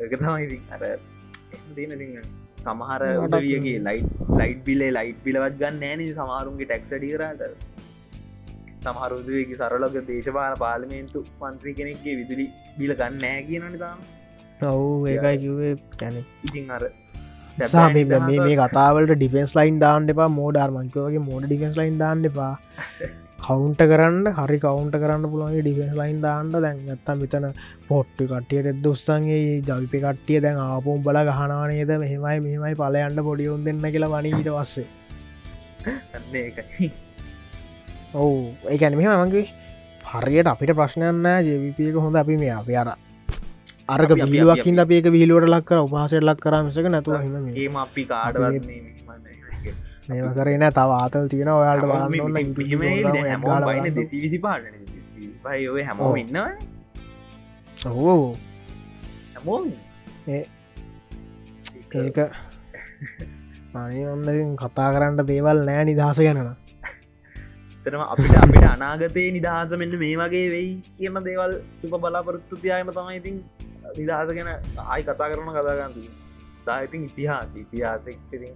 එක තමයි අර සමහර උදවියගේ ලයිට් ලයිට් බිලේ ලයිට් පිලවත් ගන්න ෑන සමහරුන්ගේ ටැක්සඩිකරට සමහරුදගේ සරලක දේශපාල පාලමේන්තු පන්ත්‍රී කෙනෙක්ගේ විදුලි බිල ගන්න නෑ කියනනි තාම. ඔවු ඒකයි කිවේ කැනෙ ඉතින් අර මේ කතාවලට ඩිෆෙන්ස් ලයින් දාන්න එපා. මෝඩර් මංකවගේ මෝඩ ඩිෆෙන්ස් ලයින් දාන්න එපා කවුන්ට කරන්න හරි කවුන්ට කරන්න පුළුවන්ගේ ඩිෆෙන්ස් ලයින් දාන්න. දැන් ඇත්තම් විතන පොට්ටු කටියට එද උත්සන්ගේ ජවිපි කට්ටිය දැන් ආපුම් බල ගහනවානේද මෙහෙමයි මෙමයි පලයන්ට පොඩියුන් දෙන්න කියලා වනීට වස්සේ ඔවු. ඒකැන මෙම මගේ හරියට අපිට ප්‍රශ්නයන්න ජවිපියක හොඳ අපි මේ අප අර අරක අපි- අපි- විලුවක්කින් අපඒක විහිලුවට ලක්කර උපහසයට ලක් කරමසක නැතුව හිම අපි කාඩවත් මේව කරන තව ආතල් තියෙන ඔයාලට බලන්න හැම දෙසි පාටන පයි ඔව්. ඉන්න. ඕ හැමෝ ඒක අනේ ඔන්න කතා කරන්න දේවල් නෑ නිදහස ගැනන තරම අපිට අපිට අනාගතයේ නිදහස මෙන්න මේ වගේ වෙයි කියම දේවල් සුප බලාපොරොත්තු තියායම තමයි ඉතින් නිදහස ගැන ආයි කතා කරන කතාගන්න දාඉතින් ඉතිහාස ඉතිහාසක්තිරින්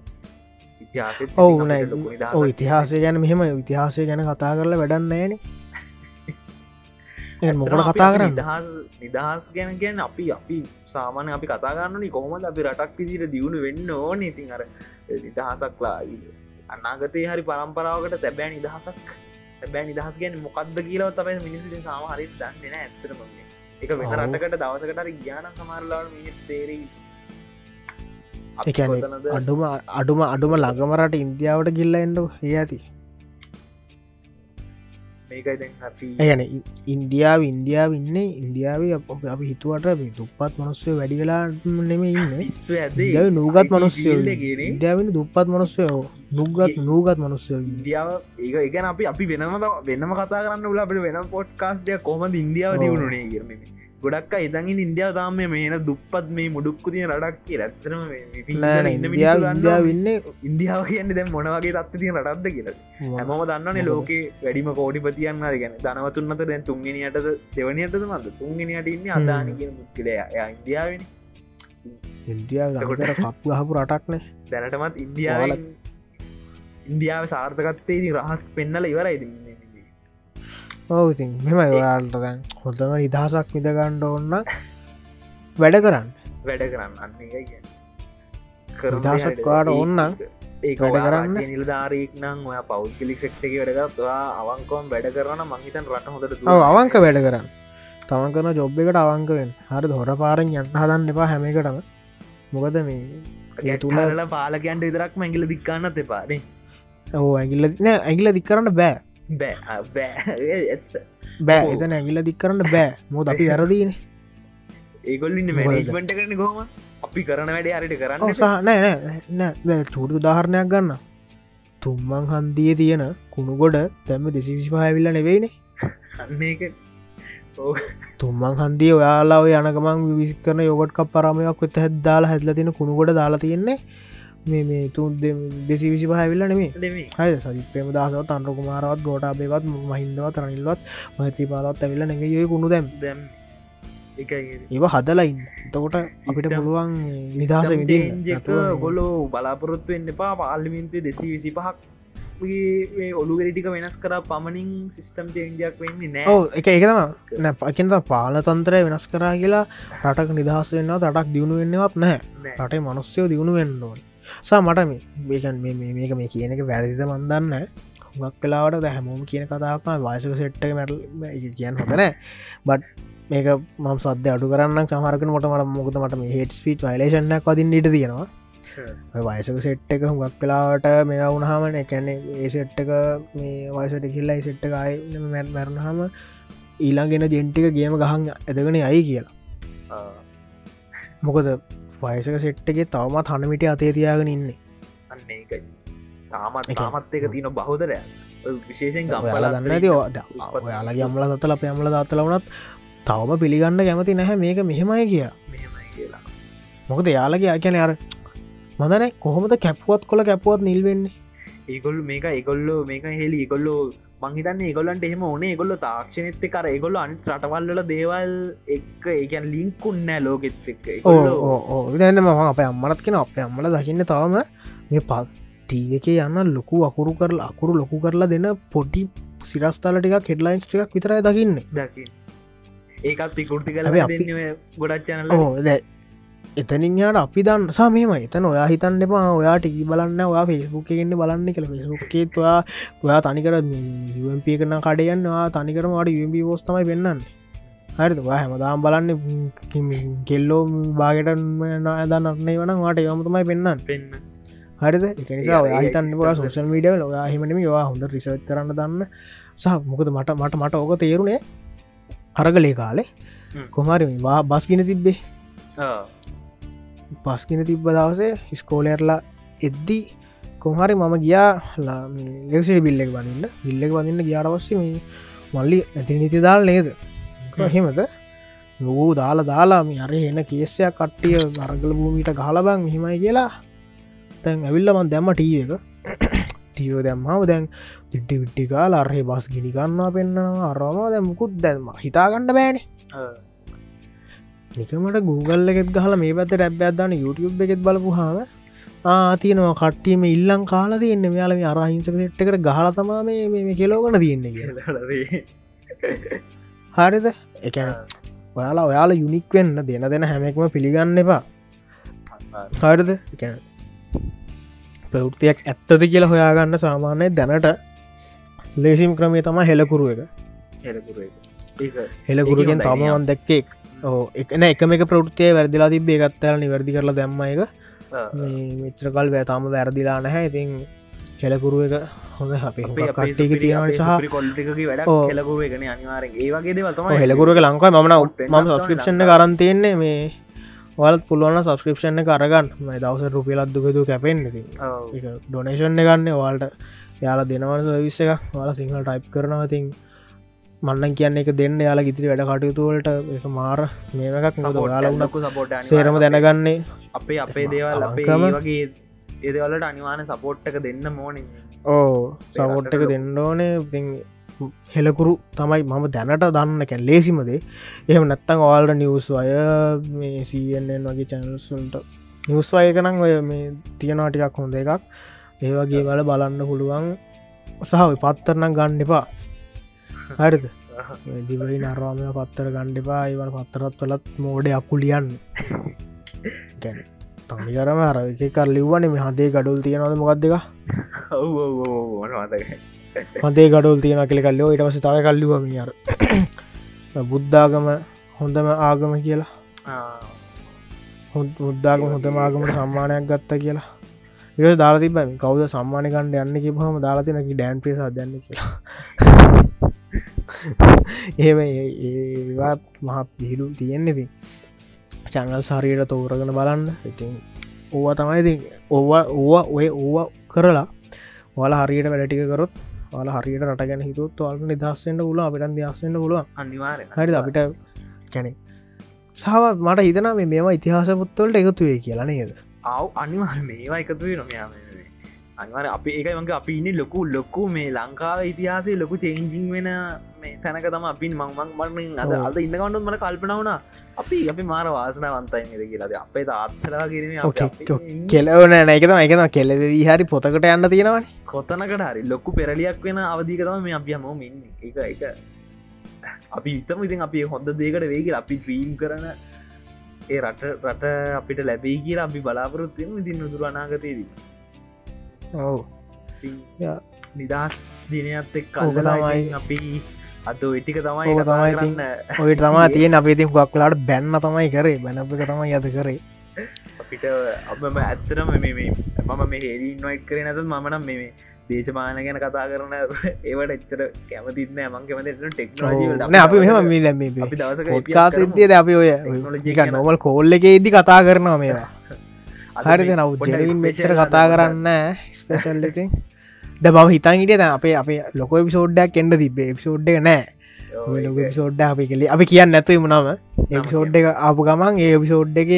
ඉතිහාස ඔවු නෑ ඔ ඉතිහාසය ගැන මෙහෙම ඉතිහාසය ගැන කතා කරලා වැඩන්න ෑන මොකට කතා කරන්න? නිදහස් ගැන ගැන අපි අපි සාමාන අපි කතාගන්නන කොහොමද අපි රටක් පිදිට දියුණු වෙන්න ඕන? ඉතින් අර නිදහසක්ලා අනාගතය හරි පරම්පරාවකට සැබෑ නිදහසක් සැබෑ නිදහස් ගැන මොකක්ද කියලා තබයි මිනිසි සාම හරි දන්නන ඇතරම එක වෙන. රටකට දවසකට ගාන සමරලාට මිනි තේරී එකන අඩුම අඩුම අඩුම ළඟමරට ඉන්දියාවට ගිල්ල එන්නු ඒ ඇති. මේකයි දැන් අපි ඇගැන ඉන්දියාව ඉන්දියාව ඉන්න. ඉන්දියාව අපි හිතුවට මේ දුප්පත් මනුස්සේ වැඩි වෙලා නෙම ඉන්න. නූගත් මනුස්්‍යය ගෙන ඉන්දියාවනි දුප්පත් මනුස්්‍යයෝ නුගත් නූගත් මනුස්්‍යයෝ ඉන්දියාව ඒ ඒගැන අපි අපි වෙනම වෙනම කතා කරන්න ල අපට වෙන පොට්කාස්ටය කොමද ඉන්දියාව. දියුණුනේ කරම ගොඩක් ඉතන් ඉන්දියාව තාම මේන දුප්පත් මේ මුඩුක්කු තිය රඩක් කිය ඇත්තරම නෑන ඉන්දියාව ඉන්දියාව ඉන්න ඉන්දියාව කියන්න දැම් මොනවගේ තත්ව තිය රටක්ද කියලා. හැමම දන්නනේ? ලෝක වැඩිම කෝඩිපතියන්න ගැන දනවතුන්නත දැන් තුන්ගෙනයටද දෙවනියටද මද තුන්ගෙනයට ඉන්න අදාන කිය මුත්කලය ඉන්දියාවෙන. ඉන්දියාව දකට කප්පු හපු රටක්නේ. දැනටමත් ඉන්දියාව ඉන්දියාව සාර්ථකත්තේ රහස් පෙන්නල ඉවරයි ඔව ඉතින් මෙම ඔයාල්ට දැන්. හොඳම නිදහසක් මිදගණ්ඩ ඔන්න වැඩ කරන්න. වැඩ කරන්න. ඔයාට ඕන්නම් ඒක වැඩ කරන්න. නිලධාරීක් නම් ඔය පෞද්ගලික් සෙක්ටක වැඩගත්වා අවංකෝම් වැඩ කරන මංහිතන් රට හොඳට ඔව අවංක වැඩ කරන්න. තමන් කරන ජොබ් එකට අවංකවෙන් හරි හොර පාරෙන් යන්න හදන්න එපා හැමකටම මොකද මේ ඒ තුළ පාලකයන්ට විතරක් මැගිල දික්කන්න එපානේ ඇගිල්ල ඇගිල දික් කරන්න බෑ බෑ. බෑ. ඇත්ත. බෑ. එතන ඇගිල්ල දික් කරන්න බෑ. මොද අපි වැරදින. ඒගොල්ලින්න? මැනේජ්මට කරන කොහම? අපි කරන වැඩේ හරිට කරන්න සහ නෑ නෑ චූඩි උදාහරණයක් ගන්න. තුම්මන් හන්දිය තියෙන කුණුගොඩ තැම දෙසිවිසි පහවිල්ල නෙවෙයිනේ. තුම්මන් හන්දිය ඔයාලා ඔය යනකමන් විස් කරන යොගට් කප් පරමයක් වෙත හැත් දාලා හැදල තින කුණුගොඩ දාලා තියෙන්නේ මේ මේ තුන් දෙසි විසි පහවිල්ල නෙමේ? හය සරිපේම දසව අන්රක මාරවත් ගෝට බේවත් මහින්දවත් රනිල්වත් මති පාලත් ඇවිල්ල නැග යොය කුණු දැම්. ඒව හදලයින් එතකොට අපිට පුළුවන් නිදහස විදි ගොලෝ බලාපොරොත්තු වෙන්න පා පාල්ලිමින්තු දෙසි විසි පහක් ඔලුගරිටික වෙනස් කර පමණින් සිිස්ටම් චේන්ජයක් වෙන්නේ නෑ. එක එකතම නැපකින්ද පාල තන්ත්‍රය වෙනස් කරා කියලා රටක් නිදහස් වෙන්න රටක් දියුණු වෙන්නවත් නෑ. රටේ මනුස්්‍යයෝ දියුණු වෙන්න ඕන සා මට මේ බේකන් මේක මේ කියන එක වැරදිද මන්දන්න හුඟක් කලාවට දැහැමෝම කියන කතාක්ම වාසක සෙට්ට මැටල් කියන්න හොකනෑ බට් මේක මම් සද අඩු කරන්න සමහරකට මොට මට මොකද මට හෙට ස්පීච් වයිලේෂන්නක් වදින් ඉට තියෙනවා. වයසක සෙට් එක හුඟක් කලාවට මේ වුණහමන එකැනෙ ඒ සෙට්ට එක මේ වයසට කිල්ලයි සෙට්ට අයි මැත් මැරණහම ඊළඟෙන ජෙන්ටික ගේම ගහන් ඇදගෙන අයි කියලා. මොකද වයසක සෙට්ටගේ තවමත් හනමිට අතේ තියාගෙන ඉන්නේ. අන්න තාමත් තාමත් එක තියන බහෝදරය විශේෂෙන් ගම්බල දන්න ඇති ඔයාලගේ අම්ල දත්තල අප අම්ල දත්තල වනත් තවම පිළිගන්න කැමති නැහැ. මේක මෙහෙමයි කිය මොකද යාලගේ අකැන අර මදන කොහොමද කැපුවත් කොල කැපුවත් නිල්වෙන්නේ ඒගොල් මේක ඒගොල්ලෝ මේක හෙලි. ඒගොල්ලෝ මංහිතන්න ඒගොල්ලන්ට එහෙම ඕනේ ගොල්ල තාක්ෂණෙත්ත කර ඒගොල්ල අන් රටවල්ල දේවල් එක් ඒකන් ලිංකුන්නෑ ලෝකෙත් එක් ඕ විදන්න ම අප අම්මනත් කෙන අප අම්මල දකින්න තවම මේ පත් ටීවකේ යන්න ලොකු අකුරු කරලා අකුරු ලොකු කරලා දෙන පොඩි සිරස්ථල ටික හෙඩ්ලයින්ස් ටික් විතරයි දකින්නේ. දකි ඒකත් ඉකුෘති කල ගොඩක් චනල එතනින් යාට අපි දන්න සමම එතන ඔයා හිතන්න එපා. ඔයා ටිකි බලන්න ඔයා ෆෙස්බුක් එන්න බලන්න කළ ෆෙස්බුක්කේත් ඔයා තනිකර යම්ප කරන කඩයන්නවා තනිකරමට යම්ප ෝස්තමයි පෙන්න්න හරි වා හැමදාම් බලන්න කෙල්ලෝ බාගට දන්නන්නේ වන වාට යමතුමයි පෙන්න්න පෙන්න්න හරිද? එක නිසා ඔයා හිතන්න වා සෝෂල් මීඩියල ඔයා හිමනම වා හොඳ රිසර්් කරන්න දන්න. සහ මොකද මට මට මට ඕක තේරුණේ අරගලේ කාලේ. කොමාරි වා බස්ගෙන තිබ්බේ පස්ගෙන තිබ්බ දවසේ ස්කෝලයරලා එද්දී කොහරි මම ගියා ලෙක්ෂි බිල්ලෙක් වන්න බිල්ලෙක් වඳන්න ගියාරවස්සේ මේ මල්ලි ඇති නිති දාල් නේද? හෙමද ලෝ දාලා දාලා මේ අර එන කේසයක් කට්ටිය අරගල භූමිට ගහලබං හිමයි කියලා. තැන් ඇවිල්ලමන් දැම්ම ටීව එක. ටීව දැම්මාව දැන් තිට්ටි විට්ටිකා අරහේ බස් ගිනිගන්නවා පෙන්න්නවා අරවා දැ මුකුත් දැම්ම හිතාගණ්ඩ බෑනේ නිකමට Google එකෙත් ගහල මේ පැත රැබ් අදන්න YouTube එකෙත් බලපු හාම ආතියනවා කට්ටියම ඉල්ලං කාල තියන්න. යාලම අරහිංසක ට්කට ගහල තමා මේ කෙලෝගන තියන්නේ හරිද? එකන ඔයාලා ඔයාලා යුනික් වෙන්න දෙන දෙන හැමෙක්ම පිළිගන්න එපා. හරිද? ප්‍රවෘතියක් ඇත්තද කියලා හොයාගන්න සාමාන්‍යය දැනට ලේසිම් ක්‍රමේ තම හෙලකුරු එක. හෙලකුරුගෙන් තමවන් දැක්කෙක් එකන එකම එක ප්‍රෘතිය වැරදිලා තිබේ එකත්තල නිවැරදි කරලා දැම්ම එක මිත්‍රකල් වැතාම වැරදිලා නැහැ. ඉතින් කෙලකුරුව එක හොඳ හෙලකුරුව ලංකායි මන ම සස්ක්‍රපෂණ කරන්තියන්නේ මේ වලත් පුළුවන් සස්ක්‍රපෂණ කරගන්න මේ දවස රුපියලත් දුකතු කැපෙන් ඩොනේෂන් ගන්න. වාල්ට යාලා දෙනවන විස්ස එක. වාලා සිංහල් ටයිප් කරනවා තින් මන්නන් කියන්න එක දෙන්න යාලා ඉතිරි වැඩ කටයුතුවලට එක මාර මේකක් යාලුනක්කු සපෝට සේරම දැනගන්නේ. අපේ අපේ දේවල් අපේම වගේ ඒදවලට අනිවාන සපෝට්ටක දෙන්න මෝනින් ඕ සපෝට්ටක දෙන්න ඕනේ. හෙලකුරු තමයි මම දැනට දන්න කැ ලේසිමදේ එහම නැත්තං ඔල්ට නිවස් අය මේ සන්න වගේ චැනල්සුන්ට නිවස් අයකනම් ඔය මේ තියෙනවාටිකක් හොඳ එකක්. ඒවගේ වල බලන්න පුළුවන්. සහ පත්තරනම් ගන්න එපා හරිද? දිවයි නරවාමය පත්තර ගණ්ඩපා ඒවන පත්තරත් වලත් මෝඩ අකුලියන්න. ගැන තනි කරම අර එක කර ලිව්වන මේ හදේ ගඩුල් තියෙනවද මොකක්ද එක? හදේ ගඩුල් තියෙන කෙ කල්ලෝ ඉට පස තව කල්ලිවම අර බුද්ධාගම හොඳම ආගම කියලා. මුද්දාගම හොඳම ආගමට සම්මානයක් ගත්ත කියලා. ඒ දාලා තිබ කවද සම්මාන කණ්ඩ යන්න කිපහම දාලාතිනකි ඩෑන් පිසා දන්න කියලා ඒම ඒවා මහ පිහිඩු තියෙන්නේති චැනල් සාරයට තෝරගෙන බලන්න. ඉතින් ඕවා තමයි ඕවා ඕවා ඔය ඕවා කරලා වල හරියට වැඩටික කරොත් වල හරියට රට ගැන හිතුත් වල්ට නිදස්සෙන්ට පුල අපිට දස්සෙන්න්න පුළුව අනිවාර හරි අපිට කැනෙ සාව මට හිතන මේ මේම ඉතිහාස පුත්තවලට එකතුවේ කියලා නේද? ආව් අනිවාර මේවා එකතුවේ නොමයාම අනිවාර අපි ඒක මගේ අපි ඉන්න ලොකු ලොකු මේ ලංකාව ඉතිහාසේ ලොකු චේන්ජිං වෙන මේ තැනක තම අපින් මංමං මරමින් අද අද ඉන්නකවන්නත් මට කල්පනවන අපි අපි මාර වාසනවන්තයිද කියලාද අපේ තාත්තලා කිරීම කෙලවන නැකතම එකතම කෙලවී හරි පොතකට යන්න තියෙනවන. කොතනකට හරි ලොක්කු පෙරලියක් වෙන අවධීකතම මේ අපි හමෝ ඉන්න. එක එක අපි ඉතම ඉතින් අපි හොඳ දේකට වේගේ අපි ්‍රීම් කරන ඒ රට රට අපිට ලැබේ කියලා අපි බලාපොරොත්තුම ඉතින් නුදුර අනාගතයේදී ඔවු. නිදහස් දිනයත් එක් ඕක තමයි. අපි අද ඔයිටික තමයි තමයි ඉතින්. කරන්න ඔයට තමා තියෙන අපේ තින් ගක්ලාට බැන්න තමයි කරේ. බැනපක තමයි අද කරේ. අපිට අපම ඇත්තරම මේ මම මේ හෙඩි නොයිට් කරේ නැත මනම් මේ දේශපාන ගැන කතා කරන ඒවට එච්චර කැමතින්න මං කැමති ටෙක්නෝජ නෑ අපි මෙහම මේ දැම පොට්කා සිද්ධියද අපි ඔය. නොමල් කෝල්ල එක ඉදදි කතා කරනවා මේවා හරිද නව ජෙනවින් මෙච්චර කතා කරන්න ස්පේෂල් ඉතින්. ද බව හිතන් හිටිය අපේ අපේ ලොක පිසෝඩ්ඩක් එන්ඩ තිබේ එක නෑ ලොක පිසෝඩ්ඩ අපි කෙලේ අපි කියන්න නැතුවම නම. එපිසෝඩ් එක ආපු ගමන් ඒ පිසෝඩ් එක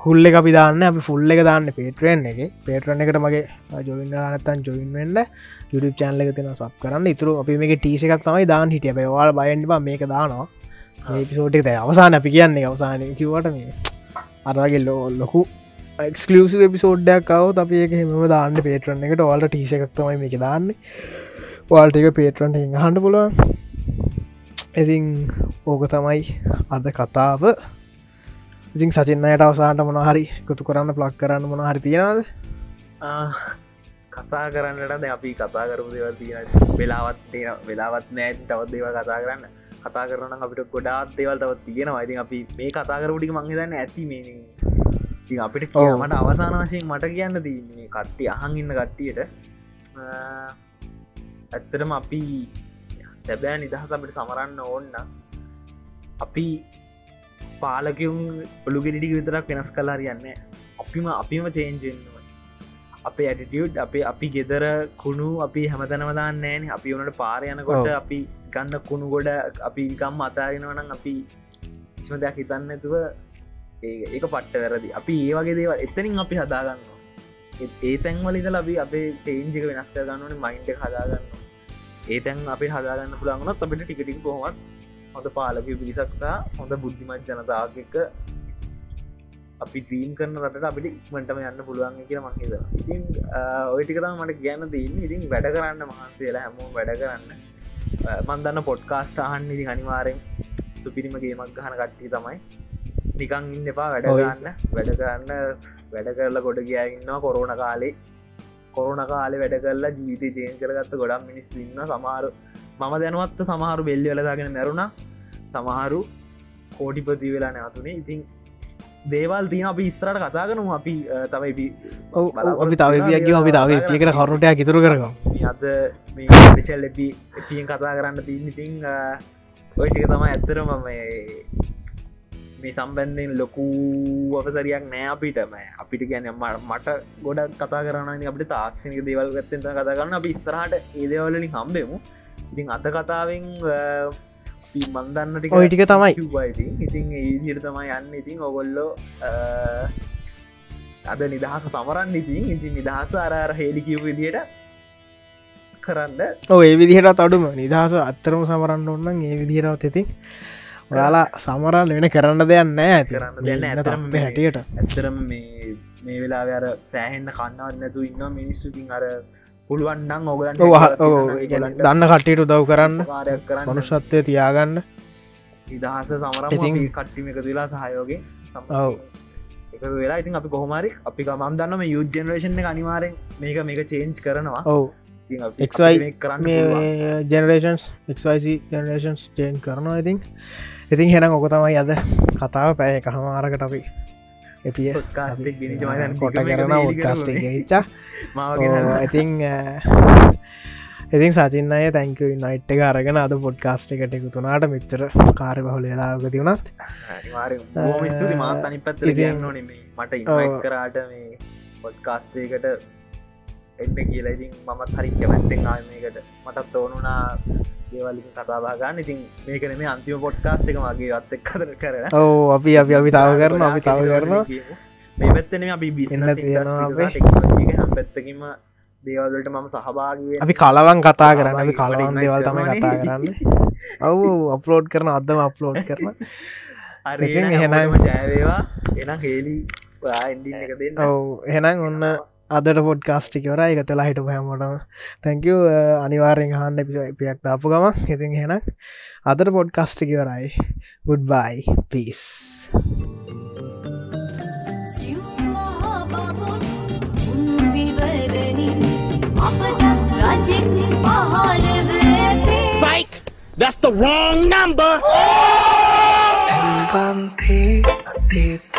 හුල්ල එක අපි දාන්න අපි ෆුල්ල එක දාන්න පේටරෙන් එක. පේටරන එකට මගේ ජොවින්න නත්තන් ජොයින් වෙන්න. යුඩ චන්ල එක තින සබ් කරන්න. ඉතුරු අපි මේ ටීස එකක් තමයි දාන් හිටිය. බේවාල් බයන්ඩ මේක දානවා. පිසෝට් එක අවසාන අපි කියන්නේ අවසානය. කිවට මේ අරගේ ලෝ ලොකු එක්ස්කලසි එපිසෝඩ්ඩයක් කව අප ඒක හෙම දාන්න පේටරන එකට. ඔල්ට ටීස එකක් තමයි මේක දාන්න. ዋල්ට එක පේටරන්ට හඬ පුලුවන් ඉතින් ඕක තමයි අද කතාව. ඉතින් සචින්නයට අවසාන්ට මොනහරි එකතු කරන්න ප්ලක් කරන්න මොන හරි තියෙනද කතා කරන්නට ද අපි කතා කරපු දේවල් තියෙන වෙලාවත් තියෙන වෙලාවත් නෑ තවත් දේව කතා කරන්න. කතා කරන අපිට ගොඩාත් දේවල් තවත් තියෙනවා. ඉතින් අපි මේ කතා කරපුටික මංහිතන්න ඇති මේ. ඉතින් අපිට කියමට අවසාන වශයෙන් මට කියන්න දන්නේ කට්ටි අහන් ඉන්න කට්ටියට. ඇත්තරම අපි සැබෑ නිදහස අපිට සමරන්න ඕන්න අපි පාලකවුන් ඔළුගෙඩිඩි විතරක් වෙනස් කලා යන්න අපිම අපිම චේන්ජෙන්ව අපේ ඇටිටියුඩ් අපේ අපි ගෙදර කුණු අපි හැමතැනවදාන්න නෑන අපි වනට පාර යනකොට ඔව්. අපි ගන්න කුණු ගොඩ අපි ගම් අතාගෙනවනම් අපි කිසිම දෙයක් හිතන්න ඇතුව ඒක පට්ට වැරදි අපි ඒ වගේ දේවල් එතනින් අපි හදාගන්න ඒ තැන්වලිද ලබි අපේ චේන්ජික වෙනස් කරගන්නවන මයින්ට හදාගන්න ඒ තැන් අපි හදාගන්න පුළන්ගනත් අපිට ටිකටික් කොහොමත් හොඳ පාලක පිරිසක්සා හොඳ බුද්ධිමත් ජනතාවක අපි ්‍රීම් කරන රට අපිට ඉක්මටම යන්න පුළුවන් කියල මංහිද ඉතින් ඔයිටිකතම මට කියන්න දන්න ඉතින් වැඩ කරන්න මහන්සේලා හැමෝම් වැඩ කරන්න. මන්දන්න පොඩ්කාස්ට අහන් ඉදි අනිවාරෙන් සුපිරිමගේ මක් ගහන කට්ටි තමයි. නිකං ඉන්න එපා වැඩ. කරන්න වැඩ කරන්න වැඩ කරලා ගොඩ ගියා ඉන්නවා කොරුණ කාලේ. කොරුණ කාලේ වැඩ කරලා ජීවිත ජයෙන් කරගත්ත ගොඩම් මිනිස් ඉන්න සමහරු මම දැනුවත්ත සමහරු බෙල්ලි වෙලදාගෙන නැරුණා සමහරු කෝටිපති වෙලා නැවතුනේ. ඉතින් දේවල් තියන අපි ඉස්රට කතා කරනු අපි තවයි අපි තවපියක්ගේ අපි තව පියකට කරුණටයක් ඉතුරු කරගම්. අද එපි එපියෙන් කතා කරන්න තින්න ඉතිං ඔයිටික තමයි ඇත්තරම මේ සම්බන්ධෙන් ලොකු අපසරියක් නෑ අපිටම අපිට ගැන මට ගොඩක් කතා කරන්න අපට තාක්ෂණක දේවල් ගත්තෙන්ත කතා කරන්න. අපි ඉස්සරහට ඒදවලින් හම්බෙමු. ඉතින් අත කතාවෙන් මන්දන්නට ඔය ටික තමයි. ඉති ඉතින්. ඒදියට තමයි යන්න. ඉතින් ඔගොල්ලෝ අද නිදහස සමරන්න ඉතින්. ඉතින් නිදහස අරර හෙලි කිව් විදියට කරන්න. ඔය විදිහට අඩුම. නිදහස අත්තරම සමරන්න ඔන්නන් ඒ විදිහරවත් ඇති ඔයාලා සමරන්න වෙන කරන්න දෙයක් නෑ ඇති. කරන්න දෙයක් නෑ. ඇත්තටම තත්ත්වය මේ- හැටියට. ඇත්තරම මේ මේ වෙලා අර සෑහෙන්න්න කන්නවත් නැතු ඉන්න මිනිස්සුකින් අර පුළුවන්ඩං ඔගලන් දන්න කට්ටට උදව් කරන්න මනුෂත්වය තියාගන්න. නිදහස සමරම ඉතින්- කට්ටිම එකතු වෙලා සහයෝගේ ඔව්. එක වෙලා. ඉතින් අපි කොහමරි අපි මන්දන්නම යුජ ජනරේෂන් එක අනිවාරෙන් මේක මේක චේන්ජ් කරනවා. ඔවු. මේක කරන්න ජනරේෂන්ස් එක්සයිසි ජනරේෂන්ස් චේන් කරනවා ඉතින් ඉතින් හෙනම් ඔක තමයි අද කතාව. පැය එක හමාරකට අපි එපිය කොට කරන මාව ගෙනල්ලා. ඉතින් ඉතින් සචින්න අය තැංක නයිට් එක අරගෙන අද පොඩ්කාස්ට එකට එකතුනාට මෙච්චර කාරය බහුල ලාගති වුණත්. ස්තුති මාත් අනි පැත්තට ඉතින්- කියන්න ඕනේ මේ මට කරාට මේ පොඩ්කාස්ටේකට එන්න කියලා. ඉතින් මමත් හරි කැමැත්තෙන් ආමකට මටත් ඕනුනා ඒවලින් කතාබා ගන්න. ඉතින් මේකන මේ අන්තිම පොඩ්කාස්ට එක මගේ අත්තක් කතර කරන ඔව අපි අපි අපි තාව කරන අපි තව කරනවා. මේ පැත්තන අපි බිස්න පැත්තකිම දේවල්ලට මම සහභාග අපි කලවන් කතා කරන්න අපි කලවන් දේවල් තමයි කතා. කරන්න. ඔවු අප්ලෝඩ් කරන අදම අප්ලෝඩ් කරන ඉතින් එහෙනම්- ජයවේවා එනම් හේලි ඔවු එහෙනම් ඔන්න අදට පොඩ්කාස්ටිකවර එක තලා හිට හැමටම. තැංක අනිවාරෙන් හන්න පියක් දාපු ගම ඉතින් හෙන අදට පොඩ්කාස්ටිකවරයි good bye peace That's the wrong number. පන්ති අතීත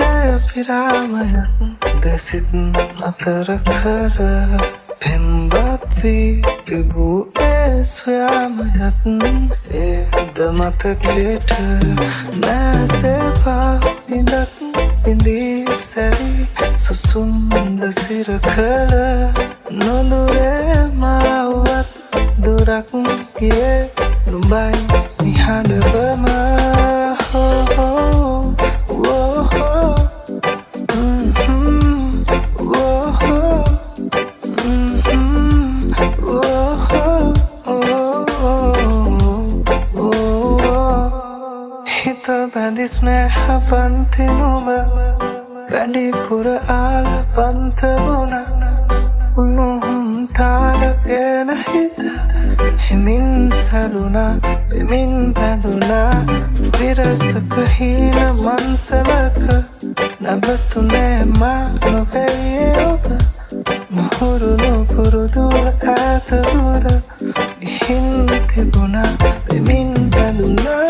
පිරාමයන් දෙසිත් අතර කර පෙම්වත් වී පිබූ ඒ සොයාමයත් ඒද මතකේට නෑසේපා ඉදක් පිඳී සැරි සුසුම්ද සිර කළ නොදුරේ මාවත් දුරක් ගිය නුබයි නිහඬවම බැඳිස් නෑ පන්තිනුම වැඩිපුර ආල පන්ත වුණ උනුහුම් තාලගෙන හිත හිමින් සලුනා පෙමින් පැදුනා විරසක හීන මන්සලක නැබතුනෑමා නොකැරියේ ඔබ. නොහුරුණු පුරුදුව ඇතදුර ඉහින් තිබුණා පෙමින් පැදුනා